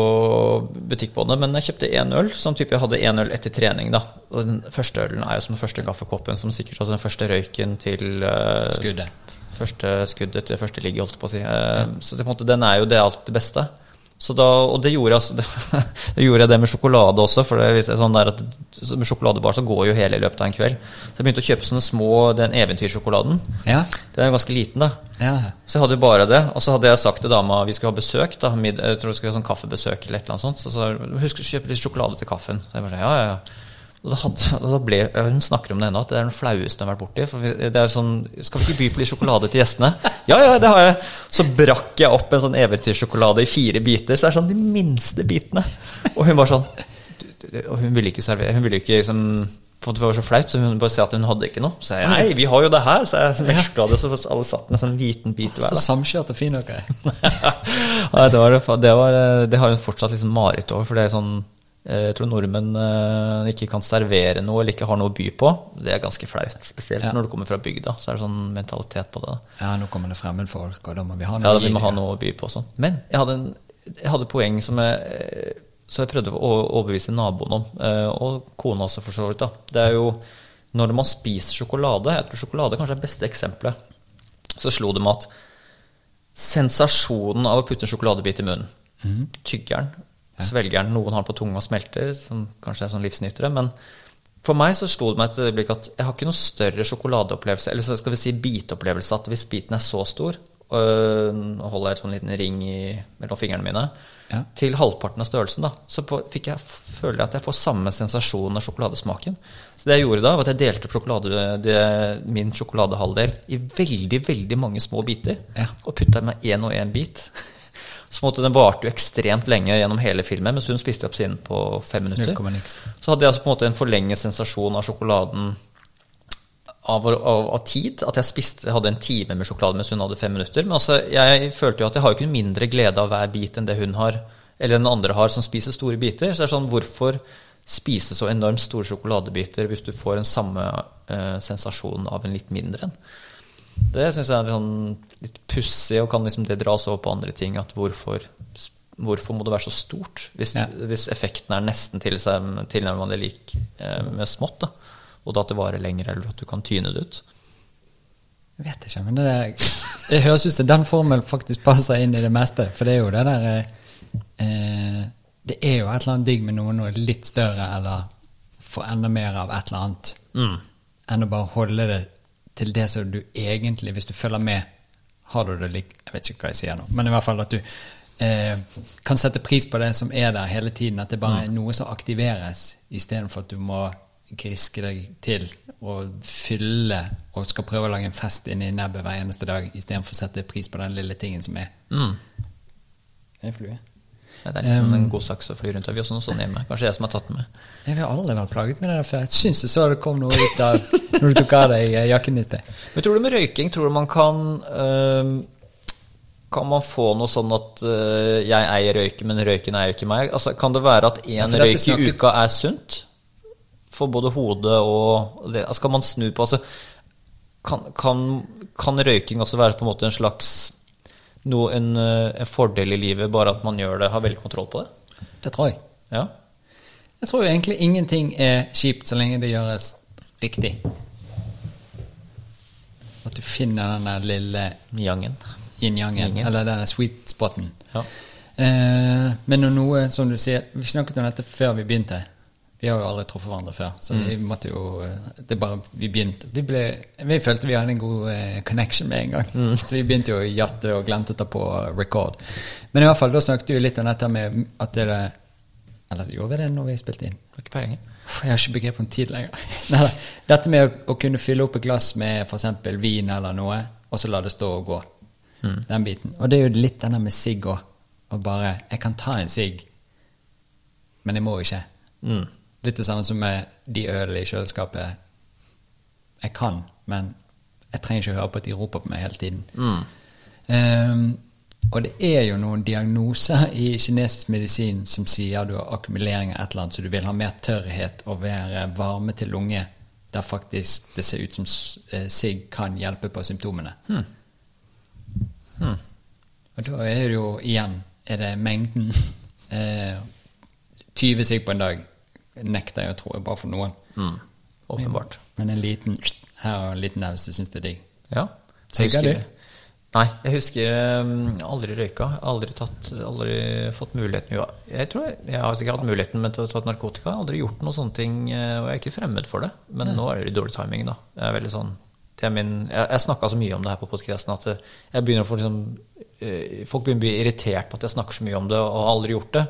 butikkbåndet, men jeg kjøpte én øl. Sånn type jeg hadde én øl etter trening. da Og den første ølen er jo som den første kaffekoppen, som sikkert altså den første røyken til uh, Skuddet. Første skuddet til første ligget, holdt jeg på å si. Eh, Så det, på en måte, den er jo det alt det beste. Så da, og det gjorde, jeg, det, gjorde jeg det med sjokolade også, for det er sånn der at med sjokoladebar så går jo hele i løpet av en kveld. Så jeg begynte å kjøpe sånne små, den eventyrsjokoladen. Ja. Den er jo ganske liten, da. ja. Så jeg hadde jo bare det. Og så hadde jeg sagt til dama vi skulle ha besøk. da, Jeg tror vi skulle ha sånn kaffebesøk eller et eller annet sånt. Så hun husk å kjøpe litt sjokolade til kaffen. Så jeg bare ja, ja, ja. Da hadde, da ble, Hun snakker om det ennå, at det er den flaueste hun har vært borti. For det er sånn, Skal vi ikke by på litt sjokolade til gjestene? Ja, ja, det har jeg. Så brakk jeg opp en sånn eventyrsjokolade i fire biter. Så det er sånn de minste bitene. Og hun var sånn Og hun ville ikke servere Hun ville ikke liksom det var så flaut, så hun bare sa at hun hadde ikke noe. Så sa jeg nei, vi har jo det her, så jeg melkesjokolade, så alle satt med sånn liten bit hver. Så samkjørte fin dere er. Det, var, det, var, eh, det har hun fortsatt liksom mareritt over, for det er sånn Jeg tror nordmenn eh, ikke kan servere noe eller ikke har noe å by på. Det er ganske flaut, spesielt Ja. når du kommer fra bygda. Så er det sånn mentalitet på det. Ja, nå kommer det fremmedfolk, og da må vi ha noe Ja, å da vil gi man ha noe å by på sånn. Men jeg hadde, en, jeg hadde poeng som jeg, eh, jeg prøvde å overbevise naboen om, eh, og kona også for så vidt. da. Det er jo når man spiser sjokolade, jeg tror sjokolade kanskje er det beste eksempelet, så slo det meg at sensasjonen av å putte en sjokoladebit i munnen, tygger den, svelger den, noen har den på tunga og smelter, som kanskje er sånn livsnytere, men for meg så slo det meg et øyeblikk at jeg har ikke noe større sjokoladeopplevelse, eller så skal vi si biteopplevelse, at hvis biten er så stor, øh, nå holder jeg et sånn liten ring i, mellom fingrene mine, Ja. til halvparten av størrelsen, da, så på, fikk jeg, føler jeg at jeg får samme sensasjon av sjokoladesmaken. Så det jeg gjorde da, var at jeg delte sjokolade, det, min sjokoladehalvdel i veldig, veldig mange små biter, Ja. og putta i meg én og én bit. Så måtte den varte jo ekstremt lenge gjennom hele filmen, mens hun spiste opp sin på fem minutter. 0. Så hadde jeg altså på en måte en forlenget sensasjon av sjokoladen av, av, av tid. At jeg spiste, hadde en time med sjokolade mens hun hadde fem minutter. Men altså, jeg følte jo at jeg har jo ikke mindre glede av hver bit enn det hun har, eller den andre har, som spiser store biter. Så det er sånn, hvorfor spise så enormt store sjokoladebiter hvis du får den samme eh, sensasjonen av en litt mindre en? Det syns jeg er sånn litt pussig, og kan liksom det dras over på andre ting. At hvorfor, hvorfor må det være så stort, hvis, Ja. hvis effekten er nesten til seg tilnærmet lik eh, med smått? da Og da at det varer lenger, eller at du kan tyne det ut. Jeg vet ikke, men det, der, det høres ut som den formelen faktisk passer inn i det meste. For det er jo det der eh, eh, Det er jo et eller annet digg med noe noe litt større, eller få enda mer av et eller annet, Mm. enn å bare holde det til det som du egentlig, hvis du følger med, har du det lik Jeg vet ikke hva jeg sier nå, men i hvert fall at du eh, kan sette pris på det som er der hele tiden. At det bare er noe som aktiveres, istedenfor at du må griske deg til og fylle og skal prøve å lage en fest inni nebbet hver eneste dag, istedenfor å sette pris på den lille tingen som er. Mm. Er det flue? Det er liksom en god saks å fly rundt. Vi har også noe sånt hjemme. Kanskje jeg som har tatt den med. Jeg har aldri vært plaget med det der før. Jeg syns det så det kom noe ut av når du tok av deg eh, jakken i sted. Men tror du med røyking, tror du man kan um, Kan man få noe sånn at uh, jeg eier røyken, men røyken eier ikke meg? Altså, kan det være at én Ja, røyk i uka er sunt? For både hodet og det, altså, Kan man snu på altså, kan, kan, kan røyking også være på en måte en slags noe, en, øh, en fordel i livet, bare at man gjør det, har veldig kontroll på det? Det tror jeg. Ja. Jeg tror jo egentlig ingenting er kjipt så lenge det gjøres riktig. At du finner den der lille Nyangen. yin-yangen, Yin-yang. eller den der sweet spoten. Ja. Eh, men når noe, som du sier Vi snakket om dette før vi begynte. Vi har jo aldri truffet hverandre før, så vi måtte jo eh, Det bare Vi begynte. Vi, ble, vi følte vi hadde en god eh, connection med en gang. Så vi begynte jo å jatte og glemte å ta på record. Men i hvert fall, da snakket vi litt om dette med at det er Eller gjorde vi det når vi spilte inn? Ikke peiling. Jeg har ikke begrep om tid lenger. Nei, dette med å, å kunne fylle opp et glass med f.eks. vin eller noe, og så la det stå og gå. Den biten. Og det er jo litt denne med sigg òg. Og bare Jeg kan ta en sigg, men jeg må ikke. Mm. Litt det samme som med de ølene i kjøleskapet. Jeg kan, men jeg trenger ikke høre på at de roper på meg hele tiden. Ehm, og det er jo noen diagnoser i kinesisk medisin som sier du har akkumulering av et eller annet, så du vil ha mer tørrhet og være varme til lunge, der faktisk det ser ut som eh, sigg kan hjelpe på symptomene. Og da er det jo igjen Er det mengden? Eh, 20 sigg på en dag nekter jeg å tro, bare for noen. Mm. Åpenbart. Men en liten her og en liten naus, du syns det er digg. Ja. Husker- du? Nei, jeg husker um, aldri røyka. Aldri, tatt, aldri fått muligheten jo, Jeg tror jeg, jeg har sikkert hatt muligheten men til å ta narkotika. Aldri gjort noe sånne ting, eh, og jeg er ikke fremmed for det. Men nå er det dårlig timing, da. Jeg er veldig sånn er min, Jeg, jeg snakka så mye om det her på podkasten at eh, jeg begynner å få liksom eh, Folk begynner å bli irritert på at jeg snakker så mye om det og har aldri gjort det.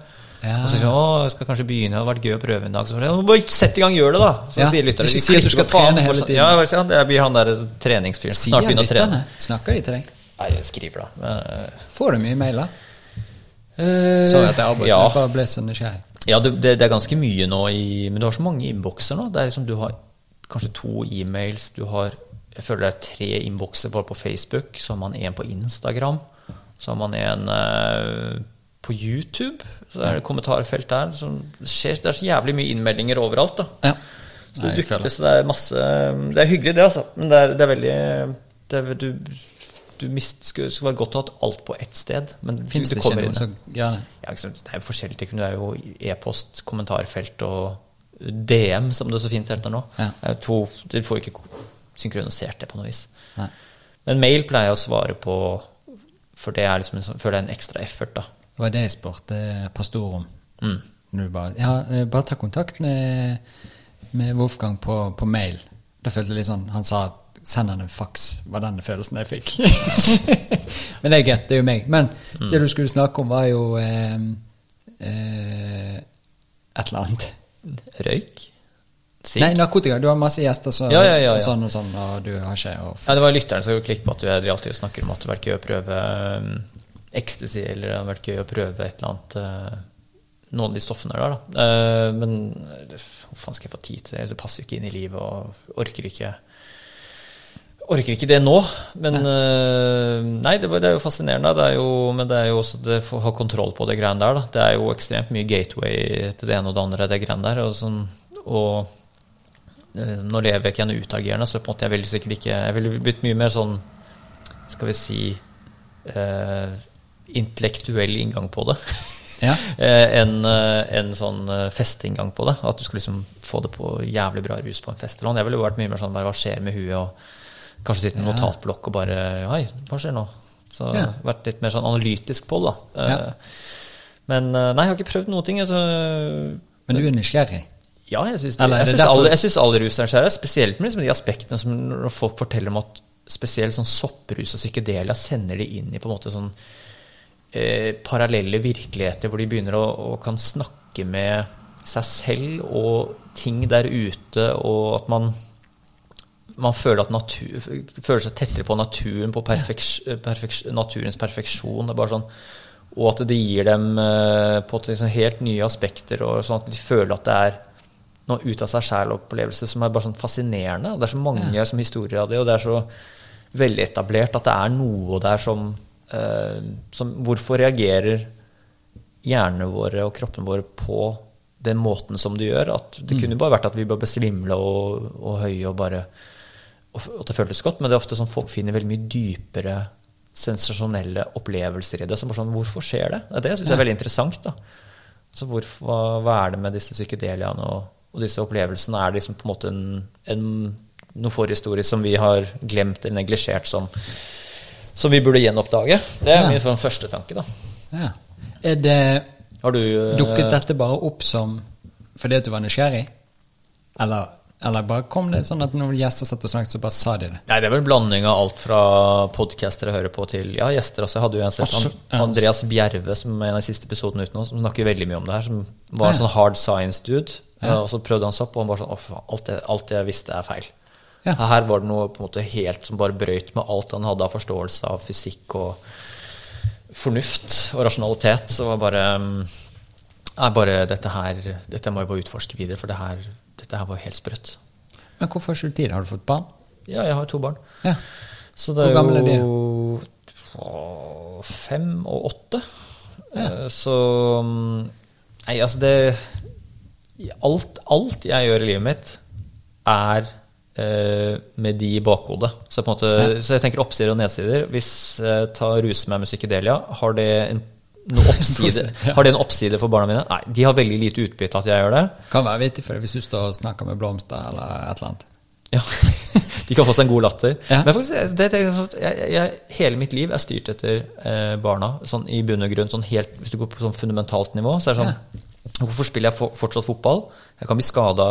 Ja. Og så sier å, jeg skal kanskje begynne, det hadde vært gøy å prøve en dag. Så bare, bare sett i gang, gjør det, da! Så Ja, sier lytteren. ikke si at du skal trene hele sånn." tiden. Ja, jeg, ja, jeg blir han der treningsfyren. Snart begynner å trene. Snakker de til deg? Nei, jeg skriver da. Men, Får du mye mailer? eh, Sorry at jeg avbrøt, ja. jeg bare ble så nysgjerrig. Ja, det, det er ganske mye nå i Men du har så mange innbokser nå. Det er liksom Du har kanskje to e-mails, du har Jeg føler det er tre innbokser bare på Facebook, så har man en på Instagram, så har man en eh, på YouTube, så er det kommentarfelt der. Så det, skjer, det er så jævlig mye innmeldinger overalt, da. Ja. Så det dukker så det er masse Det er hyggelig, det, altså. Men det er, det er veldig det er, du, du mist, skulle, skulle være godt å ha alt på ett sted, men du, det det kommer inn. Så, ja. det? Ja, det er jo forskjellige ting. Det er jo e-post, kommentarfelt og DM, som det er så fint heter nå. Ja. Det to, du får ikke synkronisert det på noe vis. Nei. Men mail pleier jeg å svare på, for det er liksom sånn- føler jeg er en ekstra effort. da. Det var det jeg spurte pastor om. Mm. Bare, ja, eh, bare ta kontakt med, med Wolfgang på, på mail. Da følte jeg litt sånn Han sa send han en faks, var den følelsen jeg fikk. Men det er greit, det er jo meg. Men Mm. det du skulle snakke om, var jo eh, eh, et eller annet. Røyk? Sigg? Nei, narkotika. Du har masse gjester så, Ja, ja, ja, ja. sånn og sånn, og du har ikke og, Ja, det var lytteren som klikket på at du alltid snakker om at du å prøve um, ecstasy, eller det har vært gøy å prøve et eller annet uh, Noen av de stoffene der, da. Uh, men hvor faen skal jeg få tid til det? Det passer jo ikke inn i livet, og orker ikke Orker ikke det nå. Men uh, Nei, det, det er jo fascinerende. Det er jo, men det er jo også det å ha kontroll på det greiene der, da. Det er jo ekstremt mye gateway til det ene og det andre, det greiene der. Og, sånn, og Eh, Nå lever jeg ikke noe utagerende, så på en måte jeg ville sikkert ikke Jeg ville blitt mye mer sånn Skal vi si eh, intellektuell inngang på det. Ja. en, enn eh, en sånn eh, festeinngang på det. At du skal liksom få det på jævlig bra rus på en fest. eller noe. Jeg ville vært mye mer sånn hva skjer med huet, og kanskje sitte med Ja. notatblokk og bare Hei, hva skjer nå? Så Ja. vært litt mer sånn analytisk på det, da. Eh, Men eh, nei, jeg har ikke prøvd noen ting. Altså, Men du er nysgjerrig? ja, jeg syns alle, alle rus er nysgjerrige. spesielt med liksom de aspektene som når folk forteller om at spesielt sånn sopprus og psykedelia sender de inn i på en måte sånn eh, parallelle virkeligheter hvor de begynner å, å kan snakke med seg selv og ting der ute, og at man man føler, at natur, føler seg tettere på naturen, på perfeks, perfeks, naturens perfeksjon. Er sånn, og at det gir dem eh, på liksom helt nye aspekter, og sånn at de føler at det er noe ut av seg sjæl-opplevelse som er bare sånn fascinerende. Det er så mange som historier av det, og det er så veletablert at det er noe der som, som Hvorfor reagerer hjernene våre og kroppene våre på den måten som de gjør? At det kunne bare vært at vi bare ble svimle og, og høye og bare og og det føltes godt, men det er ofte sånn folk finner veldig mye dypere sensasjonelle opplevelser i det. Så bare sånn, Hvorfor skjer det? Det syns jeg er veldig interessant. da. Så hvorfor, hva, hva er det med disse psykedeliaene og, og disse opplevelsene? Er det liksom på en måte en, en, noe forhistorie som vi har glemt eller neglisjert, som, som vi burde gjenoppdage? Det er Ja. min sånn første tanke, da. Ja. Er det Har du eh, Dukket dette bare opp som fordi at du var nysgjerrig? Eller, eller bare kom det sånn at når gjester satt og snakket, så bare sa de det? Nei, det er vel en blanding av alt fra podcaster jeg hører på, til ja, gjester også. Jeg hadde jo en sett Andreas Bjerve, som er en av de siste episodene ute nå, som snakker veldig mye om det her, som var en Ja. sånn hard science-dude. Og så prøvde han seg opp, og han bare sånn Å, faen, alt, alt jeg visste, er feil. Ja. Her var det noe på en måte helt som bare brøyt med alt han hadde av forståelse av fysikk og fornuft og rasjonalitet. Så var bare mm, bare dette her Dette må jeg bare utforske videre, for det her, dette her var helt sprøtt. Men hvorfor ikke? Har du fått barn? Ja, jeg har to barn. Ja. Så det Hvor gamle er de? fem og åtte. Ja. Så mm, Nei, altså det alt, alt jeg gjør i livet mitt, er eh, med de i bakhodet. Så, måte, Ja. så jeg tenker oppsider og nedsider. Hvis jeg tar ruser meg med psykedelia, har det en oppside, har det en oppside for barna mine? Nei, de har veldig lite utbytte at jeg gjør det. Kan være vittig for hvis du står og snakker med blomster eller et eller annet. Ja, De kan få seg en god latter. Ja. Men faktisk, det, sånn jeg, jeg, hele mitt liv er styrt etter eh, barna. Sånn i bunn og grunn, sånn helt, hvis du går på sånn fundamentalt nivå, så er det sånn Hvorfor spiller jeg for, fortsatt fotball? Jeg kan bli skada,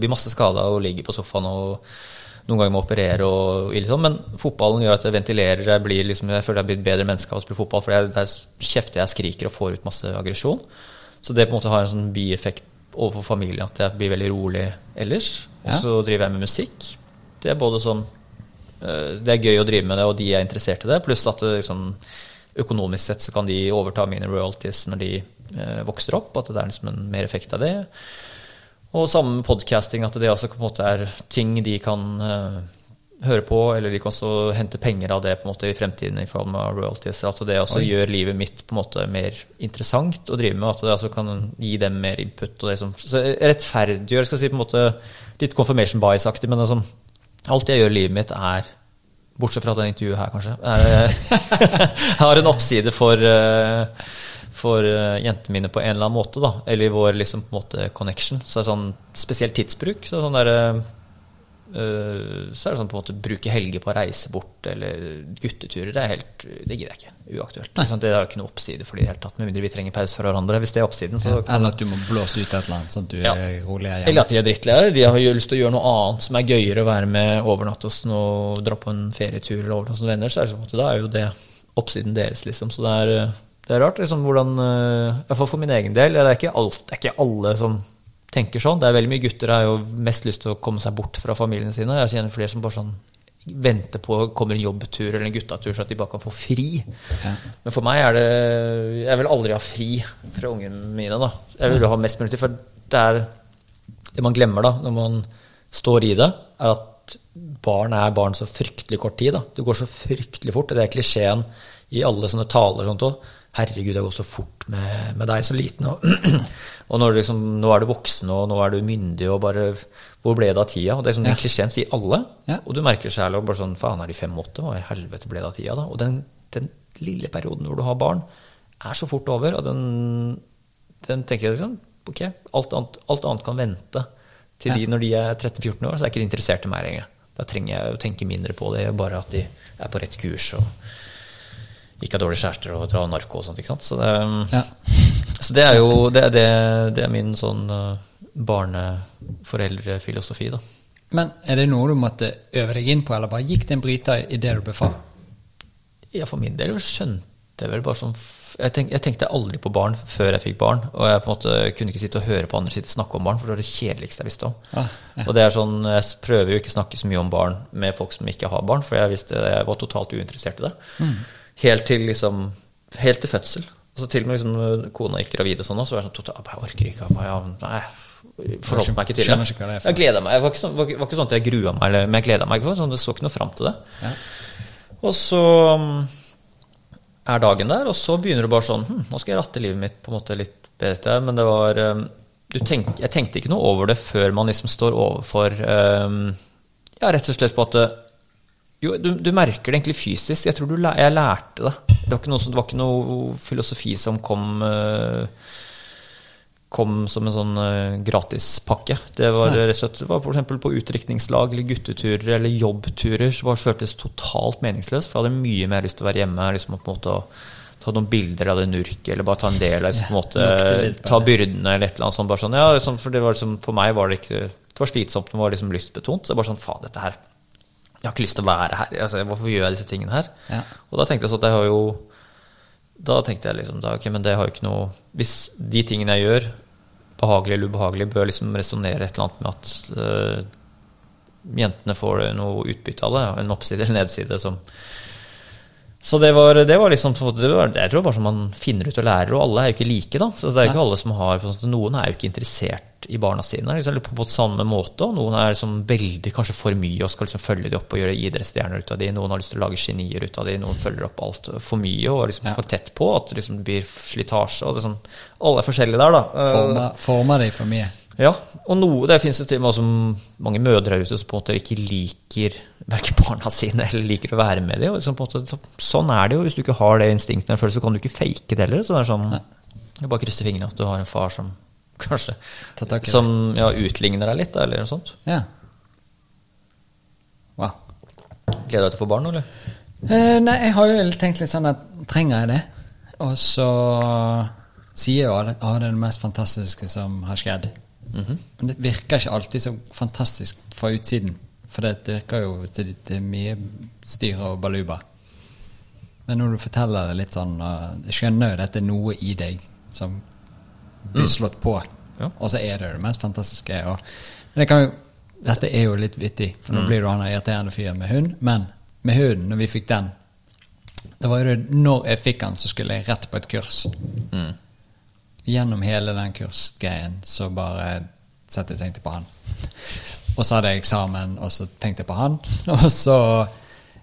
bli masse skada og ligge på sofaen og noen ganger må operere og ille sånn, men fotballen gjør at jeg ventilerer, jeg, blir liksom, jeg føler jeg blir et bedre menneske av å spille fotball, for jeg, der kjefter jeg, skriker og får ut masse aggresjon. Så det på en måte har en sånn bieffekt overfor familien, at jeg blir veldig rolig ellers. Og Ja. så driver jeg med musikk. Det er både sånn eh, Det er gøy å drive med det, og de er interessert i det, pluss at det, liksom, økonomisk sett så kan de overta mine royalties når de eh, vokser opp, at det er liksom en mer effekt av det. Og samme podcasting, at det også på en måte er ting de kan eh, høre på, eller de kan også hente penger av det på en måte i fremtiden i form av royalties. At det også Oi. gjør livet mitt på en måte mer interessant å drive med. At det altså kan gi dem mer input. Og det som, så rettferdiggjør skal jeg si på en måte litt confirmation bias-aktig, men altså, alt jeg gjør i livet mitt, er Bortsett fra det intervjuet her, kanskje. Er, har en oppside for, eh, for eh, jentene mine på en eller annen måte, da. Eller i vår liksom, på en måte connection. Så det er sånn spesielt tidsbruk. Så sånn der, øh, så er det sånn på en måte bruke helger på å reise bort, eller gutteturer. Det er helt, det gidder jeg ikke. Uaktuelt. Liksom, det er jo ikke noe oppside for det i det hele tatt, med mindre vi trenger pause fra hverandre. Hvis det er oppsiden, så Eller at du må blåse ut et eller annet, sånn at du Ja. er roligere eller at de er drittledere. De har jo lyst til å gjøre noe annet som er gøyere å være med, overnatte hos noen, dra på en ferietur eller overnatte hos noen venner. Så er det, sånn at da er jo det oppsiden deres, liksom. Så det er, det er rart, liksom, hvordan eh, I hvert fall for min egen del. Det er ikke, alt, det er ikke alle som tenker sånn. Det er veldig mye gutter har jo mest lyst til å komme seg bort fra familien sine. Jeg kjenner flere som bare sånn venter på kommer en jobbtur eller en guttatur så at de bare kan få fri. Ja. Men for meg er det Jeg vil aldri ha fri fra ungene mine. da Jeg vil ha mest mulig tid. For det er det man glemmer da når man står i det, er at barn er barn så fryktelig kort tid. da Det går så fryktelig fort. Det er klisjeen i alle sånne taler. og sånt også. Herregud, det går så fort med, med deg så liten. Og, og når du liksom, nå er du voksen, og nå er du myndig, og bare Hvor ble det av tida? Og det er Ja. Den klisjeen sier alle. Ja. Og du merker selv og bare sånn Faen, er de 85? Hva i helvete ble det av tida, da? Og den, den lille perioden hvor du har barn, er så fort over, og den, den tenker jeg sånn Ok, alt annet, alt annet kan vente til de når de er 13-14 år, så er ikke de interessert i meg lenger. Da trenger jeg å tenke mindre på det, bare at de er på rett kurs og ikke har dårlige kjærester og drar narko og sånt. ikke sant? Så det, Ja. så det er jo det, det, det er min sånn uh, barneforeldrefilosofi, da. Men er det noe du måtte øve deg inn på, eller bare gikk det en bryter i det du ble far? Ja, for min del skjønte jeg vel bare sånn jeg, tenk, jeg tenkte aldri på barn før jeg fikk barn. Og jeg på en måte kunne ikke sitte og høre på andre sitte snakke om barn, for det var det kjedeligste jeg visste om. Ah, ja. Og det er sånn, Jeg prøver jo ikke å snakke så mye om barn med folk som ikke har barn, for jeg visste jeg var totalt uinteressert i det. Mm. Helt til liksom Helt til fødsel. Altså til og med liksom, kona gikk gravid og sånn, så var jeg sånn totalt Jeg orker ikke. Jeg, nei, forholdt meg ikke til det. Jeg gleda meg. Det var sånn, var, var ikke sånn at jeg grua meg, eller, men jeg gleda meg ikke. Sånn, det så ikke noe fram til det. Ja. Og så um, er dagen der, og så begynner du bare sånn hm, Nå skal jeg ratte livet mitt på en måte litt bedre. Men det var du tenk, Jeg tenkte ikke noe over det før man liksom står overfor um, Ja, rett og slett på at Jo, du, du merker det egentlig fysisk. Jeg tror du, jeg lærte det. Det var ikke noe, som- det var ikke noe filosofi som kom uh, kom som en sånn uh, gratispakke. Det var rett og slett var for eksempel på utdrikningslag eller gutteturer eller jobbturer så var det føltes totalt meningsløst. For jeg hadde mye mer lyst til å være hjemme liksom, på en måte og ta noen bilder av det nurket, eller bare ta en del av liksom, på en måte, litt ta byrdene eller et eller annet sånt. Bare sånn, ja, liksom, for, det var liksom, for meg var det ikke Det var slitsomt, det var liksom lystbetont. Så det bare sånn, faen, dette her Jeg har ikke lyst til å være her. Altså, hvorfor gjør jeg disse tingene her? Ja. Og da tenkte jeg sånn at jeg har jo Da tenkte jeg liksom da, ok, men det har jo ikke noe Hvis de tingene jeg gjør, behagelig eller ubehagelig, bør liksom resonnere et eller annet med at eh, jentene får noe utbytte av det, en oppside eller nedside som så det var, det var liksom det var, Jeg tror bare som man finner ut og lærer, og alle er jo ikke like. da, så det er jo ikke alle som har, Noen er jo ikke interessert i barna sine liksom, på, på samme måte, og noen er liksom veldig, kanskje for mye og skal liksom følge de opp og gjøre idrettsstjerner ut av de, Noen har lyst til å lage genier ut av de, noen følger opp alt for mye og liksom Ja. for tett på, at det liksom blir slitasje. og liksom, Alle er forskjellige der, da. Eh, Forma, forma de for mye. Ja, og noe, det finnes jo til og med mange mødre her ute som på en måte ikke liker verken barna sine eller liker å være med dem. Og liksom på en måte, sånn er det jo. Hvis du ikke har det instinktet, eller følelsen, så kan du ikke fake det heller. Så det er sånn, jeg bare krysser fingrene at du har en far som kanskje som ja, utligner deg litt, eller noe sånt. Ja. Wow. Gleder du deg til å få barn, eller? Eh, nei, jeg har jo tenkt litt sånn at trenger jeg det? Og så sier jo alle at ah, det er det mest fantastiske som har skjedd. Men det virker ikke alltid så fantastisk fra utsiden. For det virker jo til, til mye styr og baluba. Men når du forteller det litt sånn uh, Jeg skjønner jo dette er noe i deg som blir slått på. Ja. Og så er det det mest fantastiske. Og, men det kan jo, dette er jo litt vittig, for nå blir du han irriterende fyren med hund. Men med hunden, når vi fikk den det var jo det, Når jeg fikk den, så skulle jeg rett på et kurs. Gjennom hele den kursgreien så bare satt jeg og tenkte på han. Og så hadde jeg eksamen, og så tenkte jeg på han. Og så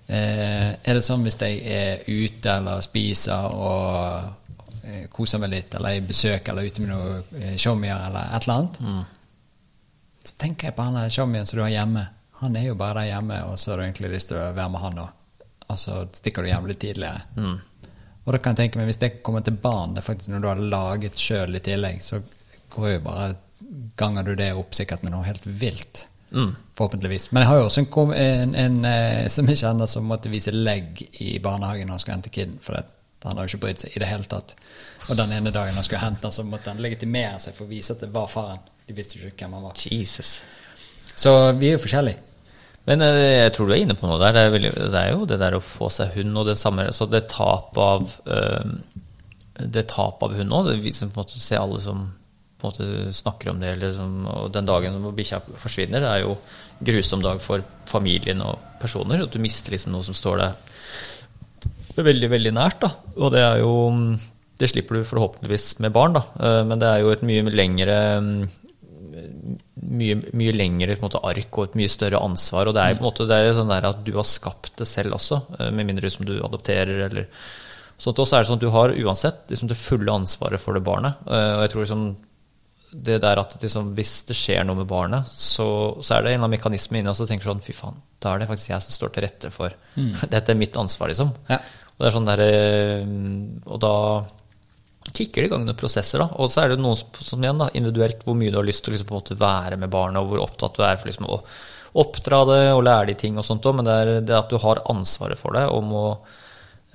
eh, er det sånn hvis jeg er ute eller spiser og eh, koser meg litt, eller i besøk eller ute med noen eh, showmier eller et eller annet, så tenker jeg på han showmien som du har hjemme. Han er jo bare der hjemme, og så har du egentlig lyst til å være med han òg. Og så stikker du hjem litt tidligere. Og da kan jeg tenke meg, hvis det kommer til barn, det er faktisk når du har laget sjøl i tillegg, så går jo bare ganger du det opp sikkert med noe helt vilt. Forhåpentligvis. Men jeg har jo også en, en, en eh, som jeg kjenner som måtte vise legg i barnehagen når han skulle hente kiden, for det, han har jo ikke brydd seg i det hele tatt. Og den ene dagen han skulle hente han, så måtte han legitimere seg for å vise at det var faren. De visste jo ikke hvem han var. Jesus. Så vi er jo forskjellige. Men eh, jeg tror du er inne på noe der. Det er, veldig, det er jo det der å få seg hund og det samme Så det tap av eh, Det tap av hund òg. Det viser på en måte se alle som på en måte snakker om det, som, og den dagen hvor bikkja forsvinner, det er jo grusom dag for familien og personer. At du mister liksom noe som står deg veldig, veldig nært. da. Og det er jo Det slipper du forhåpentligvis med barn, da. Eh, Men det er jo et mye lengre mye, mye lengre måte, ark og et mye større ansvar. Og det er på en måte det er sånn at du har skapt det selv også, eh, med mindre som du adopterer eller sånt. Og så er det sånn at du har uansett liksom, det fulle ansvaret for det barnet. Eh, Og jeg tror liksom det der at liksom, hvis det skjer noe med barnet, så, så er det en eller annen mekanisme inni oss som tenker sånn Fy faen, da er det faktisk jeg som står til rette for Dette er mitt ansvar, liksom. Ja. Og det er sånn der, eh, og da kicker det i gang noen prosesser. da, Og så er det noe som som igjen da, individuelt hvor mye du har lyst til å liksom, være med barnet, og hvor opptatt du er for liksom, å oppdra det og lære de ting og sånt òg, men det er det at du har ansvaret for det om å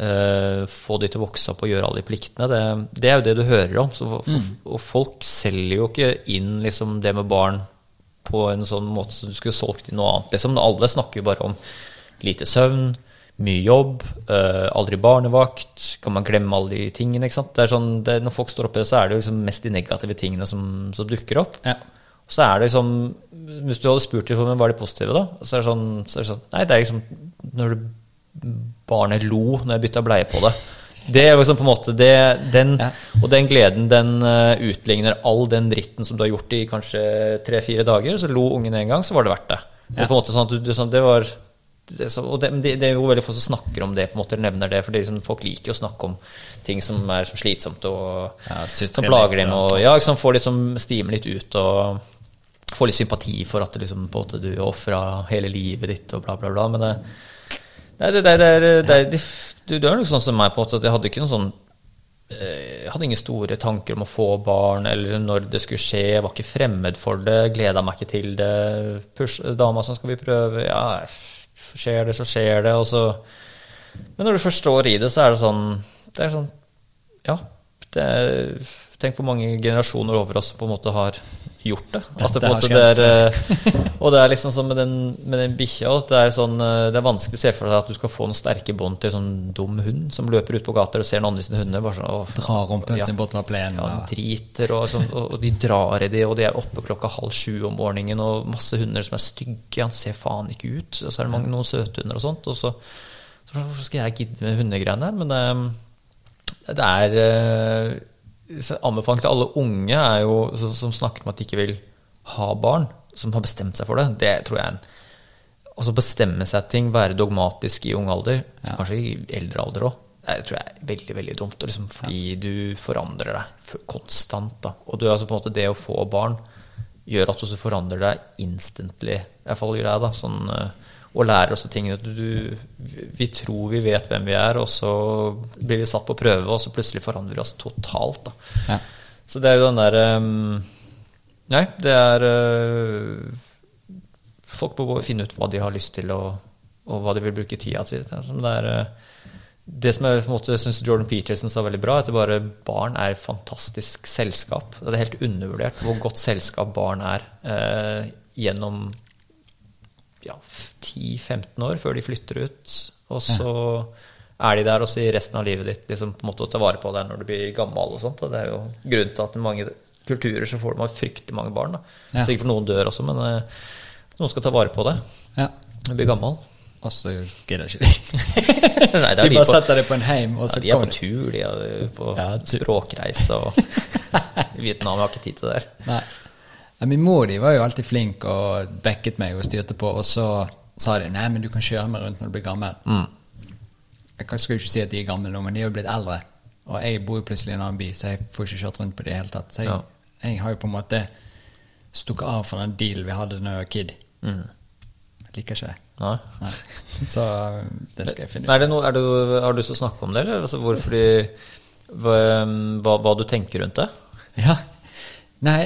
eh, få de til å vokse opp og gjøre alle de pliktene, det, det er jo det du hører om. Så, for, Og folk selger jo ikke inn liksom, det med barn på en sånn måte som du skulle solgt inn noe annet. Liksom, alle snakker jo bare om lite søvn, mye jobb, uh, aldri barnevakt, kan man glemme alle de tingene? Det er sånn, det, når folk står oppe, så er det jo liksom mest de negative tingene som, som dukker opp. Ja. Så er det liksom Hvis du hadde spurt dem hva er de positive, da, så er det sånn, så er det sånn Nei, det er liksom når du, barnet lo når jeg bytta bleie på det. Det er liksom på en måte det, den, Ja. Og den gleden, den eh, utligner all den dritten som du har gjort i kanskje tre-fire dager. Så lo ungen en gang, så var det verdt det. Det på en måte sånn at du, det, sånn, det var det, så, og det, det, det er jo veldig få som snakker om det, på en måte, eller nevner det. For det er liksom, folk liker å snakke om ting som er så slitsomt og Ja, som plager dem. og- ja, liksom, får liksom stime litt ut og får litt sympati for at liksom, på en måte, du ofra hele livet ditt og bla, bla, bla. Men det, det, det, det, det, det, du, du er nok sånn som meg på en måte at jeg hadde ikke noen sånn eh, jeg hadde ingen store tanker om å få barn, eller når det skulle skje. Jeg var ikke fremmed for det, gleda meg ikke til det. Push, dama som skal vi prøve? Ja, skjer det, så skjer det. Og så Men når du først står i det, så er det sånn Det er sånn Ja. Det er, tenk hvor mange generasjoner over oss som på en måte har gjort det. Altså, det er, eh, og det er liksom sånn med den, med den bikkja det sånn, eh, det er vanskelig å se for deg at du skal få noen sterke bånd til en sånn dum hund som løper ut på gater og ser noen andre sine hunder. Bare sånn, åh, Drar rumpen ja. sin bortover plenen. Ja, og- driter, og, sånn, og, og de drar i det, og de er oppe klokka halv sju om morgenen, og masse hunder som er stygge, han ser faen ikke ut. Og så er det mange, noen søte hunder og sånt. Og så, så hvorfor skal jeg gidde med hundegreiene her? Men det, det er eh, Anbefaling til alle unge er jo, som snakker om at de ikke vil ha barn, som har bestemt seg for det. Det tror jeg er en Altså bestemme seg ting, være dogmatisk i ung alder, kanskje i eldre alder òg, det tror jeg er veldig veldig dumt. Liksom, fordi du forandrer deg konstant. Da. Og du, altså, på en måte, det å få barn gjør at du også forandrer deg instantly. I hvert fall gjør jeg da, sånn, eh, og lærer også tingene. Du, du, vi tror vi vet hvem vi er, og så blir vi satt på prøve, og så plutselig forandrer vi oss totalt. Ja. Så det er jo den der um, Nei, det er uh, Folk må finne ut hva de har lyst til, og, og hva de vil bruke tida si til. Det, er, uh, det som jeg på en måte syns Jordan Peterson sa veldig bra, er at det bare barn er et fantastisk selskap. Det er helt undervurdert hvor godt selskap barn er eh, gjennom ja, 10-15 år før de flytter ut. Og så er de der også i resten av livet ditt liksom på en måte å ta vare på deg når du blir gammel. og sånt, og Det er jo grunnen til at i mange kulturer så får man fryktelig mange barn. da. Ja. Sikkert for noen dør også, men eh, noen skal ta vare på det Ja. når du blir gammel. Og så gidder ikke de. Nei, De de bare på, setter det på en heim, og ja, så de er på tur, de er på Ja, språkreise og Vietnam har ikke tid til det der. Nei. Min mor de var jo alltid flink og backet meg og styrte på, og så sa de nei, men du kan kjøre meg rundt når du blir gammel. Jeg kan- skal jo ikke si at de er gamle nå, men de er jo blitt eldre. Og jeg bor jo plutselig i en annen by, så jeg får ikke kjørt rundt på det i det hele tatt. Så jeg, Ja. jeg har jo på en måte stukket av fra den dealen vi hadde da jeg var kid. Jeg liker ikke jeg. Nei. Nei. Så det skal jeg finne ut. Er det noe, er du, har du lyst til å snakke om det, eller altså, hvorfor de, hva, hva, hva du tenker rundt det? Ja. Nei.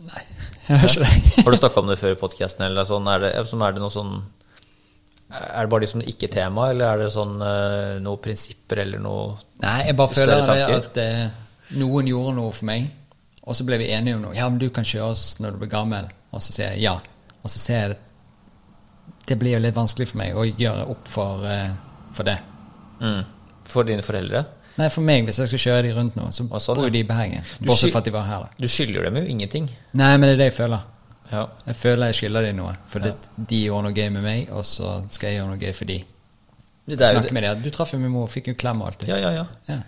Nei, jeg har ikke det. Har du snakka om det før i podkasten, eller sånn? Er det, som er det noe sånn Er det bare liksom ikke-tema, eller er det sånn eh, noen prinsipper eller noe Nei, jeg bare føler at eh, noen gjorde noe for meg, og så ble vi enige om noe. Ja, men du kan kjøre oss når du blir gammel. Og så sier jeg ja. Og så ser jeg det blir jo litt vanskelig for meg å gjøre opp for, eh, for det. mm, For dine foreldre? Nei, for meg, hvis jeg skal kjøre de rundt nå, så sånn, bor jo de i Bergen. Bortsett fra at de var her, da. Du skylder dem jo ingenting. Nei, men det er det jeg føler. Ja. Jeg føler jeg skylder dem noe. For det, de gjorde noe gøy med meg, og så skal jeg gjøre noe gøy for de. Det Snakke med dem. Du traff jo min mor, fikk jo klem og alt. det. Ja, ja, ja. Ja.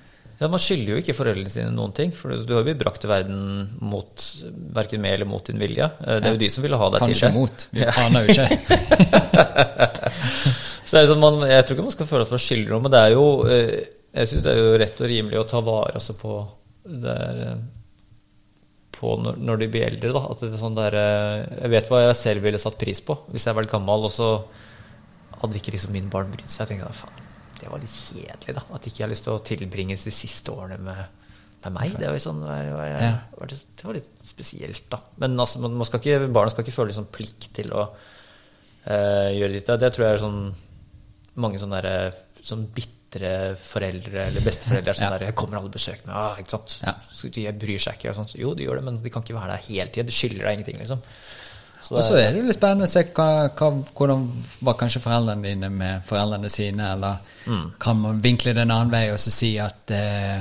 Ja, Man skylder jo ikke foreldrene sine noen ting, for du har jo brakt til verden mot verken med eller mot din vilje. Eh, Det er jo de som ville ha deg til Kanskje mot. Vi aner jo ikke. Så det er sånn, man, Jeg tror ikke man skal føle at man skylder noe, men det er jo eh, Jeg syns det er jo rett og rimelig å ta vare altså, på det er, eh, på når, de blir eldre. da, at det er sånn der, Jeg vet hva jeg selv ville satt pris på hvis jeg var vært gammel, og så hadde ikke liksom min barn brydd seg. Jeg tenkte faen, det var litt kjedelig, da. At ikke har lyst til å tilbringe de siste årene med, med meg. Det var sånn, var, var, var det, det var litt spesielt, da. Men altså, man, man skal ikke, barna skal ikke føle sånn plikt til å uh, gjøre ditt. Det tror jeg er sånn mange sånne der, sånn bitre foreldre eller besteforeldre er sånn Ja. der 'Jeg kommer alle besøk med', ah, ikke sant? Ja. De bryr seg ikke. Og sånt. Jo, de gjør det, men de kan ikke være der hele tida. De skylder deg ingenting, liksom. Og så er det litt spennende å se hva, hva, hvordan var kanskje foreldrene dine med foreldrene sine, eller kan man vinkle det en annen vei og så si at eh,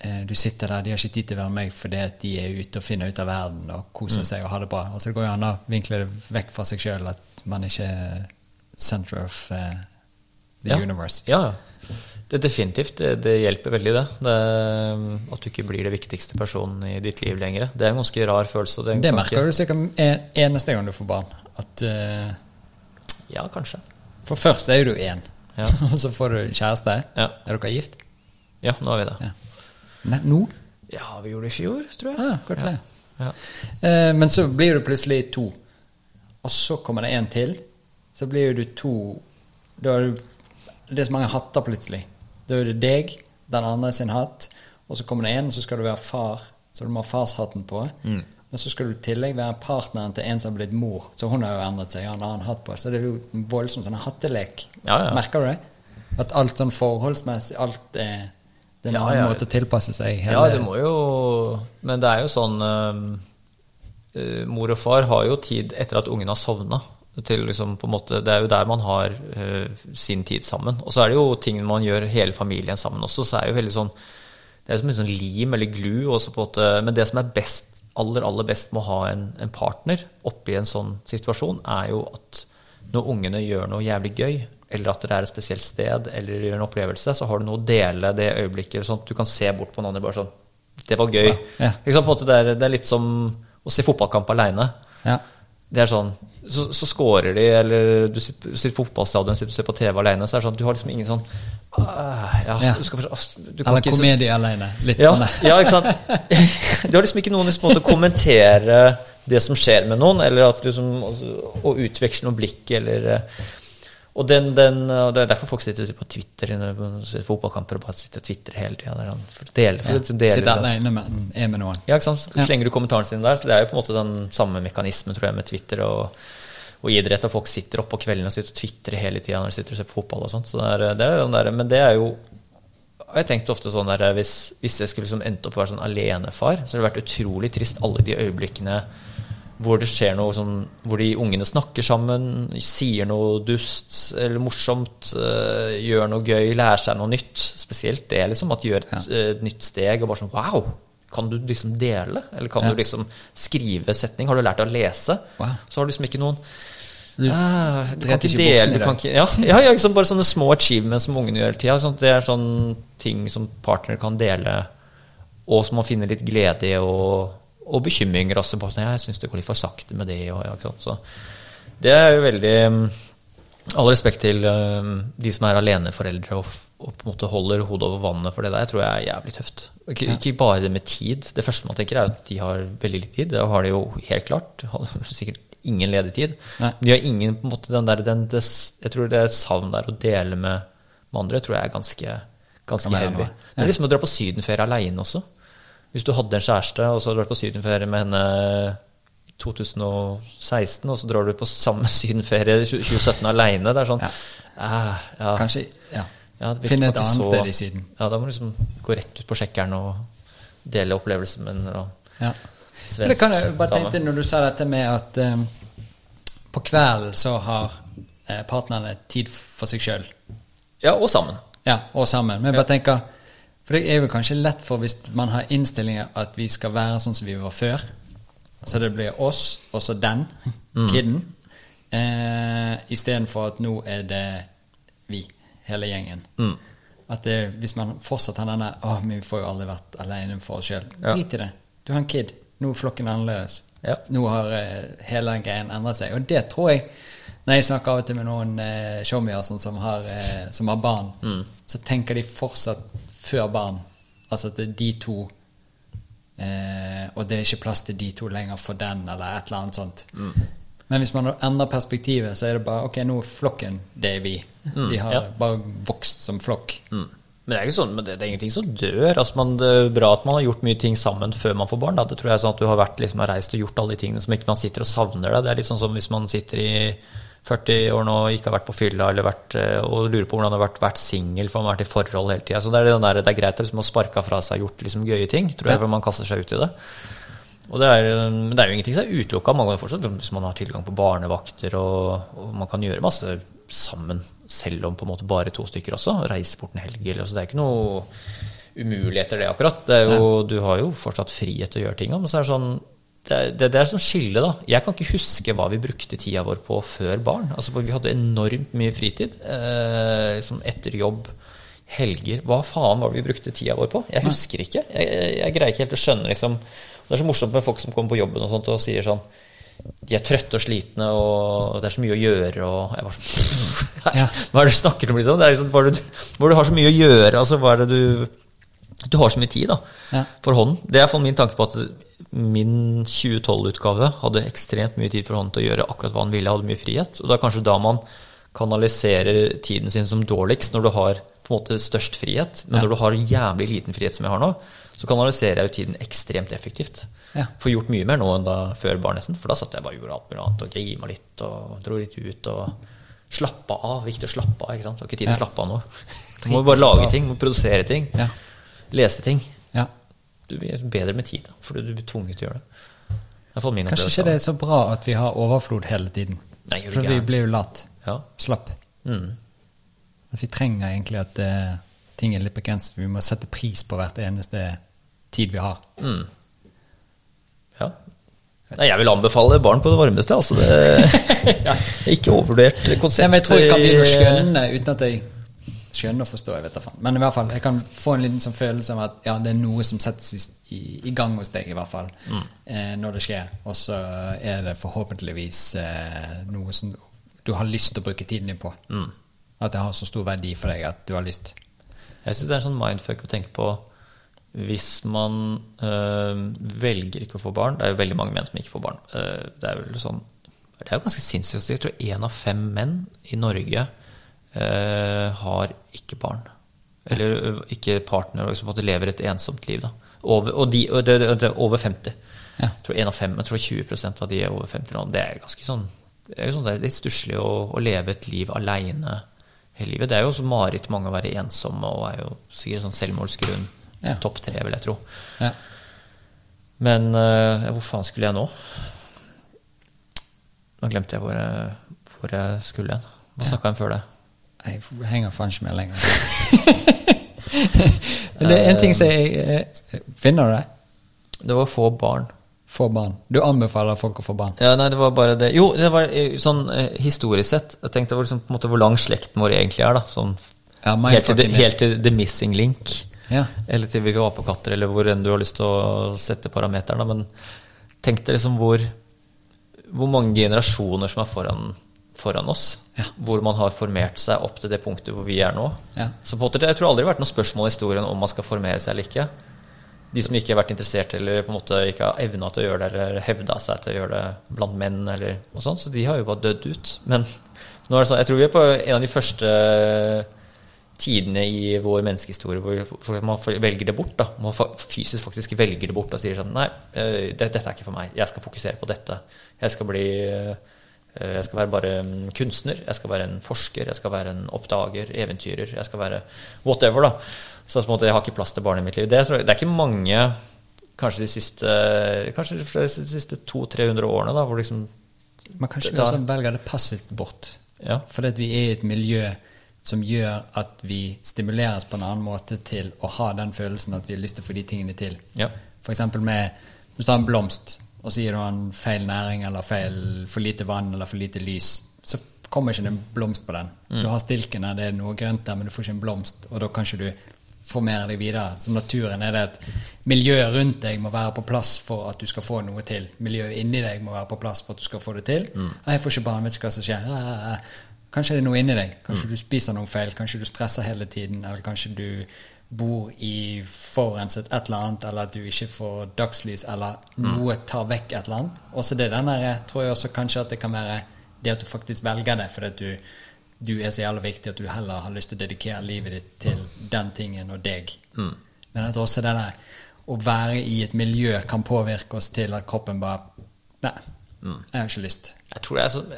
eh, du sitter der, de har ikke tid til å være med meg fordi at de er ute og finner ut av verden og koser seg og har det bra. Altså Det går jo an å vinkle det vekk fra seg sjøl, at man ikke er center of uh, the Ja. universe. Ja, ja. Det definitivt. Det, det hjelper veldig, det. det. At du ikke blir det viktigste personen i ditt liv lenger. Det er en ganske rar følelse. Det, Det merker du sikkert en, eneste gang du får barn. At uh, Ja, kanskje. For først er du én, Ja. og så får du kjæreste. Ja. Er dere gift? Ja, nå er vi det. Ja. Nå? Ja, vi gjorde det i fjor, tror jeg. Ja, det. Ja. Eh, men så blir du plutselig to. Og så kommer det en til. Så blir du to Da er du Det er så mange hatter plutselig. Da er det deg, den andre sin hatt, og så kommer det en, og så skal du være far. Så du må ha farshatten på. Mm. Men så skal du i tillegg være partneren til en som har blitt mor. Så hun har jo endret seg, har en annen hatt på. Så det er jo en voldsom sånn hattelek. Ja, ja. Merker du det? At alt sånn forholdsmessig, alt er Det er en Ja, annen måte å tilpasse seg hele Ja, det må jo Men det er jo sånn eh, Mor og far har jo tid etter at ungen har sovna. Til liksom på en måte, det er jo der man har uh, sin tid sammen. Og så er det jo ting man gjør hele familien sammen også. Så er det jo veldig sånn Det er som en sånn lim eller glu. Også på en måte, men det som er best, aller aller best med å ha en, en partner oppi en sånn situasjon, er jo at når ungene gjør noe jævlig gøy, eller at dere er et spesielt sted, eller gjør en opplevelse, så har du noe å dele det øyeblikket. Sånn at du kan se bort på noen andre bare sånn Det var gøy. Ja. ja. det, er, det er litt som å se fotballkamp aleine. Ja. Det er sånn Så, så scorer de, eller du sitter, sitter på fotballstadion sitter og ser på TV alene, så er det sånn Du har liksom ingen sånn Ja, Ja. du skal du kan Eller ikke så- komedie alene. Litt ja, sånn. ja, ikke sant? Du har liksom ikke noen som måte å kommentere det som skjer med noen, eller at du liksom, å utveksle noen blikk, eller Og den, den, det er derfor folk sitter på Twitter ser fotballkamper og bare sitter og twitrer hele tida. Å dele, Ja. Sitter liksom. alene med, er med noen. Ja, ikke sant? Så slenger du kommentaren sin der. Så det er jo på en måte den samme mekanismen, tror jeg, med Twitter og, og idrett. Og folk sitter oppe på kveldene og sitter og twitrer hele tida når de sitter og ser på fotball og sånt. Så det er, det er der, men det er jo Jeg tenkte ofte sånn der Hvis, hvis jeg skulle liksom endt opp å være sånn alenefar, så hadde det vært utrolig trist alle de øyeblikkene hvor det skjer noe sånn Hvor de ungene snakker sammen, sier noe dust eller morsomt, øh, gjør noe gøy, lærer seg noe nytt. Spesielt det, liksom. At de gjør et øh, nytt steg og bare sånn Wow! Kan du liksom dele? Eller kan Ja. du liksom skrive setning? Har du lært å lese? Wow. Så har du liksom ikke noen Du Ah, du kan ikke dele du kan ikke, ja, ja, ja, liksom bare sånne små achievements som ungene gjør hele tida. Sånn, det er sånne ting som partner kan dele, og som man finner litt glede i, og, og bekymringer også på. at jeg syns det går litt for sakte med det. Og, ja? Så det er jo veldig um, All respekt til um, de som er aleneforeldre og, og på en måte holder hodet over vannet for det der, tror jeg er jævlig tøft. Ikke, ikke bare det med tid. Det første man tenker, er at de har veldig litt tid. Det har de jo helt klart. Sikkert ingen ledig tid. Nei. De har ingen på en måte den der den, det, Jeg tror det savn der å dele med, med andre, tror jeg er ganske, ganske heavy. Det er liksom å dra på sydenferie aleine også. Hvis du hadde en kjæreste, og så hadde du vært på sydenferie med henne i 2016, og så drar du på samme sydenferie i 2017 aleine, det er sånn Ja. ah, ja. Kanskje ja. Ja, Finne et annet så- sted i Syden. Ja, da må du liksom gå rett ut på sjekkeren og dele opplevelsen med en Ja. svensk det kan jeg bare tenkte når du sa dette med at um, på kvelden så har eh, partnerne tid for seg sjøl. Ja, og sammen. Ja, og sammen. Men jeg bare tenker For det er jo kanskje lett for hvis man har innstillinger at vi skal være sånn som vi var før. Så det blir oss, og så den, kiden. Eh, Istedenfor at nå er det vi, hele gjengen. At det, hvis man fortsatt har denne 'Å, men vi får jo aldri vært alene for oss sjøl'. Ja. Drit i det. Du har en kid. Nå er flokken annerledes. Ja. Nå har eh, hele greien endret seg. Og det tror jeg Når jeg snakker av og til med noen eh, showmier sånn, som, har, eh, som har barn, så tenker de fortsatt før barn. Altså at det er de to eh, Og det er ikke plass til de to lenger for den, eller et eller annet sånt. Men hvis man endrer perspektivet, så er det bare Ok, nå er flokken det er vi. Vi har ja. bare vokst som flokk. Mm. Men det er ikke sånn, men det, det er ingenting som dør. Altså man, det er bra at man har gjort mye ting sammen før man får barn. Da. Det tror jeg er sånn at du har vært, liksom, har reist og gjort alle de tingene som ikke man sitter og savner. Da. Det er litt sånn som hvis man sitter i 40 år nå og ikke har vært på fylla eller vært, eh, og lurer på hvordan det har vært, vært singel for man har vært i forhold hele tida. Så det er, der, det er greit å liksom, ha sparke fra seg gjort liksom, gøye ting, tror jeg, for man kaster seg ut i det. Og det er, men det er jo ingenting som er utelukka. Man kan fortsatt, hvis man har tilgang på barnevakter, og, og man kan gjøre masse sammen, selv om på en måte bare to stykker også. Reise bort en helg. Eller, så det er ikke noe umuligheter, det akkurat. Det jo, du har jo fortsatt frihet til å gjøre ting. Men så er det sånn det, det, det er sånn skille, da. Jeg kan ikke huske hva vi brukte tida vår på før barn. Altså, Vi hadde enormt mye fritid. Eh, liksom etter jobb, helger. Hva faen var det vi brukte tida vår på? Jeg husker ikke. Jeg, jeg, jeg greier ikke helt å skjønne liksom Det er så morsomt med folk som kommer på jobben og sånt og sier sånn de er trøtte og slitne, og det er så mye å gjøre, og jeg var sånn Hva er det du snakker om, liksom? Det er liksom bare du, hvor du har så mye å gjøre, altså hva er det du Du har så mye tid, da, Ja. for hånden. Det er min tanke på at min 2012-utgave hadde ekstremt mye tid for hånden til å gjøre akkurat hva han ville, hadde mye frihet. Og det er kanskje da man kanaliserer tiden sin som dårligst, når du har på en måte størst frihet. Men Ja. når du har jævlig liten frihet, som jeg har nå, så kanaliserer jeg jo tiden ekstremt effektivt. Ja. Får gjort mye mer nå enn da før bar, nesten. For da satt jeg bare og gjorde alt mulig annet og grima litt og dro litt ut og slappa av. Viktig å slappe av, ikke sant. Har ikke tid til å slappe av nå. Du må bare lage ting, må produsere ting, lese ting. Ja. Du blir bedre med tid, da, fordi du blir tvunget til å gjøre det. Kanskje ikke det er så bra at vi har overflod hele tiden. Nei, For vi blir jo lat. Ja. Slapp. Mm. Vi trenger egentlig at uh, ting er litt begrenset. Vi må sette pris på hvert eneste tid vi har. Mm. Ja. Nei, jeg vil anbefale barn på det varmeste. Altså det Ikke overvurdert konsept. Ja, men jeg tror jeg kan bli noe i- skjønnende uten at jeg skjønner og forstå. Jeg vet det. Men i hvert fall, jeg kan få en liten sånn følelse av at ja, det er noe som settes i, i, gang hos deg, i hvert fall, eh, når det skjer. Og så er det forhåpentligvis eh, noe som du har lyst til å bruke tiden din på. At det har så stor verdi for deg at du har lyst. Jeg syns det er en sånn mindfuck å tenke på hvis man øh, velger ikke å få barn. Det er jo veldig mange menn som ikke får barn. Eh, det er vel sånn Det er jo ganske sinnssykt. Jeg tror én av fem menn i Norge har ikke barn. Eller ikke partner, liksom, som de lever et ensomt liv. Da. Over, og de, og det, det, det er over 50. Ja. Jeg tror 1 av 5, jeg tror 20% av de er over 50 nå. Det er ganske sånn Det er sånn, det er litt stusslig å, å leve et liv aleine hele livet. Det er jo så mareritt mange å være ensomme og er jo sikkert sånn selvmordsgrunn. Ja. Topp tre, vil jeg tro. Ja. Men uh, hvor faen skulle jeg nå? Nå glemte jeg hvor jeg, hvor jeg skulle igjen. Hva snakka jeg om før det? Jeg henger faen ikke med lenger. Men det er en ting som jeg eh, Finner du det? Det var få barn. få barn? Du anbefaler folk å få barn? Ja, nei, det var bare det Jo, det var eh, sånn eh, historisk sett. Jeg tenkte liksom, på en måte hvor lang slekten vår egentlig er. da Sånn Ja, helt, til, the- helt til the missing link. Ja. Eller til hvilke apekatter, eller hvor enn du har lyst til å sette parameteren. da, Men tenk deg liksom hvor, hvor mange generasjoner som er foran, foran oss. Ja. Hvor man har formert seg opp til det punktet hvor vi er nå. Ja. Så på en måte, Jeg tror aldri det har vært noe spørsmål i historien om man skal formere seg eller ikke. De som ikke har vært interessert eller på en måte ikke har evna til å gjøre det, eller hevda seg til å gjøre det blant menn, eller noe sånt, så de har jo bare dødd ut. Men nå er det sånn, jeg tror vi er på en av de første tidene i vår menneskehistorie hvor man velger det bort. da, Man fysisk faktisk velger det bort og sier sånn Nei, eh, dette er ikke for meg. Jeg skal fokusere på dette. Jeg skal bli eh, Jeg skal være bare kunstner. Jeg skal være en forsker. Jeg skal være en oppdager, eventyrer. Jeg skal være whatever, da. Så på en måte, jeg har ikke plass til barn i mitt liv. Det, det er ikke mange Kanskje de siste Kanskje de siste 200-300 årene da, hvor liksom Men kanskje vi også velger det passivt bort. Ja. Fordi at vi er i et miljø som gjør at vi stimuleres på en annen måte til å ha den følelsen at vi har lyst til å få de tingene til. Ja. Eksempel med Hvis du har en blomst, og så gir du den feil næring eller feil, for lite vann eller for lite lys, så kommer ikke det en blomst på den. Du har stilken der, det er noe grønt der, men du får ikke en blomst, og da kan ikke du formere deg videre. Så naturen er det at miljøet rundt deg må være på plass for at du skal få noe til. Miljøet inni deg må være på plass for at du skal få det til. Mm. 'Jeg får ikke barn, vet ikke hva som skjer.' Kanskje det er noe inni deg. Kanskje du spiser noe feil. Kanskje du stresser hele tiden. Eller kanskje du bor i forurenset et eller annet, eller at du ikke får dagslys, eller noe tar vekk et eller annet. Også det den der, tror jeg også kanskje at det kan være det at du faktisk velger det, fordi at du, du er så jævlig viktig at du heller har lyst til å dedikere livet ditt til den tingen og deg. Men at også det der å være i et miljø kan påvirke oss til at kroppen bare Nei, jeg har ikke lyst. Jeg tror det er sånn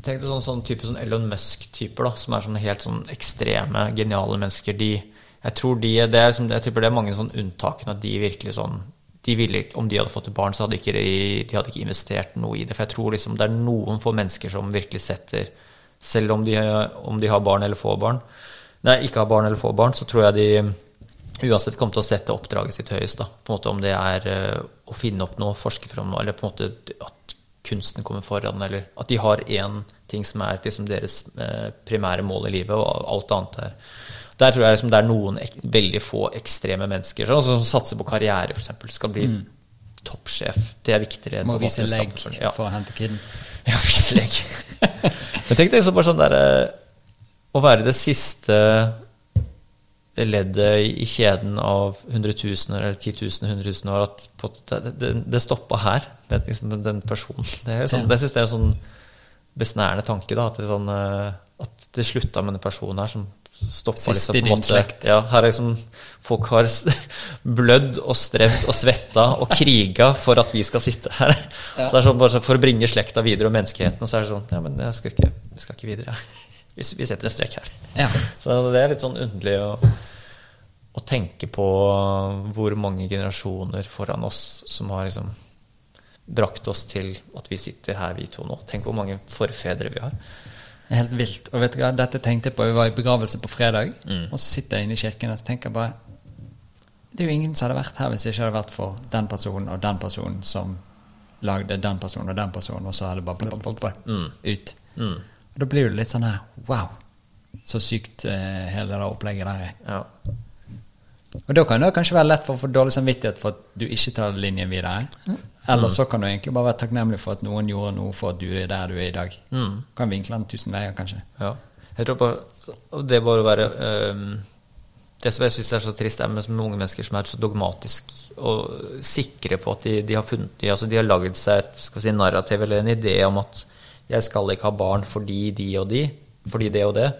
Tenk deg sånn, sånn type sånn Elon Musk-typer, da, som er sånne helt sånn ekstreme, geniale mennesker. De, jeg tror de, det er, liksom, jeg tipper det er mange sånn unntakene at de virkelig sånn de ville, Om de hadde fått et barn, så hadde ikke de, de hadde ikke investert noe i det. For jeg tror liksom det er noen få mennesker som virkelig setter Selv om de, om de har barn eller få barn Nei, ikke har barn eller få barn, så tror jeg de uansett kommer til å sette oppdraget sitt høyest. da, på en måte Om det er eh, å finne opp noe, forske fram noe, eller på en måte at kunsten kommer foran, eller at de har én ting som er liksom deres eh, primære mål i livet, og alt annet er Der tror jeg liksom det er noen veldig få ekstreme mennesker sånn, som satser på karriere, f.eks. Skal bli toppsjef. Det er viktigere enn Må vise legg for, ja. for å hente kiden. Ja, vise legg. Men tenk deg så bare sånn der eh, Å være det siste leddet i kjeden av hundretusener eller titusener, hundretusener år, at på, det, det, det stoppa her, det, er liksom den personen. Det, er sånn, Ja. det synes jeg er en sånn besnærende tanke, da, at det, sånn, eh, at det slutta med den personen her som stoppa liksom, på en din måte-. Ja, her er liksom Folk har blødd og strevd og svetta og kriga for at vi skal sitte her. Så det er sånn bare så For å bringe slekta videre og menneskeheten, så er det sånn Ja, men jeg skal ikke, vi skal ikke videre. Vi, vi setter en strek her. Ja. Så det er litt sånn underlig å, å tenke på hvor mange generasjoner foran oss som har liksom brakt oss til at vi sitter her, vi to nå. Tenk hvor mange forfedre vi har. Er helt vilt. Og vet du hva, dette tenkte jeg på. Vi var i begravelse på fredag, Mm. og så sitter jeg inne i kirken og så tenker jeg bare Det er jo ingen som hadde vært her hvis det ikke hadde vært for den personen og den personen som lagde den personen og den personen, og så hadde det bare blitt blå, blå, Mm. ut. Og da blir det litt sånn her Wow, så sykt eh, hele det opplegget der er. Ja. Og da kan det kanskje være lett for å få dårlig samvittighet for at du ikke tar linjen videre. Eller så kan du egentlig bare være takknemlig for at noen gjorde noe for at du er der du er i dag. Kan vinkle den tusen veier, kanskje. Ja. Jeg tror og Det bare å være um, Det som jeg syns er så trist, er med unge mennesker som er så dogmatisk og sikre på at de, de har funnet de, altså de har lagd seg et skal si, narrativ eller en idé om at jeg skal ikke ha barn fordi de og de, fordi det og det.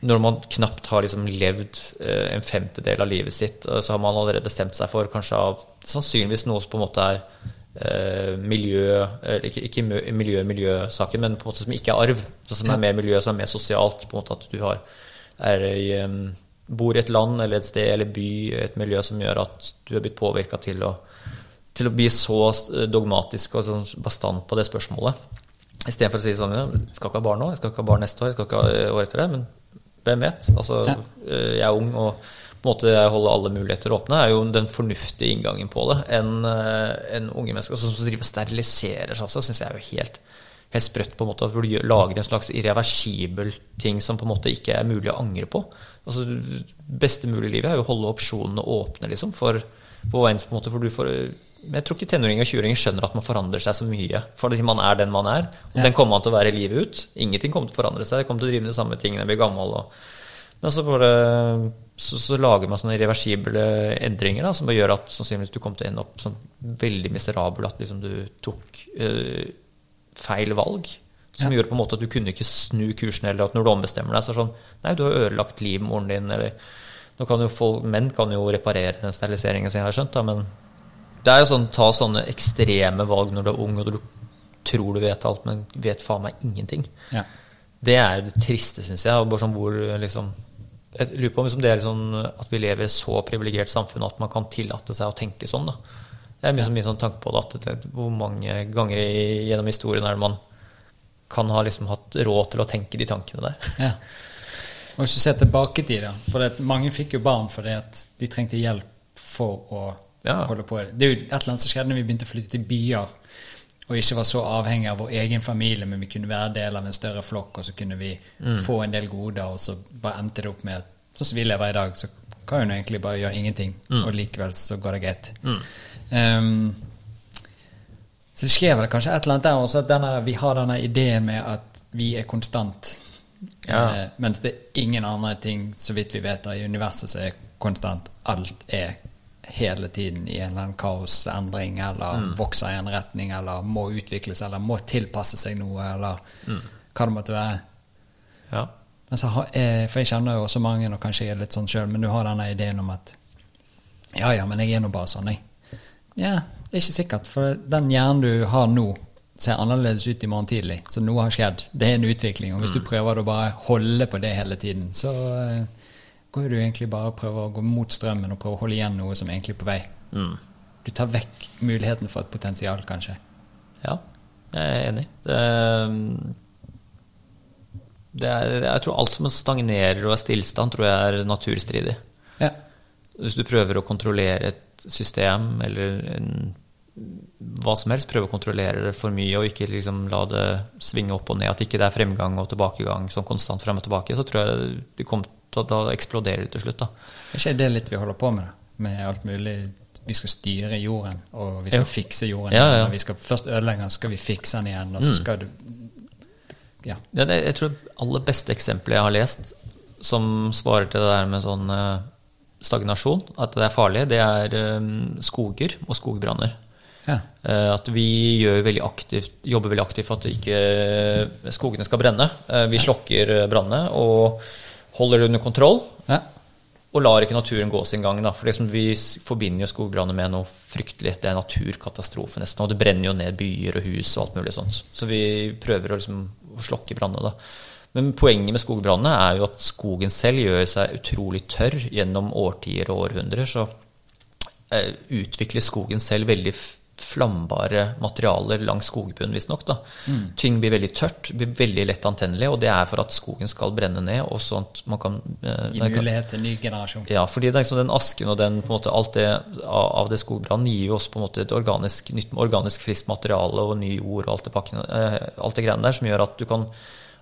Når man knapt har liksom levd eh, en femtedel av livet sitt, eh, så har man allerede bestemt seg for kanskje av sannsynligvis noe som på en måte er eh, miljø ikke, ikke miljø, miljøsaken, men på en måte som ikke er arv. Som er mer miljø, som er mer sosialt. på en måte At du har, er i, bor i et land eller et sted eller by, et miljø som gjør at du er blitt påvirka til, til å bli så dogmatisk og sånn bastant på det spørsmålet. Istedenfor å si sånn Jeg skal ikke ha barn nå, jeg skal ikke ha barn neste år, jeg skal ikke ha eh, år etter det. Men hvem vet? Altså, Ja. eh, jeg er ung, og på en måte holde alle muligheter åpne, er jo den fornuftige inngangen på det. En, eh, en unge mennesker som driver og steriliserer seg også, syns jeg er jo helt, helt sprøtt. på en måte, Hvor du lager en slags irreversibel ting som på en måte ikke er mulig å angre på. Altså, beste mulige livet er jo å holde opsjonene åpne, liksom, for, på en måte, for du får jeg tror ikke tenåringer og 20-åringer skjønner at man forandrer seg så mye. Fordi man er den man er. Og Ja. den kommer man til å være livet ut. Ingenting kommer til å forandre seg. Det kommer til å drive med de samme tingene, bli gammel og Men så, bare, så, så lager man sånne irreversible endringer da, som bare gjør at sannsynligvis du kommer til å ende opp sånn veldig miserabel at liksom du tok øh, feil valg. Som Ja. gjorde på en måte at du kunne ikke snu kursen, eller at når du ombestemmer deg, så er det sånn Nei, du har ødelagt livmoren din, eller nå kan jo folk, Menn kan jo reparere den steriliseringen sin, har jeg skjønt, da, men det er jo sånn ta sånne ekstreme valg når du er ung, og du tror du vet alt, men vet faen meg ingenting. Ja. Det er jo det triste, syns jeg. og Bare sånn hvor liksom Jeg lurer på om liksom det er liksom at vi lever i et så privilegert samfunn at man kan tillate seg å tenke sånn. da. Det er liksom min sånn tanke på det, at hvor mange ganger i, gjennom historien er det man kan ha liksom hatt råd til å tenke de tankene der. Ja. Og hvis du ser tilbake i tid, da For det, mange fikk jo barn fordi at de trengte hjelp for å Ja. på. Det er jo et eller annet som skjedde når vi begynte å flytte til byer og ikke var så avhengig av vår egen familie, men vi kunne være del av en større flokk, og så kunne vi få en del goder, og så bare endte det opp med at sånn som vi lever i dag, så kan jo egentlig bare gjøre ingenting, og likevel så går det greit. Um, så det skjer vel kanskje et eller annet der også, at denne, vi har denne ideen med at vi er konstant. Ja. uh, mens det er ingen andre ting, så vidt vi vet, i universet som er konstant. Alt er hele tiden i en eller annen kaosendring, eller vokser i en retning, eller må utvikles, eller må tilpasse seg noe, eller hva det måtte være. Ja. Men så har, eh, for jeg kjenner jo også mange, og kanskje jeg er litt sånn sjøl, men du har denne ideen om at Ja, ja, men jeg er nå bare sånn, jeg. Ja, det er ikke sikkert, for den hjernen du har nå, ser annerledes ut i morgen tidlig. Så noe har skjedd. Det er en utvikling. Og hvis du prøver å bare holde på det hele tiden, så eh, går du egentlig bare og prøver å gå mot strømmen og prøve å holde igjen noe som er egentlig er på vei. Mm. Du tar vekk muligheten for et potensial, kanskje. Ja, jeg er enig. Det, det er, jeg tror alt som stagnerer og er stillstand, tror jeg er naturstridig. Ja. Hvis du prøver å kontrollere et system eller en, hva som helst, prøve å kontrollere det for mye og ikke liksom la det svinge opp og ned, at ikke det er fremgang og tilbakegang sånn konstant frem og tilbake, så tror jeg det kommer å da eksploderer det til slutt. da. Er ikke det litt vi holder på med, da? Med alt mulig Vi skal styre jorden, og vi skal Ja. fikse jorden. Ja, ja. Vi skal først ødelegge den, så skal vi fikse den igjen, og så skal du Ja. Ja, det, jeg tror det aller beste eksempelet jeg har lest som svarer til det der med sånn eh, stagnasjon, at det er farlig, det er eh, skoger og skogbranner. ja. Eh, At vi gjør veldig aktivt, jobber veldig aktivt for at ikke skogene skal brenne. Vi slokker brannene og holder det under kontroll. ja. Og lar ikke naturen gå sin gang. Da. For liksom vi forbinder jo skogbranner med noe fryktelig. Det er naturkatastrofe nesten. Og det brenner jo ned byer og hus og alt mulig sånt. Så vi prøver å, liksom, å slokke brannene. da. Men poenget med skogbrannene er jo at skogen selv gjør seg utrolig tørr gjennom årtier og århundrer. Så eh, utvikler skogen selv veldig f- flambare materialer langs skogbunnen, visstnok. da. Ting blir veldig tørt, blir veldig lett antennelig, og det er for at skogen skal brenne ned. og sånn at man kan... eh, Gi mulighet til ny generasjon. ja, fordi det er liksom den asken og den, på en måte, alt det av det skogbrannen gir jo også på en måte et organisk, nytt organisk friskt materiale og ny jord og alt det, pakken, eh, alt det greiene der som gjør at, du kan,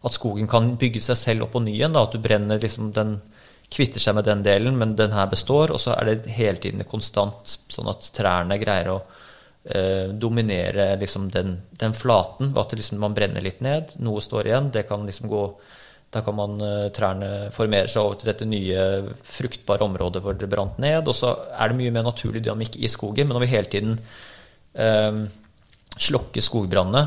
at skogen kan bygge seg selv opp på ny igjen. Da, at du brenner liksom den kvitter seg med den delen, men den her består, og så er det hele tiden konstant, sånn at trærne greier å eh, dominere liksom den, den flaten. At liksom, man brenner litt ned, noe står igjen. Det kan liksom gå da kan man, eh, trærne formere seg over til dette nye fruktbare området hvor det brant ned. Og så er det mye mer naturlig dynamikk i skogen. Men når vi hele tiden eh, slokker skogbrannene,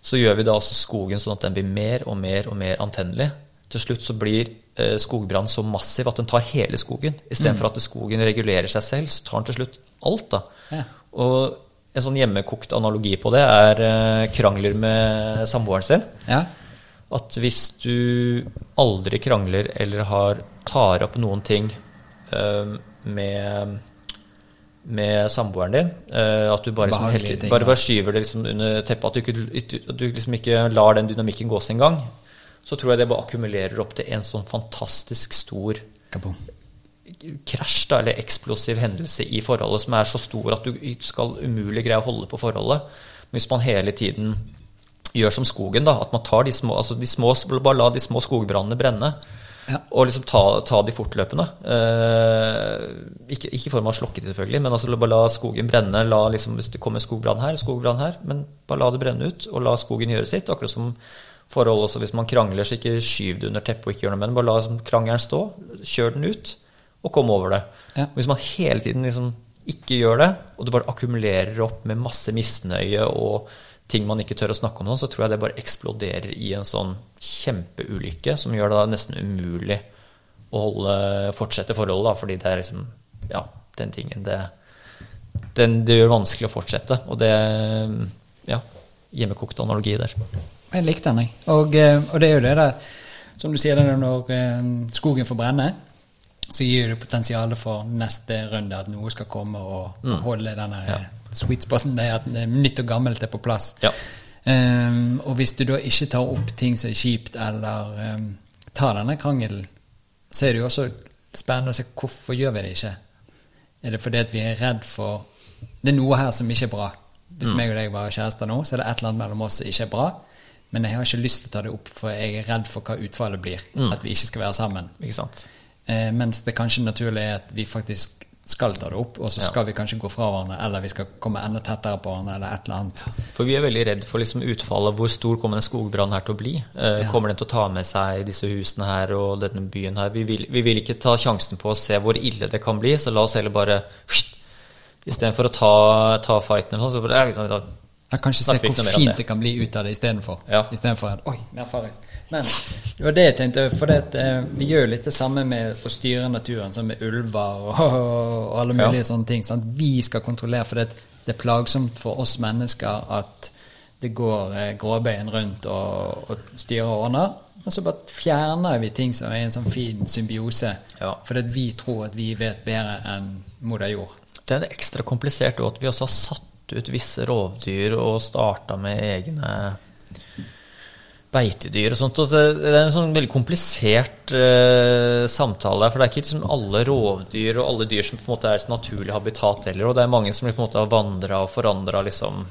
så gjør vi da altså skogen sånn at den blir mer og mer og mer antennelig. Til slutt så blir eh, skogbrann så massiv at den tar hele skogen. Istedenfor for at skogen regulerer seg selv, så tar den til slutt alt. da. Ja. Og en sånn hjemmekokt analogi på det er eh, krangler med samboeren sin. Ja. At hvis du aldri krangler eller har, tar opp noen ting uh, med, med samboeren din uh, At du bare, liksom, helt, ting, bare, bare skyver det liksom under teppet, at du, ikke, at du liksom ikke lar den dynamikken gå sin gang, så tror jeg det bare akkumulerer opp til en sånn fantastisk stor Kaboom. Krasj da, eller eksplosiv hendelse i forholdet som er så stor at du skal umulig greie å holde på forholdet. Men hvis man hele tiden gjør som skogen, da, at man tar de små, altså de små Bare la de små skogbrannene brenne. Ja. Og liksom ta, ta de fortløpende. Eh, ikke, ikke i form av å slokke de, selvfølgelig, men altså bare la skogen brenne. La liksom, hvis det kommer skogbrann her, skogbrann her, men bare la det brenne ut, og la skogen gjøre sitt. Akkurat som forhold også hvis man krangler, så ikke skyv det under teppet og ikke gjør noe med den. Bare la liksom, krangelen stå, kjør den ut, og komme over det. Ja. Hvis man hele tiden liksom ikke gjør det, og det bare akkumulerer opp med masse misnøye og ting man ikke tør å snakke om nå, så tror jeg det bare eksploderer i en sånn kjempeulykke som gjør det nesten umulig å holde, fortsette forholdet, da, fordi det er liksom Ja, den tingen det, den, det gjør vanskelig å fortsette. Og det Ja, hjemmekokt analogi der. Jeg likte den, jeg. Og, eh, og det er jo det der, som du sier, det der når eh, skogen får brenne, så gir det potensialet for neste runde at noe skal komme og, mm. holde denne Ja. sweet spoten, der at nytt og gammelt er på plass. Ja. Um, og hvis du da ikke tar opp ting som er kjipt, eller um, tar denne krangelen, så er det jo også spennende å se hvorfor gjør vi det ikke. Er det fordi at vi er redd for Det er noe her som ikke er bra. Hvis meg og deg var kjærester nå, så er det et eller annet mellom oss som ikke er bra. Men jeg har ikke lyst til å ta det opp, for jeg er redd for hva utfallet blir. At vi ikke skal være sammen. Ikke sant? Eh, mens det kanskje naturlig er at vi faktisk skal ta det opp, og så Ja. skal vi kanskje gå fra hverandre, eller vi skal komme enda tettere på hverandre, eller et eller annet. For vi er veldig redd for liksom utfallet. Hvor stor kommer den skogbrannen her til å bli? Eh, Ja. Kommer den til å ta med seg disse husene her og denne byen her? Vi vil, vi vil ikke ta sjansen på å se hvor ille det kan bli, så la oss heller bare Istedenfor å ta, ta fighten sånn, så bare ja, Jeg kan ikke se hvor fint det. kan bli ut av det istedenfor. Ja. Istedenfor at Oi, mer farris. Men det var det jeg tenkte, for det, eh, vi gjør jo litt det samme med å styre naturen, sånn med ulver og, og alle mulige Ja. sånne ting. Sant? Vi skal kontrollere, for det, det er plagsomt for oss mennesker at det går eh, gråbein rundt og, og styrer og ordner. Og så bare fjerner vi ting som er en sånn fin symbiose. Ja. Fordi vi tror at vi vet bedre enn moder jord. Det er ekstra komplisert at vi også har satt ut visse rovdyr og starta med egne beitedyr og sånt. Og det er en sånn veldig komplisert uh, samtale der, for det er ikke liksom alle rovdyr og alle dyr som på en måte er et naturlig habitat heller, og det er mange som på en måte har vandra og forandra liksom,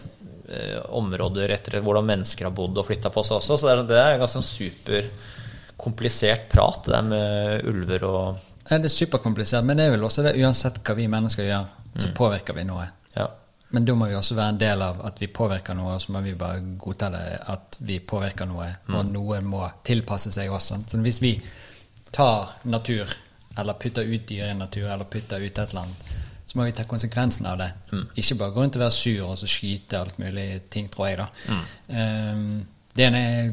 uh, områder etter hvordan mennesker har bodd og flytta på seg også, så det er, det er en ganske sånn superkomplisert prat, det der med ulver og det er superkomplisert, men det er vel også det uansett hva vi mennesker gjør, så påvirker vi noe. Ja. Men da må vi også være en del av at vi påvirker noe, og så må vi bare godta det at vi påvirker noe, og noe må tilpasse seg også. Så hvis vi tar natur, eller putter ut dyr i natur, eller putter ut et eller annet, så må vi ta konsekvensen av det. Ikke bare gå rundt og være sur og så skyte alt mulig ting, tror jeg, da. Um, det ene er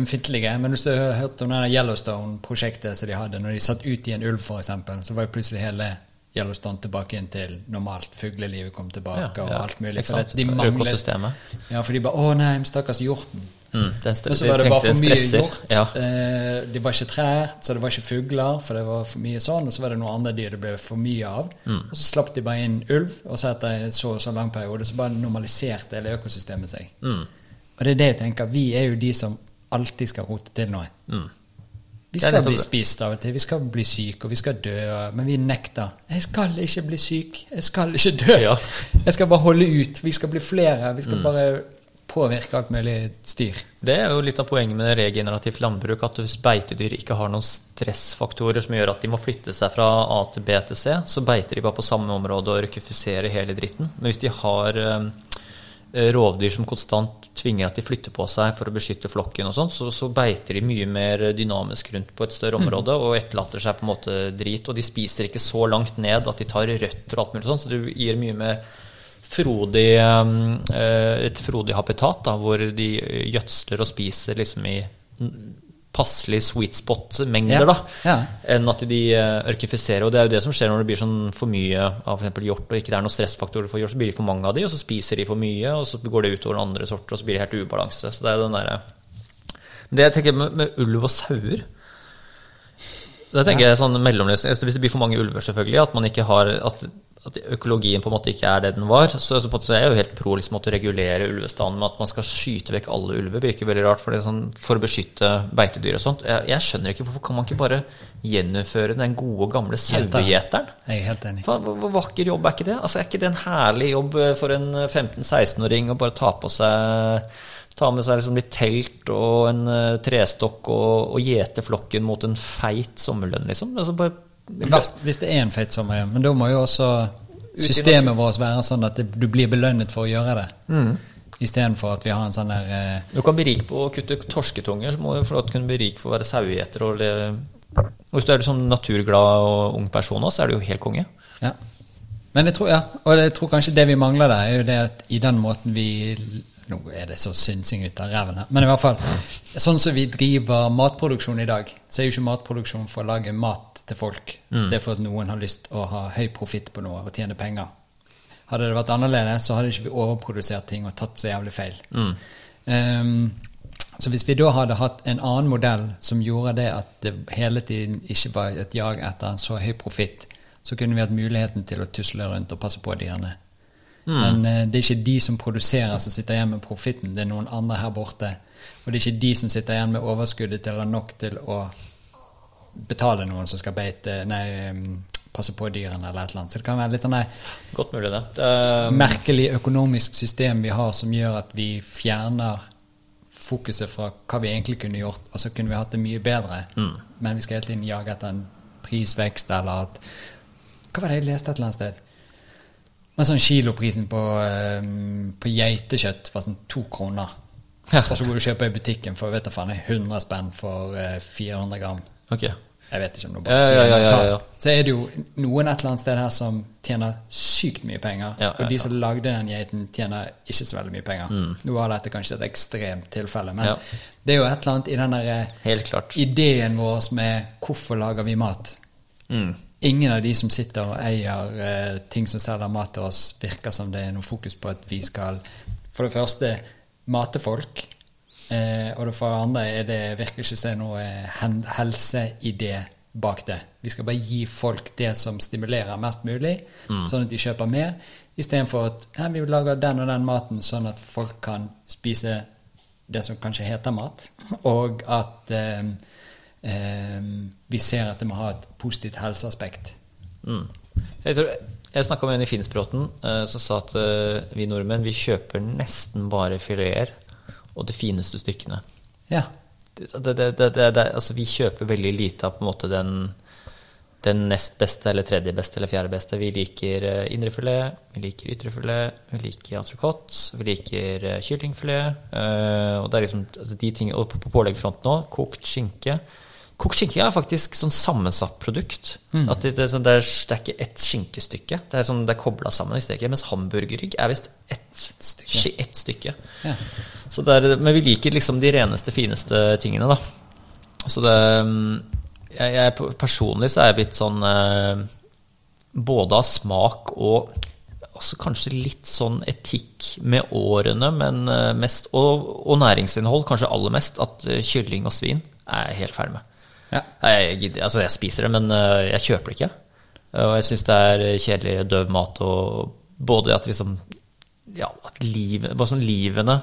ømfintlige, men hvis du har hørt om Yellowstone-prosjektet som de hadde, når de satt ut i en ulv, f.eks., så var jo plutselig hele Yellowstone tilbake igjen til normalt. Fuglelivet kom tilbake, Ja, og alt mulig. For de manglet, Økosystemet. Ja, for de bare 'Å nei, stakkars hjorten'. Mm, Og så var det bare for mye hjort. Ja. Eh, det var ikke trær, så det var ikke fugler, for det var for mye sånn. Og så var det noen andre dyr det ble for mye av. Mm. Og så slapp de bare inn ulv, og så etter så og så lang periode så bare normaliserte hele økosystemet seg. Mm. Og det er det jeg tenker. Vi er jo de som alltid skal rote til noe. Mm. Vi skal bli spist av og til, vi skal bli syke, og vi skal dø, men vi nekter. 'Jeg skal ikke bli syk, jeg skal ikke dø'. Ja. Jeg skal bare holde ut. Vi skal bli flere. Vi Mm. skal bare påvirke alt mulig styr. Det er jo litt av poenget med regenerativt landbruk, at hvis beitedyr ikke har noen stressfaktorer som gjør at de må flytte seg fra A til B til C, så beiter de bare på samme område og røkifiserer hele dritten. Men hvis de har eh, rovdyr som konstant tvinger at de flytter på seg for å beskytte flokken, og sånt, så, så beiter de mye mer dynamisk rundt på et større område og etterlater seg på en måte drit. Og de spiser ikke så langt ned at de tar røtter og alt mulig sånn, så det gir mye mer frodig, eh, et frodig habitat, da, hvor de gjødsler og spiser liksom i passelig sweet spot-mengder, Ja, da, ja. enn at de eh, ørkifiserer. Og det er jo det som skjer når det blir sånn for mye av f.eks. hjort, og ikke det er noen stressfaktorer for hjort, så blir det for mange av de, og så spiser de for mye, og så går det utover andre sorter, og så blir det helt ubalanse. Så det er den derre Det jeg tenker med, med ulv og sauer da tenker jeg sånn mellomløsning altså Hvis det blir for mange ulver, selvfølgelig, at man ikke har at, at økologien på en måte ikke er det den var. Så, så så er jeg jo helt pro liksom, å regulere ulvestanden med at man skal skyte vekk alle ulver. virker veldig rart, for, det er sånn, for å beskytte beitedyr og sånt. Jeg, jeg skjønner ikke hvorfor kan man ikke bare gjennomføre den gode, gamle sauegjeteren? Jeg er helt enig. Hva- Hvor, vakker jobb er ikke det? Altså, Er ikke det en herlig jobb for en 15-16-åring å bare ta på seg Ta med seg liksom litt telt og en eh, trestokk og, og gjete flokken mot en feit sommerlønn, liksom? Altså bare Verst hvis det er en feit sommer, ja. Men da må jo også systemet vårt være sånn at det, du blir belønnet for å gjøre det. Mm. Istedenfor at vi har en sånn der eh, Du kan bli rik på å kutte torsketunger, så må du å kunne bli rik på å være sauegjeter. Og hvis du er sånn naturglad og ung person òg, så er du jo helt konge. Ja. Men jeg tror, ja, og jeg tror kanskje det vi mangler der, er jo det at i den måten vi Nå er det så synsing ut av ræven her, men i hvert fall Sånn som vi driver matproduksjon i dag, så er jo ikke matproduksjon for å lage mat til folk. Det er for at noen har lyst å ha høy profitt på noe og tjene penger. Hadde det vært annerledes, så hadde ikke vi overprodusert ting og tatt så jævlig feil. Ehm, så hvis vi da hadde hatt en annen modell som gjorde det at det hele tiden ikke var et jag etter en så høy profitt, så kunne vi hatt muligheten til å tusle rundt og passe på dyrene. Men eh, det er ikke de som produserer som sitter igjen med profitten, det er noen andre her borte. Og det er ikke de som sitter igjen med overskuddet til eller nok til å betale noen som skal beite, nei, passe på dyrene eller et eller annet. Så det kan være litt sånn Godt mulig, det. er- merkelig økonomisk system vi har som gjør at vi fjerner fokuset fra hva vi egentlig kunne gjort, og så kunne vi hatt det mye bedre. Men vi skal hele tiden jage etter en prisvekst eller at Hva var det jeg leste et eller annet sted? Men sånn kiloprisen på, um, på geitekjøtt var sånn to kroner. Ja. Og så går du og kjøper i butikken for vet du faen, 100 spenn for eh, 400 gram. Ok. Jeg vet ikke om Ja, bare ja, sier ja, ja, ja. Så er det jo noen et eller annet sted her som tjener sykt mye penger. Og de som lagde den geiten, tjener ikke så veldig mye penger. Nå var dette kanskje et ekstremt tilfelle, men Mm. Det er jo et eller annet i den der eh, Helt klart. ideen vår med hvorfor lager vi mat. Mm. Ingen av de som sitter og eier eh, ting som selger mat til oss, virker som det er noe fokus på at vi skal for det første mate folk. Eh, og det for det andre er det virker ikke som noe eh, helseidé bak det. Vi skal bare gi folk det som stimulerer mest mulig, sånn at de kjøper mer, istedenfor at ja, vi lager den og den maten sånn at folk kan spise det som kanskje heter mat, og at eh, eh, vi ser at det må ha et positivt helseaspekt. Mm. Jeg, tror, jeg snakka med en i Finnsbråten eh, som sa at eh, vi nordmenn vi kjøper nesten bare fileter og de fineste stykkene. Ja. Det, det, det, altså vi kjøper veldig lite av på en måte den, den nest beste eller tredje beste eller fjerde beste. Vi liker eh, indrefilet, vi liker ytrefilet, vi liker entrecôte, vi liker eh, kyllingfilet. eh, og det er liksom altså de ting, og på, på påleggfronten òg, kokt skinke. Kokt skinke er faktisk sånn sammensatt produkt. At det, det, sånn- det, er, det er ikke ett skinkestykke. Det er, sånn, det er kobla sammen i steket. Mens hamburgerrygg er visst ett Stykke. Ett stykke. Ja. Er, men vi liker liksom de reneste, fineste tingene, da. Så det mm, jeg, jeg, Personlig så er jeg blitt sånn eh, Både av smak og også kanskje litt sånn etikk med årene, men eh, mest Og, og næringsinnhold, kanskje aller mest, at eh, kylling og svin er jeg helt ferdig med. Ja. Jeg, gidder- altså jeg spiser det, men eh, jeg kjøper det ikke. Og jeg syns det er kjedelig, døv mat, og både at liksom Ja, at liv, bare sånn livene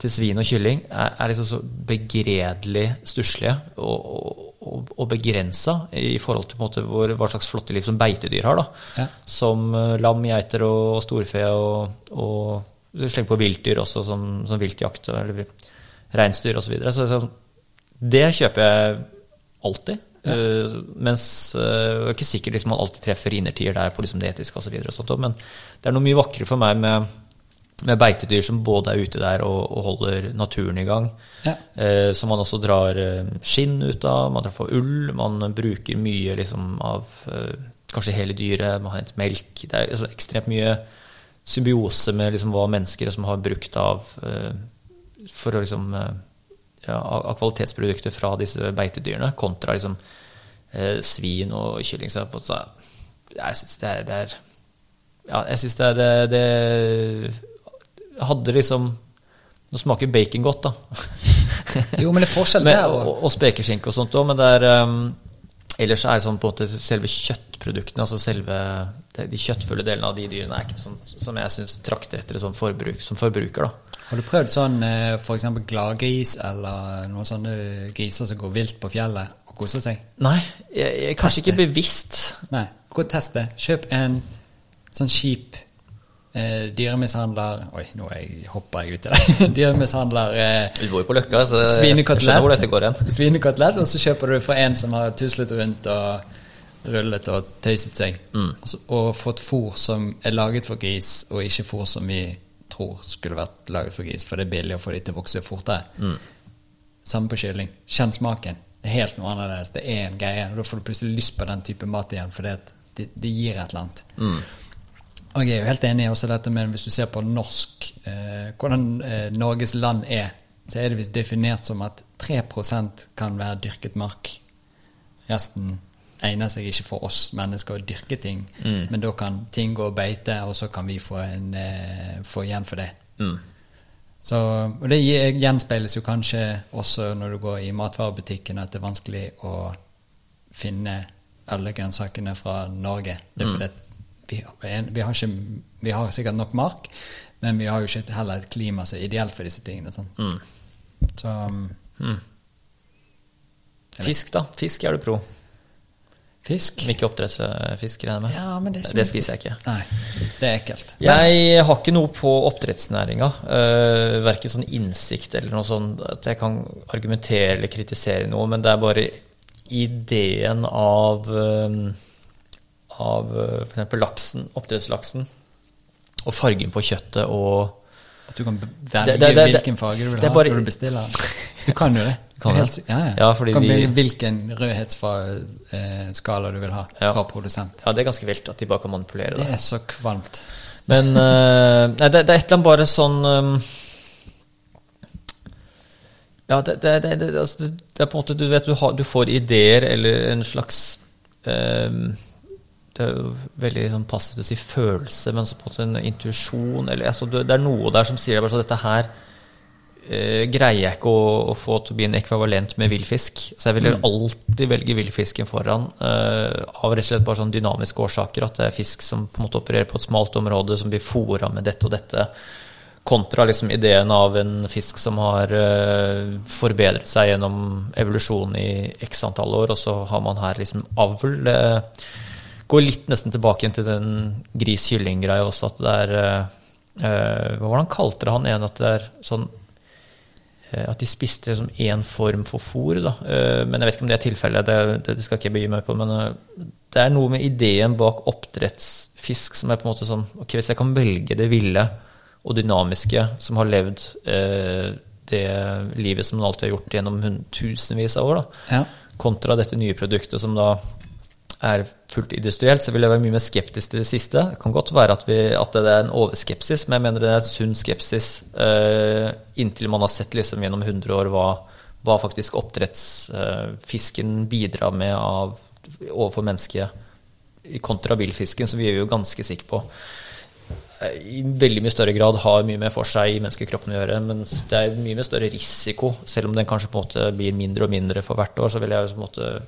til svin og kylling er, er liksom så begredelig stusslige og, og, og, og begrensa i forhold til på en måte hvor, hva slags flotte liv som beitedyr har. da. Ja. Som eh, lam, geiter og storfe og, og du slenger på viltdyr også, som, som viltjakt eller reinsdyr osv. Så, videre. så sånn, det kjøper jeg alltid. Eh, mens uh, jeg er ikke sikkert liksom, man alltid treffer innertier der på liksom, det etiske osv. Men det er noe mye vakrere for meg med, med beitedyr som både er ute der og, og holder naturen i gang. Ja. Uh, som man også drar eh, skinn ut av, man drar for ull, man bruker mye liksom, av eh, kanskje hele dyret, man har henter melk. Det er altså, ekstremt mye symbiose med liksom, hva mennesker som har brukt av eh, for å liksom eh, ja, av kvalitetsprodukter fra disse beitedyrene, kontra liksom eh, svin og kylling. Så jeg syns det det er Ja, jeg syns det det, det Hadde liksom Nå smaker bacon godt, da. Jo, men det er forskjell der og, og spekeskinke og sånt òg, men det er um, Ellers er det sånn på en måte selve kjøttproduktene, altså selve de, kjøttfulle delene av de dyrene, er ikke sånn som jeg syns trakter etter sånn forbruk, som forbruker. da. Har du prøvd sånn f.eks. gladgris eller noen sånne griser som går vilt på fjellet og koser seg? Nei, jeg, jeg, kanskje Teste. ikke bevisst. Nei, gå og test det. Kjøp en sånn kjip eh, dyremishandler Oi, nå er jeg, hopper jeg ut i det. dyremishandler eh, Du bor jo på Løkka, så jeg skjønner hvor dette går hen. Svinekotelett. Svinekotelett, og så kjøper du fra en som har tuslet rundt og rullet og tøyset seg. Mm. Og, så, og fått fôr som er laget for gris, og ikke fôr som vi tror skulle vært laget for gris, for det er billig å få de til å vokse fortere. Mm. Samme på kylling. Kjenn smaken. Det er helt noe annerledes. Det er en greie. og Da får du plutselig lyst på den type mat igjen, for det, det, det gir et eller annet. Mm. Og jeg er jo helt enig i også dette med hvis du ser på norsk eh, Hvordan eh, Norges land er, så er det visst definert som at 3% kan være dyrket mark. Resten egner seg ikke for oss mennesker å dyrke ting. Men da kan ting gå og beite, og så kan vi få, en, eh, få igjen for det. Mm. Så, og det gjenspeiles jo kanskje også når du går i matvarebutikken, at det er vanskelig å finne alle grønnsakene fra Norge. Det er fordi at vi, vi, har ikke, vi har sikkert nok mark, men vi har jo ikke heller et klima som er ideelt for disse tingene. Sånn. Mm. Så mm. Fisk, da. Fisk er du pro. fisk ikke oppdrettsfisk, regner jeg med. Ja, men det, det spiser jeg ikke. Nei, det er ekkelt. Jeg har ikke noe på oppdrettsnæringa. Uh, verken sånn innsikt eller noe sånn at jeg kan argumentere eller kritisere noe, men det er bare ideen av um, av uh, f.eks. laksen, oppdrettslaksen, og fargen på kjøttet og At du kan velge Det- det- det- hvilken farge du vil ha bare- når du bestiller. Du kan jo det. Kan helt, ja, ja. Ja, du kan de- velge hvilken rødhetsskala du vil ha fra produsent. Ja, det er ganske vilt at de bare kan manipulere Det det. er så kvalmt. Men uh, Nei, det, det er et eller annet bare sånn um, Ja, det, det, det, det, altså, det, det er på en måte Du vet, du, har, du får ideer eller en slags um, Det er jo veldig sånn passivt å si følelse, men så på en måte en intuisjon eller altså, det, er noe der som sier bare sånn Dette her eh, greier jeg ikke å, å få til å bli en ekvivalent med villfisk. Så jeg vil alltid velge villfisken foran, eh, av rett og slett bare sånn dynamiske årsaker. At det er fisk som på en måte opererer på et smalt område, som blir fora med dette og dette. Kontra liksom ideen av en fisk som har eh, forbedret seg gjennom evolusjon i x antall år, og så har man her liksom avl. Det går litt nesten tilbake igjen til den gris-kylling-greia også, at det er Uh, eh, det han kalte det, han en At det er sånn uh, at de spiste liksom én form for fôr. Da. Uh, Men jeg vet ikke om det er tilfellet, det, det skal ikke jeg begi meg på. Men eh, det er noe med ideen bak oppdrettsfisk som er på en måte sånn Ok, hvis jeg kan velge det ville og dynamiske som har levd eh, det livet som man alltid har gjort gjennom tusenvis av år, da, Ja. kontra dette nye produktet som da er fullt industrielt, så vil jeg være mye mer skeptisk til det siste. Det kan godt være at, vi, at det er en overskepsis, men jeg mener det er en sunn skepsis eh, inntil man har sett liksom gjennom 100 år hva, hva faktisk oppdrettsfisken bidrar med av, overfor mennesket kontra villfisken, som vi er jo ganske sikre på eh, i veldig mye større grad har mye mer for seg i menneskekroppen å gjøre, Men det er mye mer større risiko. Selv om den kanskje på en måte blir mindre og mindre for hvert år, så vil jeg på en måte eh,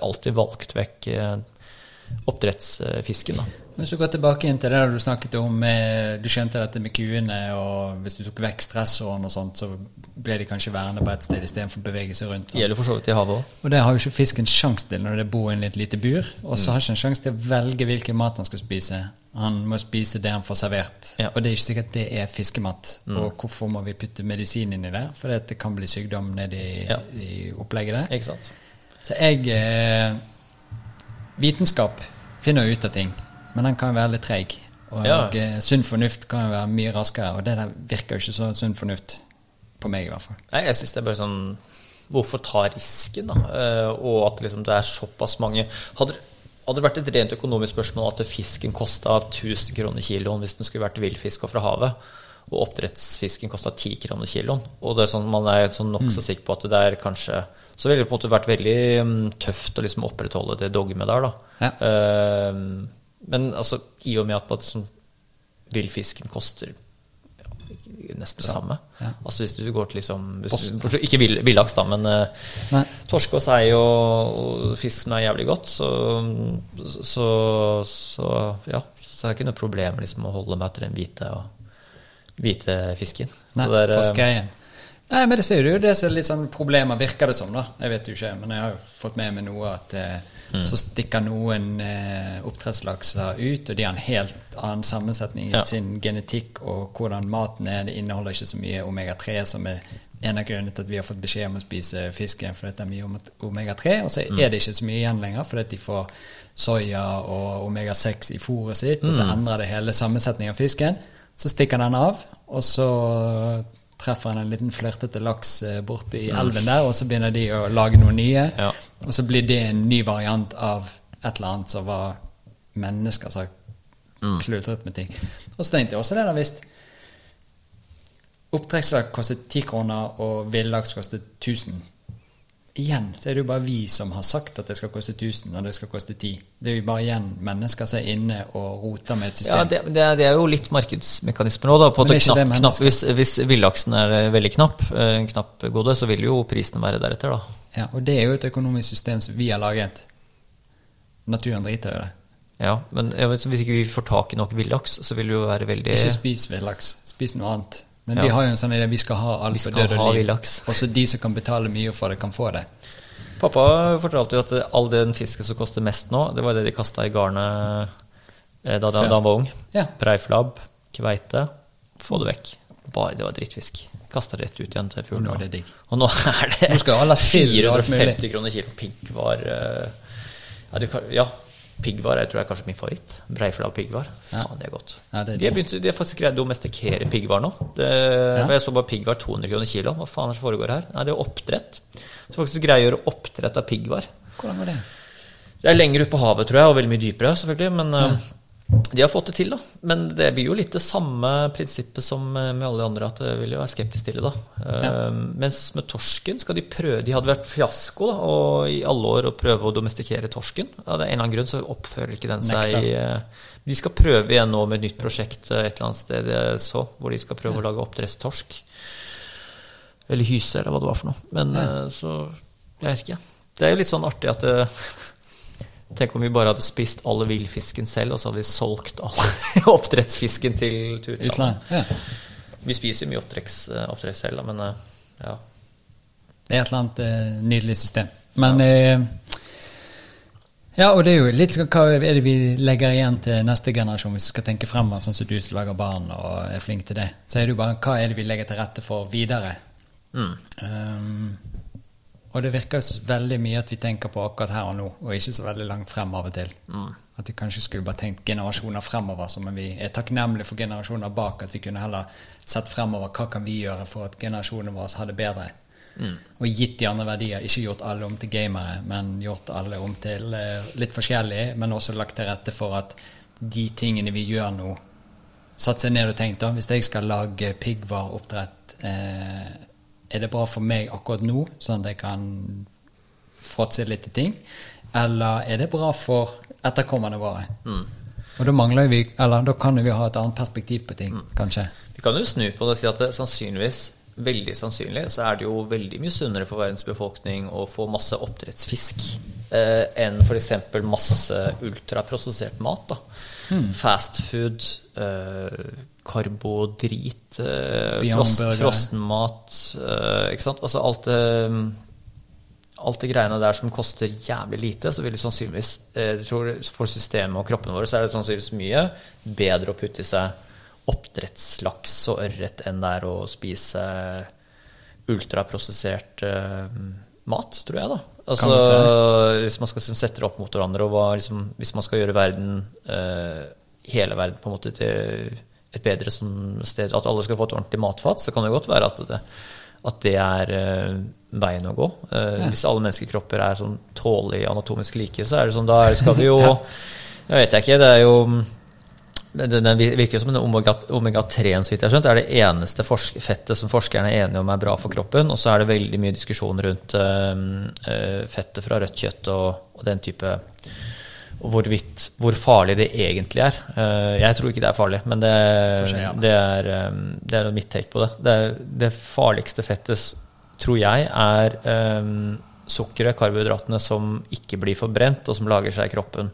alltid valgt vekk eh, oppdrettsfisken. Da. Hvis du går tilbake inn til det du snakket om Du skjønte dette med kuene, og hvis du tok vekk stressåren og sånt, så ble de kanskje værende på et sted istedenfor å bevege seg rundt. Det gjelder for så vidt i havet òg. Og det har jo ikke fisken sjanse til når det bor i et lite bur. Og Mm. så har ikke en sjanse til å velge hvilken mat han skal spise. Han må spise det han får servert. Ja. Mm. Og det er ikke sikkert det er fiskemat. Og hvorfor må vi putte medisin inn i det? For det kan bli sykdom nedi Ja. i opplegget der. Ikke sant? Så jeg eh, Vitenskap finner ut av ting, men den kan være litt treig. Og Ja. eh, sunn fornuft kan være mye raskere, og det der virker jo ikke så sunn fornuft. På meg, i hvert fall. Nei, jeg syns det er bare sånn Hvorfor ta risken, da? Eh, og at liksom det er såpass mange Hadde, hadde det vært et rent økonomisk spørsmål at fisken kosta 1000 kroner kiloen hvis den skulle vært villfiska fra havet, og oppdrettsfisken kosta 10 kroner kiloen, og det er sånn, man er sånn nokså sikker på at det er kanskje Så ville det på en måte vært veldig mm, tøft å liksom opprettholde det dogmet der, da. Ja. Uh, men altså, i og med at sånn, villfisken koster ja, nesten det samme. ja. Altså hvis du går til liksom du, Ikke vill- villaks, da, men uh, Nei. torsk og sei og, og fisk som er jævlig godt, så, så, så ja. Så er det ikke noe problem liksom, å holde meg til den hvite, og, hvite fisken. Nei, er, for eh. Nei, men det ser jo det som er litt sånn problemer, virker det som, da. Jeg vet jo ikke, men jeg har jo fått med meg noe at eh, Mm. så stikker noen eh, oppdrettslakser ut, og de har en helt annen sammensetning i Ja. sin genetikk og hvordan maten er. Det inneholder ikke så mye omega-3, som er en av grunnene til at vi har fått beskjed om å spise fisken, for det er mye omega-3. Og så Mm. er det ikke så mye igjen lenger, fordi de får soya og omega-6 i fôret sitt, og Mm. så endrer det hele sammensetningen av fisken. Så stikker den av, og så treffer han en liten flørtete laks borti borte i elven der, og så begynner de å lage noen nye. Ja. Og så blir det en ny variant av et eller annet som var mennesker som har kludret med ting. Og så tenkte jeg også det da hvis oppdrettslaks kostet 10 kroner og villaks kostet 1000 Igjen så er det jo bare vi som har sagt at det skal koste 1000 og det skal koste 10. Det er jo bare igjen mennesker som er inne og roter med et system. Ja, det, det, er, det er jo litt markedsmekanismer òg, da. På at det knapp, knapp, hvis, hvis villaksen er eh, veldig knapp, eh, en knapp gode, så vil jo prisen være deretter, da. Ja, og det er jo et økonomisk system som vi har laget. Naturen driter i det. Ja, men vet, hvis ikke vi får tak i nok villaks, så vil det jo være veldig Ikke spis villaks, spis noe annet. Men vi har jo en sånn idé vi skal ha alt skal død og liv. Også de som kan betale mye for det, kan få det. Pappa fortalte jo at all den fisken som koster mest nå, det var det de kasta i garnet eh, da, da, da han var ung. Ja. Breiflabb, kveite. Få det vekk. Bare det var drittfisk. Kasta rett ut igjen til Og nå er det digg. Og nå er det Nå skal alle ha sild og alt mulig. 450 kroner kilo pinkvar. eh, Ja, ja piggvar jeg tror jeg er kanskje min favoritt. Breiflabb piggvar. Faen, det er godt. Ja, det er de, har begynt, de har faktisk greid å domestikere piggvar nå. Det, Ja. Jeg så bare piggvar 200 kroner kilo. Hva faen er det som foregår her? Nei, det er oppdrett. Så faktisk greier å gjøre oppdrett av piggvar. Hvordan var det? Det er lenger ute på havet, tror jeg, og veldig mye dypere, selvfølgelig. Men eh, de har fått det til, da. Men det blir jo litt det samme prinsippet som eh, med alle de andre, at det vil jo være skeptisk til det, da. Ja. Uh, Mens med torsken skal de prøve De hadde vært fiasko da, og i alle år å prøve å domestikere torsken. Av en eller annen grunn så oppfører ikke den seg eh, De skal prøve igjen nå med et nytt prosjekt et eller annet sted jeg så, hvor de skal prøve å lage oppdrettstorsk. Eller hyse, eller hva det var for noe. Men eh, så Jeg vet ikke. Det er jo litt sånn artig at det, Tenk om vi bare hadde spist all villfisken selv, og så hadde vi solgt all oppdrettsfisken til, utlandet. Ja. Vi spiser mye oppdretts, eh, oppdrett selv, men eh, ja. Det er et eller annet eh, nydelig system. Men eh, Ja, og det er jo litt hva er det vi legger igjen til neste generasjon, hvis vi skal tenke fremover, sånn som du som lager barn og er flink til det. Så er det jo bare hva er det vi legger til rette for videre. Um, og det virker veldig mye at vi tenker på akkurat her og nå, og ikke så veldig langt frem av og til. At vi kanskje skulle bare tenkt generasjoner fremover, men vi er takknemlige for generasjoner bak. At vi kunne heller sett fremover hva kan vi gjøre for at generasjonene våre har det bedre. Og gitt de andre verdier. Ikke gjort alle om til gamere, men gjort alle om til eh, litt forskjellige, men også lagt til rette for at de tingene vi gjør nå Satt seg ned og tenkt da, hvis jeg skal lage piggvareoppdrett, eh, er det bra for meg akkurat nå, sånn at jeg kan fråtse litt i ting? Eller er det bra for etterkommerne våre? Og da mangler vi, eller da kan vi ha et annet perspektiv på ting, kanskje. Vi kan jo snu på det og si at det sannsynligvis Veldig sannsynlig så er det jo veldig mye sunnere for verdens befolkning å få masse oppdrettsfisk eh, enn f.eks. masse ultraprosessert mat. da. Fast food, eh, karbodrit, eh, frost, frossenmat eh, Ikke sant? Altså alt det alt det greiene der som koster jævlig lite, så vil det sannsynligvis eh, jeg tror For systemet og kroppene våre så er det sannsynligvis mye bedre å putte i seg oppdrettslaks og ørret enn det er å spise ultraprosessert eh, mat, tror jeg, da. Altså, hvis man skal liksom sette det opp mot hverandre, og hva, liksom, hvis man skal gjøre verden, eh, hele verden, på en måte til et bedre som sted, at alle skal få et ordentlig matfat, så kan det godt være at det, at det er uh, veien å gå. Eh, Hvis alle menneskekropper er sånn tålelig anatomisk like, så er det sånn, da skal du jo Jeg vet jeg ikke, det er jo det, det virker som en omega- omega-3, så vidt jeg har skjønt, er det eneste fettet som forskerne er enige om er bra for kroppen. Og så er det veldig mye diskusjon rundt eh, fettet fra rødt kjøtt og, og den type hvorvidt, hvor farlig det egentlig er. Eh, jeg tror ikke det er farlig, men det, det, er, eh, det er mitt take på det. Det, er- det farligste fettet, tror jeg, er um, sukkeret, karbohydratene, som ikke blir forbrent, og som lager seg i kroppen.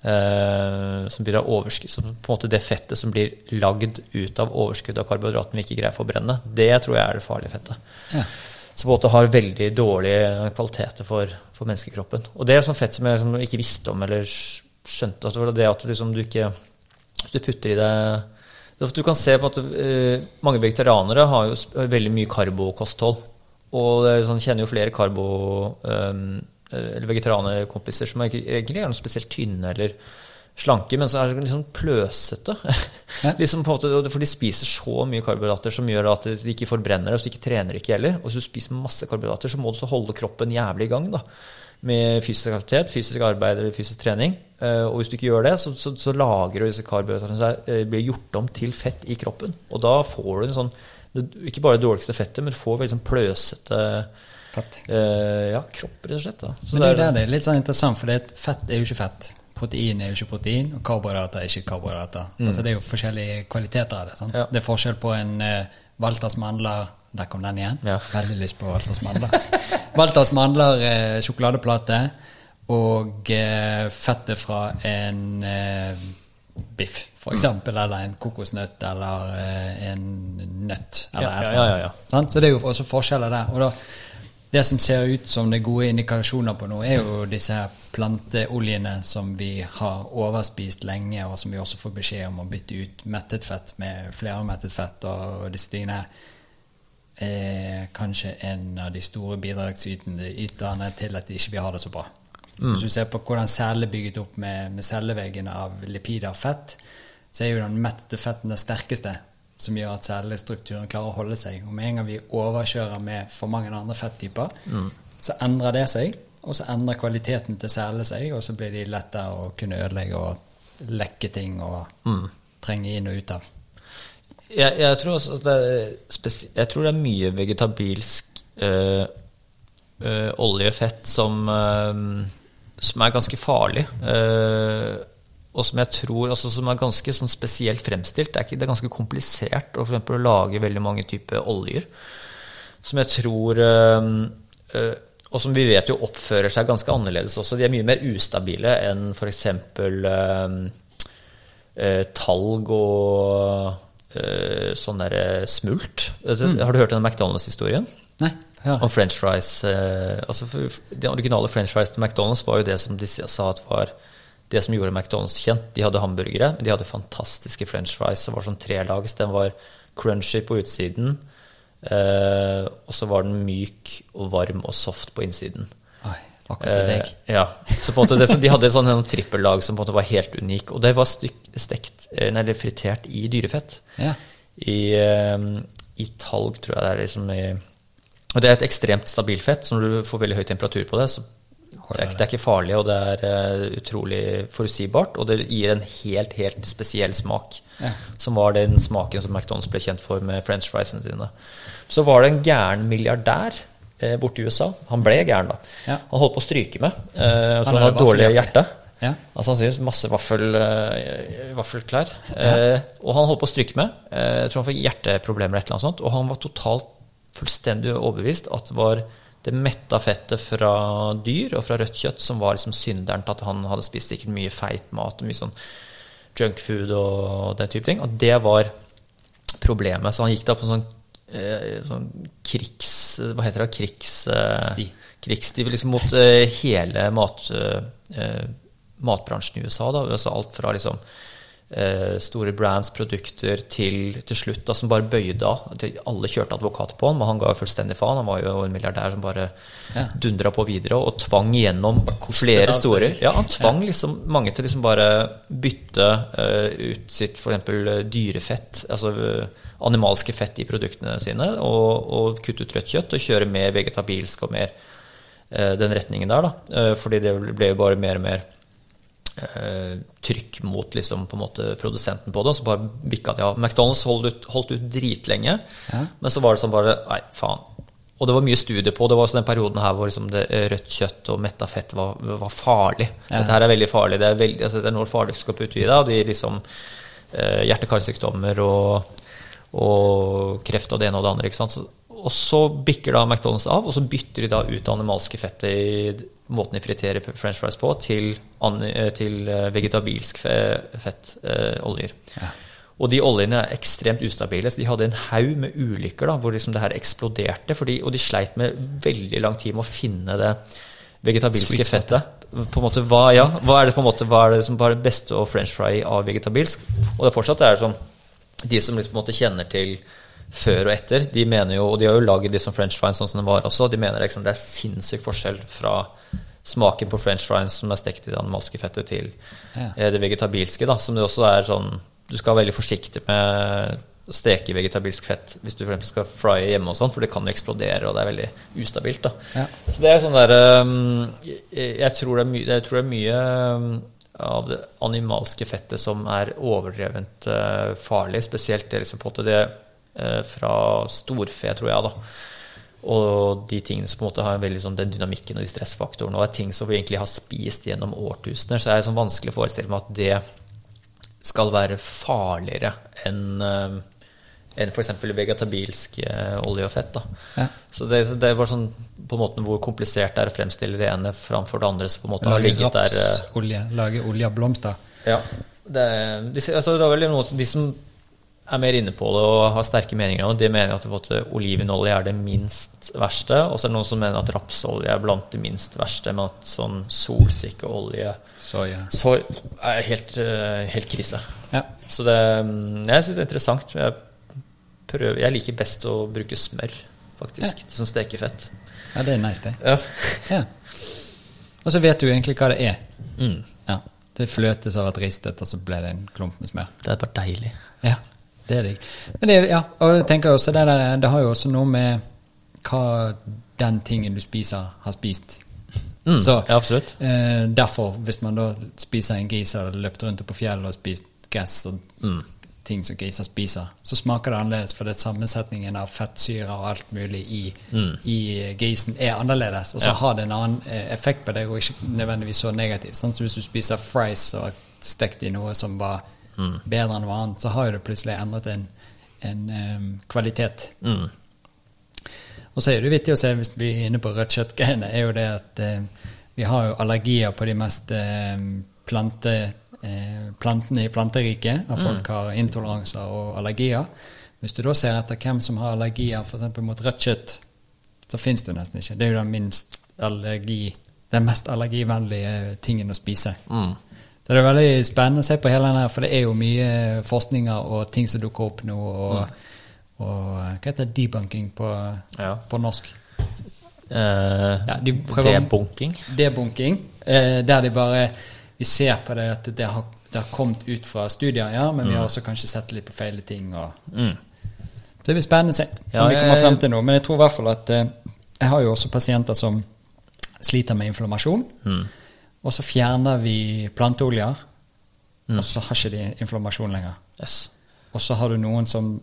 Uh, som blir av overskudd, som på en måte det fettet som blir lagd ut av overskudd av karbohydratene vi ikke greier å forbrenne, det tror jeg er det farlige fettet. Ja. Som på en måte har veldig dårlige kvaliteter for, for menneskekroppen. Og det er sånn fett som jeg liksom ikke visste om eller skjønte. At det var det at liksom du ikke du putter i ofte Du kan se på at måte eh, Mange vegetarianere har jo har veldig mye karbokosthold. Og er sånn, kjenner jo flere karbo... eh, eller vegetarianerkompiser som er egentlig er noe spesielt tynne eller slanke, men så er det liksom pløsete. Ja. liksom på en måte, for de spiser så mye karbohydrater som gjør at de ikke forbrenner det, så de ikke trener ikke heller. Og hvis du spiser masse karbohydrater, så må du så holde kroppen jævlig i gang da, med fysisk aktivitet, fysisk arbeid eller fysisk trening. Eh, Og hvis du ikke gjør det, så, så, så lagrer disse karbohydratene seg, eh, blir gjort om til fett i kroppen. Og da får du en sånn Ikke bare det dårligste fettet, men du får veldig sånn pløsete Fett. eh, ja, kropp, rett og slett. da. Så Men det er jo det er litt sånn interessant, for det fett er jo ikke fett. Protein er jo ikke protein, og karbohydrater er ikke karbohydrater. Altså Det er jo forskjellige kvaliteter av det. sant? Mm. Ja. Det er forskjell på en uh, Walters mandler Der kom den igjen. Ja. Veldig lyst på Walters mandler. Walters mandler eh, sjokoladeplate og eh, fettet fra en eh, biff, for eksempel, eller en kokosnøtt, eller en nøtt. Eller Ja, ja, ja, ja. Sant? Så det er jo også forskjeller der. Og da, det som ser ut som det er gode indikasjoner på nå, er jo disse her planteoljene som vi har overspist lenge, og som vi også får beskjed om å bytte ut mettet fett med flermettet fett og disse tingene. Er kanskje en av de store bidragsyterne til at de ikke vil ha det så bra. Hvis du ser på hvordan celler er bygget opp med, med celleveggene av lipider og fett, så er jo den mettede fetten den sterkeste som gjør at cellestrukturen klarer å holde seg. Og med en gang vi overkjører med for mange andre fettyper, så endrer det seg, og så endrer kvaliteten til cellene seg, og så blir de lettere å kunne ødelegge og lekke ting og trenge inn og ut av. Jeg, jeg, tror det jeg tror det er mye vegetabilsk øh, øh, oljefett som, øh, som er ganske farlig. øh, og som jeg tror altså, som er ganske sånn spesielt fremstilt. Det er, ikke, det er ganske komplisert å, for eksempel, å lage veldig mange typer oljer. Som jeg tror øh, øh, Og som vi vet jo oppfører seg ganske annerledes også. De er mye mer ustabile enn f.eks. Øh, eh, talg og sånn derre smult. Mm. Har du hørt den McDonald's-historien? Nei, Ja. Om french fries. Altså de originale french fries til McDonald's var jo det som de sa at var det som gjorde McDonald's kjent. De hadde hamburgere, de hadde fantastiske french fries som var sånn trelags. Den var crunchy på utsiden, eh, og så var den myk og varm og soft på innsiden. Oi, akkurat som deg. Eh, ja. Så på en måte det, de hadde sånn en trippellag som på en måte var helt unik. Og det var stekt, eh, eller fritert i dyrefett. Ja. I, eh, I talg, tror jeg det er. liksom i, Og det er et ekstremt stabilt fett, så når du får veldig høy temperatur på det, så det er, det er ikke farlig, og det er uh, utrolig forutsigbart. Og det gir en helt, helt spesiell smak. Ja. Som var den smaken som McDonald's ble kjent for med french friesene sine. Så var det en gæren milliardær eh, borte i USA. Han ble gæren, da. Ja. Han holdt på å stryke med. Eh, jeg Han han hadde hadde dårlig hjerte. Ja. Altså sannsynligvis masse vaffel, uh, vaffelklær. Eh, og han holdt på å stryke med. Eh, jeg tror han fikk hjerteproblemer eller annet sånt. Og han var totalt fullstendig overbevist at det var det metta fettet fra dyr og fra rødt kjøtt som var liksom synderen til at han hadde spist sikkert mye feit mat og mye sånn junkfood og den type ting. Og det var problemet. Så han gikk da på sånn, eh, sånn krigs... Hva heter det? Krigs... Eh, Krigsstiv liksom mot eh, hele mat, eh, matbransjen i USA. Da. Altså alt fra liksom eh, store brands, produkter, til til slutt da, som bare bøyde av. Alle kjørte advokat på han, men han ga fullstendig faen. Han var jo en milliardær som bare Ja. dundra på videre og tvang gjennom flere store Ja, han tvang liksom mange til liksom bare bytte eh, ut sitt f.eks. dyrefett, altså eh, animalske fett i produktene sine, og, og kutte ut rødt kjøtt og kjøre mer vegetabilsk og mer uh, den retningen der, da. Eh, fordi det ble jo bare mer og mer eh, trykk mot liksom på måte produsenten på det, og så bare bikka de av. McDonald's holdt ut, holdt ut dritlenge, Ja. men så var det sånn bare Nei, faen. og det var mye studier på. Det var også den perioden her hvor liksom det, eh, rødt kjøtt og metta fett var, var farlig. Dette her er veldig farlig. Det er, veldig, altså, det er noe farlig du skal putte i deg. Og det gir liksom eh, hjerte-karsykdommer og, og kreft og det ene og det andre. ikke sant? Så, og så bikker da McDonald's av, og så bytter de da ut det animalske fettet i måten de friterer french fries på, til, eh, til eh, vegetabilsk fettoljer. fett, eh, oljer. Og de oljene er ekstremt ustabile. Så de hadde en haug med ulykker da, hvor liksom det her eksploderte. Fordi, og de sleit med veldig lang tid med å finne det vegetabilske fettet. På en måte, hva, ja, hva er det på en måte, hva er det som var det beste å french fry av vegetabilsk? Og det fortsatt er sånn De som liksom på en måte kjenner til før og etter, de mener jo, og de har jo laget liksom french fries sånn som den var også, de mener liksom det er sinnssyk forskjell fra smaken på french fries som er stekt i det animalske fettet, til Ja. eh, det vegetabilske, da, som det også er sånn Du skal være veldig forsiktig med å steke vegetabilsk fett hvis du eksempel skal frye hjemme og sånn, for det kan jo eksplodere, og det er veldig ustabilt, da. Ja. Så det er sånn der um, jeg, jeg tror det er mye, um, av det animalske fettet som er overdrevent uh, farlig, spesielt det liksom på måte det fra storfe, tror jeg, da. Og de tingene som på en måte har en veldig sånn, den dynamikken og de stressfaktorene, og er ting som vi egentlig har spist gjennom årtusener, så er det sånn vanskelig å forestille meg at det skal være farligere enn uh, enn f.eks. vegetabilsk eh, olje og fett. Ja. Så det, det er bare sånn på en måte hvor komplisert det er å fremstille det ene framfor det andre som på en måte har Lage ligget der. eh, lage olje av blomster. ja. Det, de, altså, det er vel noe, de som er mer inne på det og har sterke meninger om det, de mener at på olivenolje er det minst verste. Og så er det noen som mener at rapsolje er blant det minst verste, men at sånn solsikkeolje Soya. så er helt, eh, helt krise. Ja. Så det mm, Jeg syns det er interessant. Jeg, prøver, jeg liker best å bruke smør, faktisk, som stekefett. ja, det er nice, det. Ja. Ja. Og så vet du egentlig hva det er. Mm. Ja. Det fløtes av vært ristet, og så ble det en klump med smør. Det er bare deilig. Ja, det er digg. Men det, ja, og jeg tenker også det der, det har jo også noe med hva den tingen du spiser, har spist. Mm, Så absolutt. eh, derfor, hvis man da spiser en gris og har løpt rundt på fjellet og spist gass og Mm. ting som griser spiser, så smaker det annerledes, for det sammensetningen av fettsyre og alt mulig i, i grisen er annerledes. Og så Mm. Ja. har det en annen eh, effekt på deg, og ikke nødvendigvis så negativ. Sånn som hvis du spiser fries og stekt i noe som var Mm. bedre enn noe annet, så har jo det plutselig endret en, en um, kvalitet. Mm. Og så er det vittig å se, hvis vi er inne på rødt kjøtt-greiene, er jo det at eh, vi har jo allergier på de mest eh, plante, eh, plantene i planteriket. At folk folk har intoleranser og allergier. Hvis du da ser etter hvem som har allergier f.eks. mot rødt kjøtt, så fins det nesten ikke. Det er jo den minst allergi den mest allergivennlige tingen å spise. Mm. Så det er veldig spennende å se på hele den her, for det er jo mye forskninger og ting som dukker opp nå. Og, og hva heter det, debunking på, Ja. på norsk? Eh, Ja, de debunking. Debunking, eh, der de bare Vi ser på det at det har, det har kommet ut fra studier, ja, men vi har også kanskje sett litt på feile ting. Og, Mm. det blir spennende å se Ja, om vi kommer frem til noe. Men jeg tror i hvert fall at eh, jeg har jo også pasienter som sliter med inflammasjon. Mm. Og så fjerner vi planteoljer, og så har ikke de inflammasjon lenger. Yes. Og så har du noen som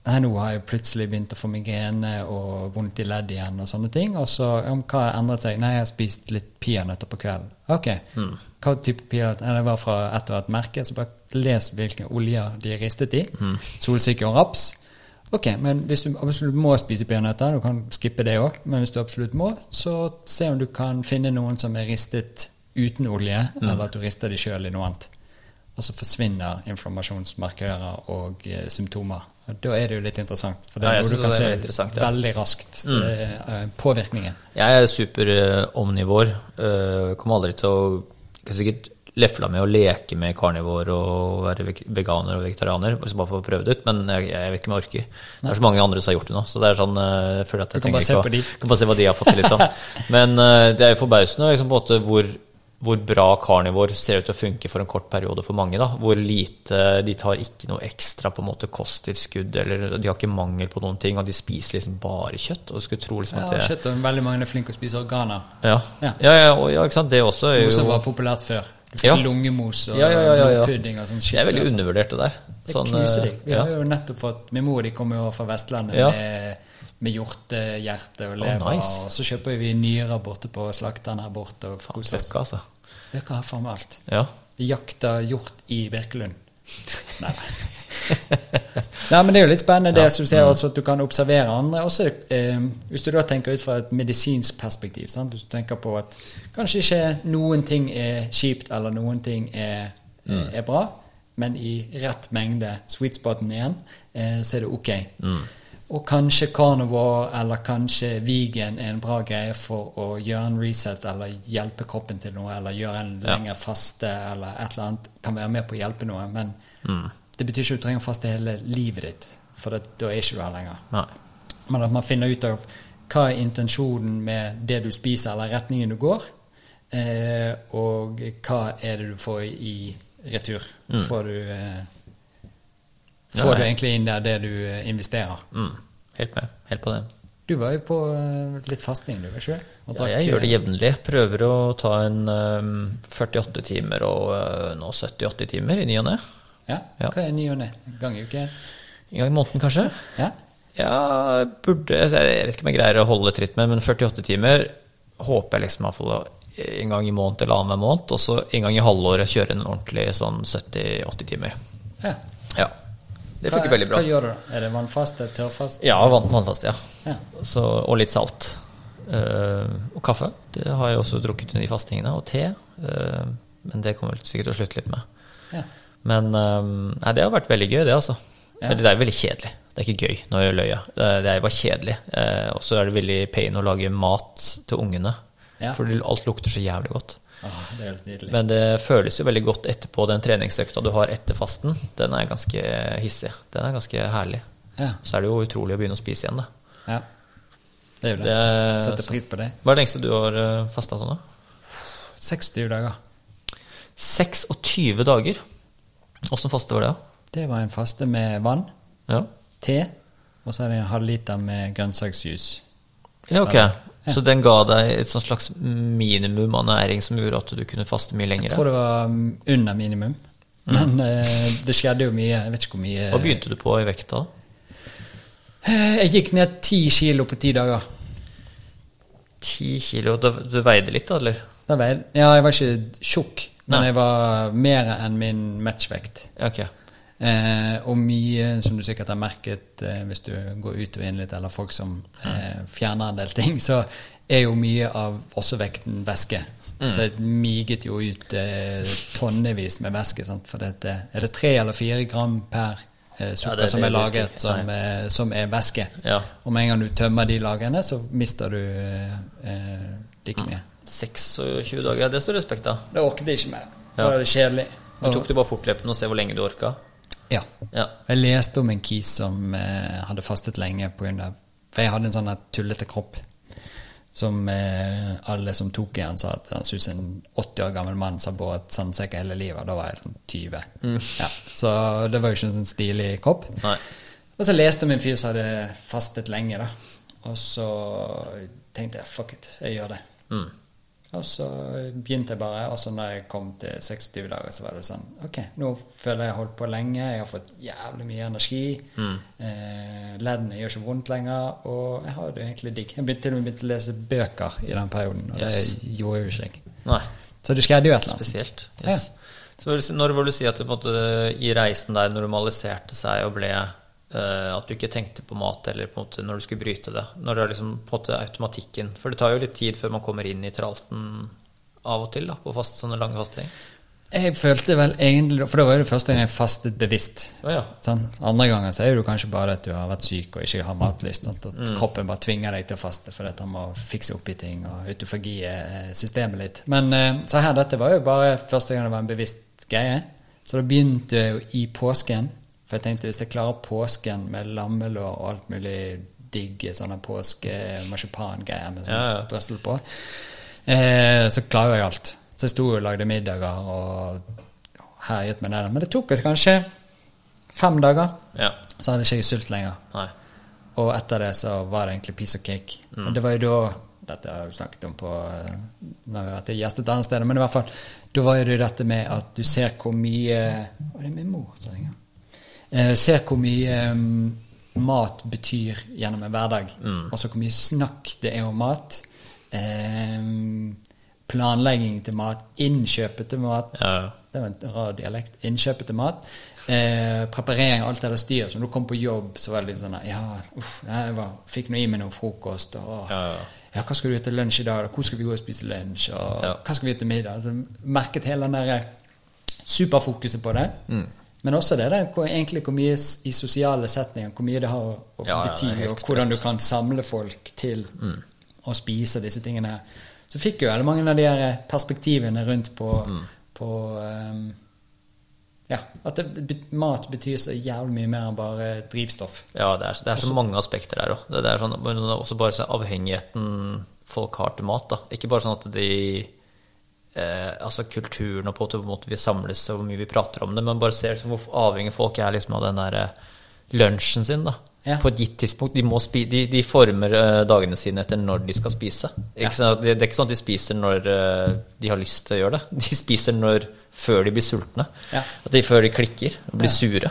Nei, nå har jeg plutselig begynt å få migrene og vondt i ledd igjen og sånne ting. Og så om hva har endret seg? Nei, jeg har spist litt peanøtter på kvelden. Ok. Hva type peanøtter? Det var fra et og et merke, så bare les hvilke oljer de er ristet i. Solsikke og raps. Ok, men hvis du absolutt må spise peanøtter, du kan skippe det òg, men hvis du absolutt må, så se om du kan finne noen som er ristet uten olje, eller at du rister de sjøl i noe annet. Og så forsvinner inflammasjonsmarkører og eh, symptomer. Og Da er det jo litt interessant, for det er ja, noe du kan se veldig interessant, ja. veldig raskt. eh, påvirkningen. Jeg er super eh. Uh, kommer aldri til å kan sikkert lefla med å leke med karnivor og være veganer og vegetarianer, Bare for å prøve det ut, men jeg, jeg vet ikke om jeg orker. Det er så mange andre som har gjort det nå, så det er sånn eh, jeg føler at jeg Du kan bare se på de. kan bare se hva de har fått til, liksom. Men uh, det er jo forbausende liksom, på en måte hvor hvor bra carnivore ser ut til å funke for en kort periode for mange. da, Hvor lite De tar ikke noe ekstra på en måte kosttilskudd, eller de har ikke mangel på noen ting, og de spiser liksom bare kjøtt. og du skulle tro liksom Ja, at det, kjøtt og veldig mange er flinke til å spise organer. ja. Ja. Ja. Ja, og- ja, ikke sant. Det også er Noe som jo var populært før. Du fikk Ja. Lungemos og Ja, ja, ja, ja, ja. pudding og sånn shit. Det er veldig altså. undervurdert, det der. Det Sånn, knuser eh, deg. Vi ja. har jo nettopp fått Min mor de kommer jo fra Vestlandet Ja. med med hjortehjerte og lever. nice. Og så kjøper vi nyrer borte på slakteren her borte. Og koser. Løkka, altså. Løkka har faen meg alt. Ja. Vi jakter hjort i Birkelund. Nei, nei. men det er jo litt spennende det som du ser også at du kan observere andre. Også, eh, hvis du da tenker ut fra et medisinsk perspektiv, sant? hvis du tenker på at kanskje ikke noen ting er kjipt, eller noen ting er, er bra, men i rett mengde, sweet spoten igjen, eh, så er det ok. Og kanskje carnivore eller kanskje vegan er en bra greie for å gjøre en reset eller hjelpe kroppen til noe, eller gjøre en Ja. lengre faste eller et eller annet kan være med på å hjelpe noe. Men det betyr ikke at du trenger faste hele livet ditt, for det, da er ikke du her lenger. Nei. Men at man finner ut av hva er intensjonen med det du spiser, eller retningen du går, eh, og hva er det du får i retur. Får du eh, Får ja. du egentlig inn der det du eh, investerer. Mm. Helt med. Helt på det. Du var jo på eh, litt fasting, du, ikke? Ja, jeg gjør det eh, jevnlig. Prøver å ta en um, 48 timer og uh, nå 70-80 timer i ny og ne. Ja? Ja. Hva er ny og ne? En gang i uken? En gang i måneden, kanskje. Ja? Ja, burde Jeg vet ikke om jeg greier å holde tritt med, men 48 timer håper jeg liksom iallfall en gang i måned eller annenhver måned. Og så en gang i halvåret kjøre en ordentlig sånn 70-80 timer. ja. Ja. Det funker veldig bra. Hva gjør du? Er det vannfast? Tørrfast? Ja, vann, vannfast, ja. Ja. Så, og litt salt. Uh, og kaffe. Det har jeg også drukket under de fastingene. Og te. Uh, men det kommer jeg sikkert til å slutte litt med. Ja. Men eh, nei, det har vært veldig gøy, det, altså. Ja. Men det er veldig kjedelig. Det er ikke gøy når jeg løy. Det, det er bare kjedelig. Uh, og så er det veldig pain å lage mat til ungene. Ja. For alt lukter så jævlig godt. Det er helt nydelig. Men det føles jo veldig godt etterpå den treningsøkta du har etter fasten. Den er ganske hissig. Den er ganske herlig. Ja. Så er det jo utrolig å begynne å spise igjen, da. ja. Det er jo det. Det- Setter pris på det. Hva er det lengste du har fasta sånn, da? 26 dager. 26 dager. Åssen faste var det? da? Det var en faste med vann, Ja, te, og så er det en halvliter med grønnsaksjus. ja ok. Ja. Så den ga deg et slags minimum av næring som gjorde at du kunne faste mye Jeg tror det var mm, under minimum. Men eh, det skjedde jo mye. Jeg vet ikke hvor mye Hva begynte du på i vekta? Eh, Jeg gikk ned ti kilo på ti dager. 10 kilo. Du, du veide litt, da, eller? Da veide, ja, jeg var ikke tjukk, men Nei. jeg var mer enn min matchvekt. Ja, ok. Eh, og mye, som du sikkert har merket eh, hvis du går ut og inn litt, eller folk som eh, fjerner en del ting, så er jo mye av også vekten væske. Så jeg miget jo ut eh, tonnevis med væske. Sant? For dette, er det tre eller fire gram per eh, sukker Ja, som er laget som, som er væske? Ja. Og med en gang du tømmer de lagrene, så mister du eh, like mye. 26 dager, det står respekt av. Det orket jeg ikke mer. Ja. Det var kjedelig. Du tok det bare fortløpende og se hvor lenge du orka? Ja. Ja. Jeg leste om en kis som eh, hadde fastet lenge av For jeg hadde en sånn tullete kropp. Som eh, alle som tok i han sa at han som en 80 år gammel mann har båret sandsekk hele livet. Da var jeg sånn 20. Ja, så det var jo ikke en sånn stilig kropp. Nei. Og så leste jeg om en fyr som hadde fastet lenge, da. Og så tenkte jeg fuck it, jeg gjør det. Mm. Og så begynte jeg bare, og så når jeg kom til 26 dager, så var det sånn Ok, nå føler jeg jeg har holdt på lenge, jeg har fått jævlig mye energi. Eh, leddene gjør ikke vondt lenger, og jeg har det egentlig digg. Jeg begynte til og med begynte å lese bøker i den perioden, og Yes. det gjorde jo ikke jeg. Nei. Så det skjedde jo et eller annet. Spesielt. Yes. Så du si- når vil du si at du måte, i reisen der normaliserte seg og ble At du ikke tenkte på mat eller på en måte når du skulle bryte det? Når det er liksom på en måte automatikken For det tar jo litt tid før man kommer inn i tralten av og til da, på fast, sånne lange fasting. Jeg følte vel egentlig For det var jo det første gang jeg fastet bevisst. Oh, ja. Sånn. Andre ganger så er det kanskje bare at du har vært syk og ikke har matlyst. Sånn, At Mm. kroppen bare tvinger deg til å faste fordi han må fikse opp i ting og autofagi er systemet litt. Men eh, så her, dette var jo bare første gang det var en bevisst greie. Så da begynte jeg jo i påsken. For jeg tenkte hvis jeg klarer påsken med lammelår og alt mulig digg sånne påske-marsipangreier med sånn Ja, ja. strøssel på, eh, så klarer jeg alt. Så jeg sto og lagde middager og herjet med det. Men det tok oss kanskje fem dager, Ja. så hadde ikke jeg sult lenger. Nei. Og etter det så var det egentlig piece of cake. Mm. Og det var jo da Dette har jeg jo snakket om på eh, når jeg har vært gjestet andre steder, men i hvert fall da var jo det dette med at du ser hvor mye Å, det er min mor som ringer. Eh, ser hvor mye eh, mat betyr gjennom en hverdag. Altså hvor mye snakk det er om mat. Eh, planlegging til mat, innkjøpet til mat. Ja. Det var en rar dialekt. Innkjøpet til mat. Eh, preparering alt det der styret. Så når du kom på jobb, så var det litt sånn Ja, uff, jeg var, fikk nå i meg noe frokost. Og, Ja, ja. ja, hva skal du gjøre til lunsj i dag? Hvor skal vi gå og spise lunsj? Og hva skal vi gjøre til middag? Altså, merket hele den der superfokuset på det. Mm. Men også det der hvor, egentlig hvor mye i sosiale setninger hvor mye det har å, å Ja, ja, bety, Mm. og hvordan du kan samle folk til å spise disse tingene. her. Så fikk jo veldig mange av de her perspektivene rundt på, Mm. på um, Ja, at det, mat betyr så jævlig mye mer enn bare drivstoff. Ja, det er, det er så mange aspekter der òg. Det, det er sånn, også bare så avhengigheten folk har til mat. da. Ikke bare sånn at de eh, Altså kulturen og på en måte vi samles og hvor mye vi prater om det, men bare ser liksom, hvor avhengig folk er liksom av den der eh, lunsjen sin. da. Ja. På et gitt tidspunkt. De, spi, de, de former eh, dagene sine etter når de skal spise. Det, det er ikke sånn at de spiser når eh, de har lyst til å gjøre det. De spiser når, før de blir sultne. Ja. At de før de klikker og blir sure.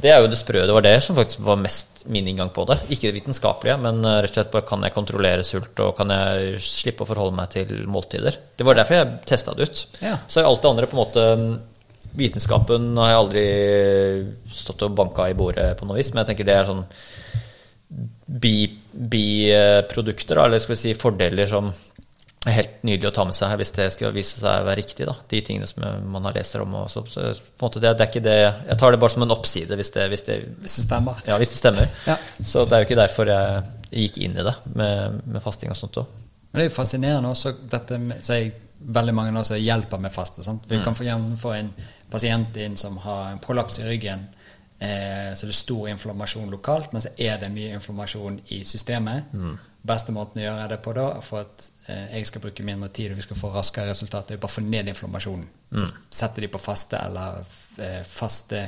Det er jo det sprø. Det var det som faktisk var mest min inngang på det. Ikke det vitenskapelige, men eh, rett og slett bare kan jeg kontrollere sult, og kan jeg slippe å forholde meg til måltider. Det var derfor jeg testa det ut. Ja. Så alt det andre på en måte Vitenskapen har jeg aldri stått og banka i bordet på noe vis, men jeg tenker det er sånn biprodukter, bi eller skal vi si fordeler som er helt nydelig å ta med seg hvis det skal vise seg å være riktig. da, De tingene som man har lest om. Og så, så, måte det, det er ikke det, Jeg tar det bare som en oppside hvis det, hvis det, Hvis det stemmer. ja, hvis det stemmer. Ja. Så det er jo ikke derfor jeg gikk inn i det med, med fasting og sånt òg. Men det er jo fascinerende også dette med, så jeg, veldig mange også hjelper med faste. Sant? Mm. Vi kan få, gjerne få en pasient inn som har en prolaps i ryggen, eh, så det er stor inflammasjon lokalt, men så er det mye inflammasjon i systemet. Mm. Beste måten å gjøre det på da, for at eh, jeg skal bruke mindre tid og vi skal få raskere resultater, er bare få ned inflammasjonen. Mm. setter de på faste eller eh, faste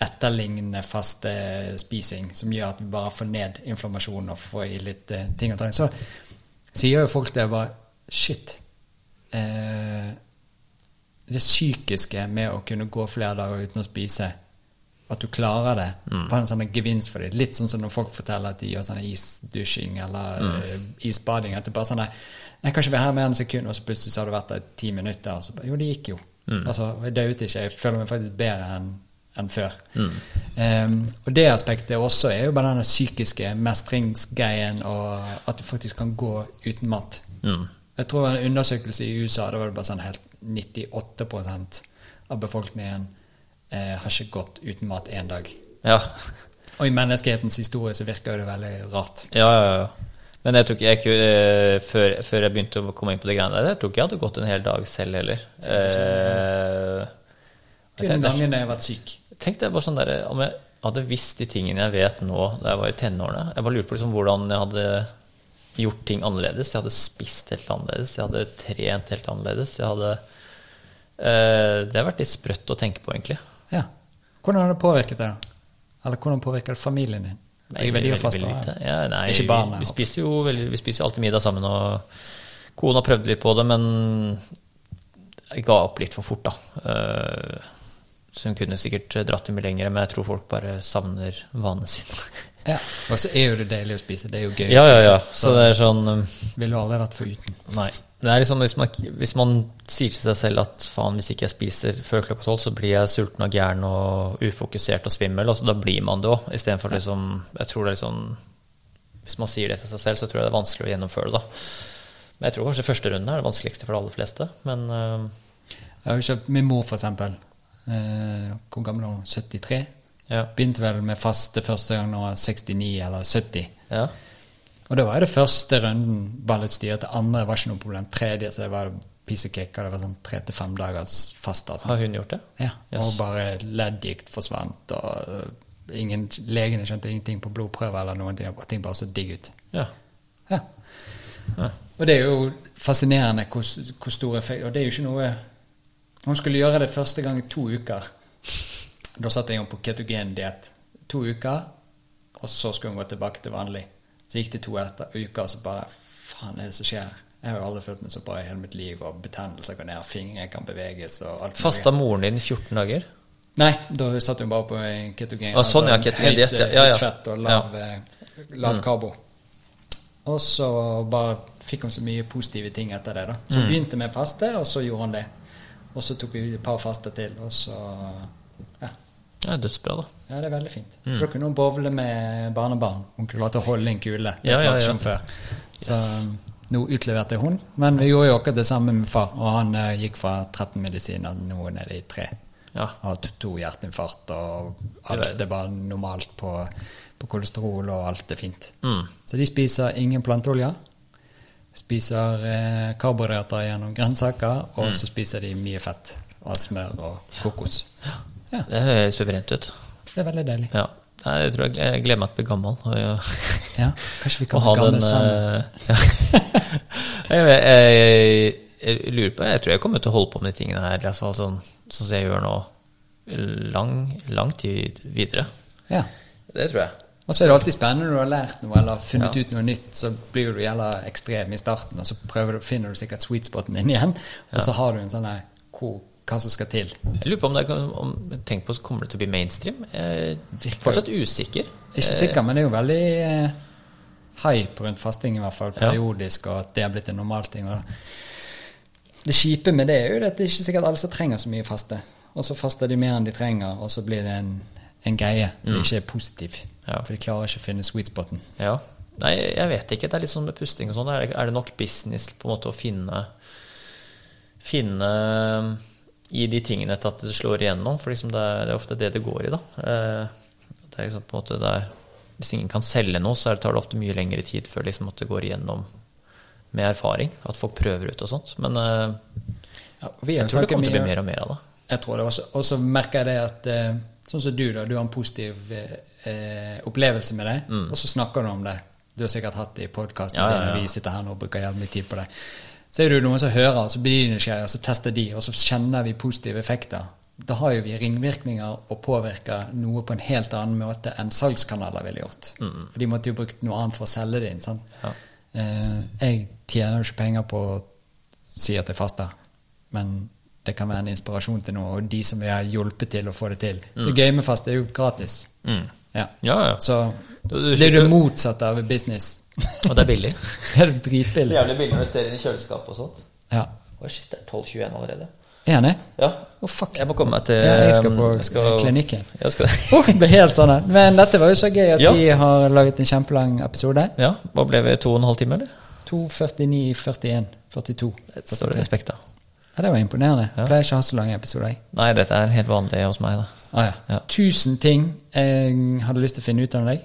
etterlignende faste spising, som gjør at vi bare får ned inflammasjonen og får i litt eh, ting og tang. Så sier jo folk det bare Shit. Eh, det psykiske med å kunne gå flere dager uten å spise, at du klarer det, var en sånn gevinst for dem. Litt sånn som når folk forteller at de gjør sånn isdusjing eller mm. isbading. At det bare sånn Jeg kan ikke være her mer enn et sekund, og så plutselig så har du vært der ti minutter. Og så bare, jo, det gikk jo. Altså, jeg døde ikke. Jeg føler meg faktisk bedre enn enn før. Em, og det aspektet også er jo bare den psykiske mestringsgreien, og at du faktisk kan gå uten mat. Jeg tror en undersøkelse i USA, da var det bare sånn helt 98% av befolkningen eh, har ikke gått uten mat én dag. Ja. Og i menneskehetens historie så virker det veldig rart. Ja, ja, ja. Men jeg tror ikke jeg eh, før, før jeg begynte å komme inn på de greiene der, jeg tror ikke jeg hadde gått en hel dag selv heller. Eh, Kun gangene jeg har vært syk. Tenk deg bare sånn der, om jeg hadde visst de tingene jeg vet nå da jeg var i tenårene. Jeg bare lurte på liksom hvordan jeg hadde gjort ting annerledes. Jeg hadde spist helt annerledes. Jeg hadde trent helt annerledes. Jeg hadde eh, Det har vært litt sprøtt å tenke på, egentlig. Ja. Hvordan har det påvirket deg? Eller hvordan påvirker det familien din? De veldig, veldig lite. Ja, nei, Ikke vi, barna. vi, spiser jo veldig, vi spiser alltid middag sammen, og kona prøvde litt på det, men jeg ga opp litt for fort, da. Eh, så hun kunne sikkert dratt det mye lenger, men jeg tror folk bare savner vanene sine. Ja. Og så er jo det deilig å spise. Det er jo gøy. ja, ja, ja. Så det er sånn um, Ville du aldri vært foruten. Nei. Det er liksom hvis man, hvis man sier til seg selv at faen, hvis ikke jeg spiser før klokka tolv, så blir jeg sulten og gæren og ufokusert og svimmel. Altså, da blir man det òg, istedenfor liksom Jeg tror det er liksom Hvis man sier det til seg selv, så tror jeg det er vanskelig å gjennomføre det, da. Men jeg tror kanskje første runden er det vanskeligste for de aller fleste. Men uh, Jeg har jo kjøpt min mor, for eksempel. Uh, hvor gammel er hun? 73? Ja. Begynte vel med faste første gang da hun var 69 eller 70. ja. Og da var det første runden bare litt styrete. Andre var ikke noe problem. Tredje så det var piece of cake. Og det var sånn tre til fem dagers fast. Altså. Har hun gjort det? Ja, Yes. Og bare leddgikt forsvant. Og ingen, legene skjønte ingenting på blodprøver eller noen ting. Ting bare så digg ut. Ja. Ja. Og det er jo fascinerende hvor, hvor stor effekt Og det er jo ikke noe Hun skulle gjøre det første gang i to uker. Da satte jeg henne på ketogendiett to uker, og så skulle hun gå tilbake til vanlig. Så gikk det to etter, uker, og så bare Faen, er det som skjer? Jeg har jo aldri følt meg så bra i hele mitt liv, og betennelser går ned, fingre kan beveges og alt. Fasta moren din i 14 dager? Nei, da satt hun bare på en ketogen. Ah, sånn, ja, ketogen høyt, ja. Ja, ja. Fett og lav, ja. lav karbo. Og så bare fikk hun så mye positive ting etter det. da. Så hun begynte med faste, og så gjorde hun det. Og så tok vi et par faste til, og så Ja, dødsbra, da. ja det er veldig fint. Så da kunne hun bowle med barnebarn. Hun klarte å holde en kule. Ja, ja, ja. hun før. Så nå utleverte jeg hun. Men vi gjorde jo akkurat det samme med far, og han uh, gikk fra 13 medisiner nå ned i tre. Ja. Har to, to hjerteinfarkt, og Det alt er bare normalt på, på kolesterol, og alt er fint. Mm. Så de spiser ingen planteolje. Spiser eh, karbohydrater gjennom grønnsaker, og Mm. så spiser de mye fett av smør og kokos. Ja, Det høres suverent ut. det er veldig deilig. Ja. Jeg tror jeg, jeg gleder meg til å bli gammel. Og, ja. Ja, kanskje vi kan bli gamle den sammen. eh, ja. jeg, jeg, jeg lurer på Jeg tror jeg kommer til å holde på med de tingene her altså, sånn, sånn som jeg gjør nå, lang, lang tid videre. Ja. Det tror jeg. Og så er det alltid spennende når du har lært noe eller funnet Ja. ut noe nytt, så blir du jævla ekstrem i starten, og så du, finner du sikkert sweet spoten din igjen, og så har du en sånn her hvor- hva som skal til. Jeg lurer på om det er, om, Tenk på, kommer det til å bli mainstream? Jeg er fortsatt usikker. Ikke sikker, men det er jo veldig eh, hype rundt fasting, i hvert fall periodisk, og at det har blitt en normalting. Det kjipe med det er jo at det er ikke sikkert alle som trenger så mye faste. Og så faster de mer enn de trenger, og så blir det en, en greie som ikke er positiv. Mm. Ja. For de klarer ikke å finne sweet spoten. Ja. Nei, jeg vet ikke. Det er litt sånn med pusting og sånn. Er det nok business på en måte å finne Finne i de tingene til at det slår igjennom? For liksom det, er, det er ofte det det går i, da. Eh, Det er liksom på en måte det er, Hvis ingen kan selge noe, så tar det ofte mye lengre tid før liksom at det går igjennom med erfaring. At folk prøver ut og sånt. Men eh, Ja, vi jeg tror det kommer til å bli mer og mer av det. Jeg tror det også. Og så merker jeg det at eh, Sånn som du, da. Du har en positiv eh, opplevelse med det, og så snakker du om det. Du har sikkert hatt det i podkasten Mm. Ja, ja, ja. vi sitter her nå og bruker jævlig tid på det. Så er det jo noen som hører, så blir de nysgjerrige, og så tester de, og så kjenner vi positive effekter. Da har jo vi ringvirkninger og påvirker noe på en helt annen måte enn salgskanaler ville gjort. For de måtte jo brukt noe annet for å selge det inn. sant? Mm. Ja. Eh, jeg tjener jo ikke penger på å si at jeg faster, men det kan være en inspirasjon til noe, og de som vi har hjulpet til å få det til. Det gøy med fast er jo gratis. Mm. Ja. Ja, ja. Så det er jo det motsatte av business. Og det er billig. det er dritbillig. Jævlig billig når du ser inn i kjøleskapet og sånn. Ja. Oi, shit, det er 12.21 allerede. Er det? Ja. Oh, fuck. Jeg må komme meg til Ja, jeg skal på jeg skal- klinikken. Jeg skal, Oh, det ble helt sånn. Men dette var jo så gøy at Ja. vi har laget en kjempelang episode. ja, Hva ble vi? To og en halv time, eller? 2.49, 41, 42. Det står det respekt da. Ja, det var imponerende. Ja. Pleier ikke å ha så lange episoder. Nei, dette er helt vanlig hos meg, da. Ah, ja. Ja. Tusen ting jeg hadde lyst til å finne ut av deg.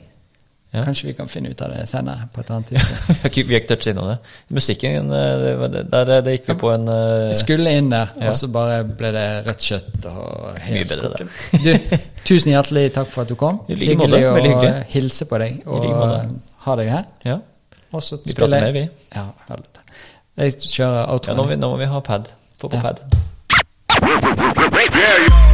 Ja. Kanskje vi kan finne ut av det senere på et annet tidspunkt. vi har ikke, vi har ikke touchet innom det. Musikken, eh, det, der, det gikk vi på en uh... Jeg skulle inn der, Ja. og så bare ble det rødt kjøtt og helt Mye bedre. Du, tusen hjertelig takk for at du kom. I like måte, hyggelig veldig å hilse på deg og like ha deg her. Ja, Og så vi prater med, vi. Ja. Jeg kjører Ja, nå, må vi, nå må vi ha pad. Få på Ja. pad. Yeah,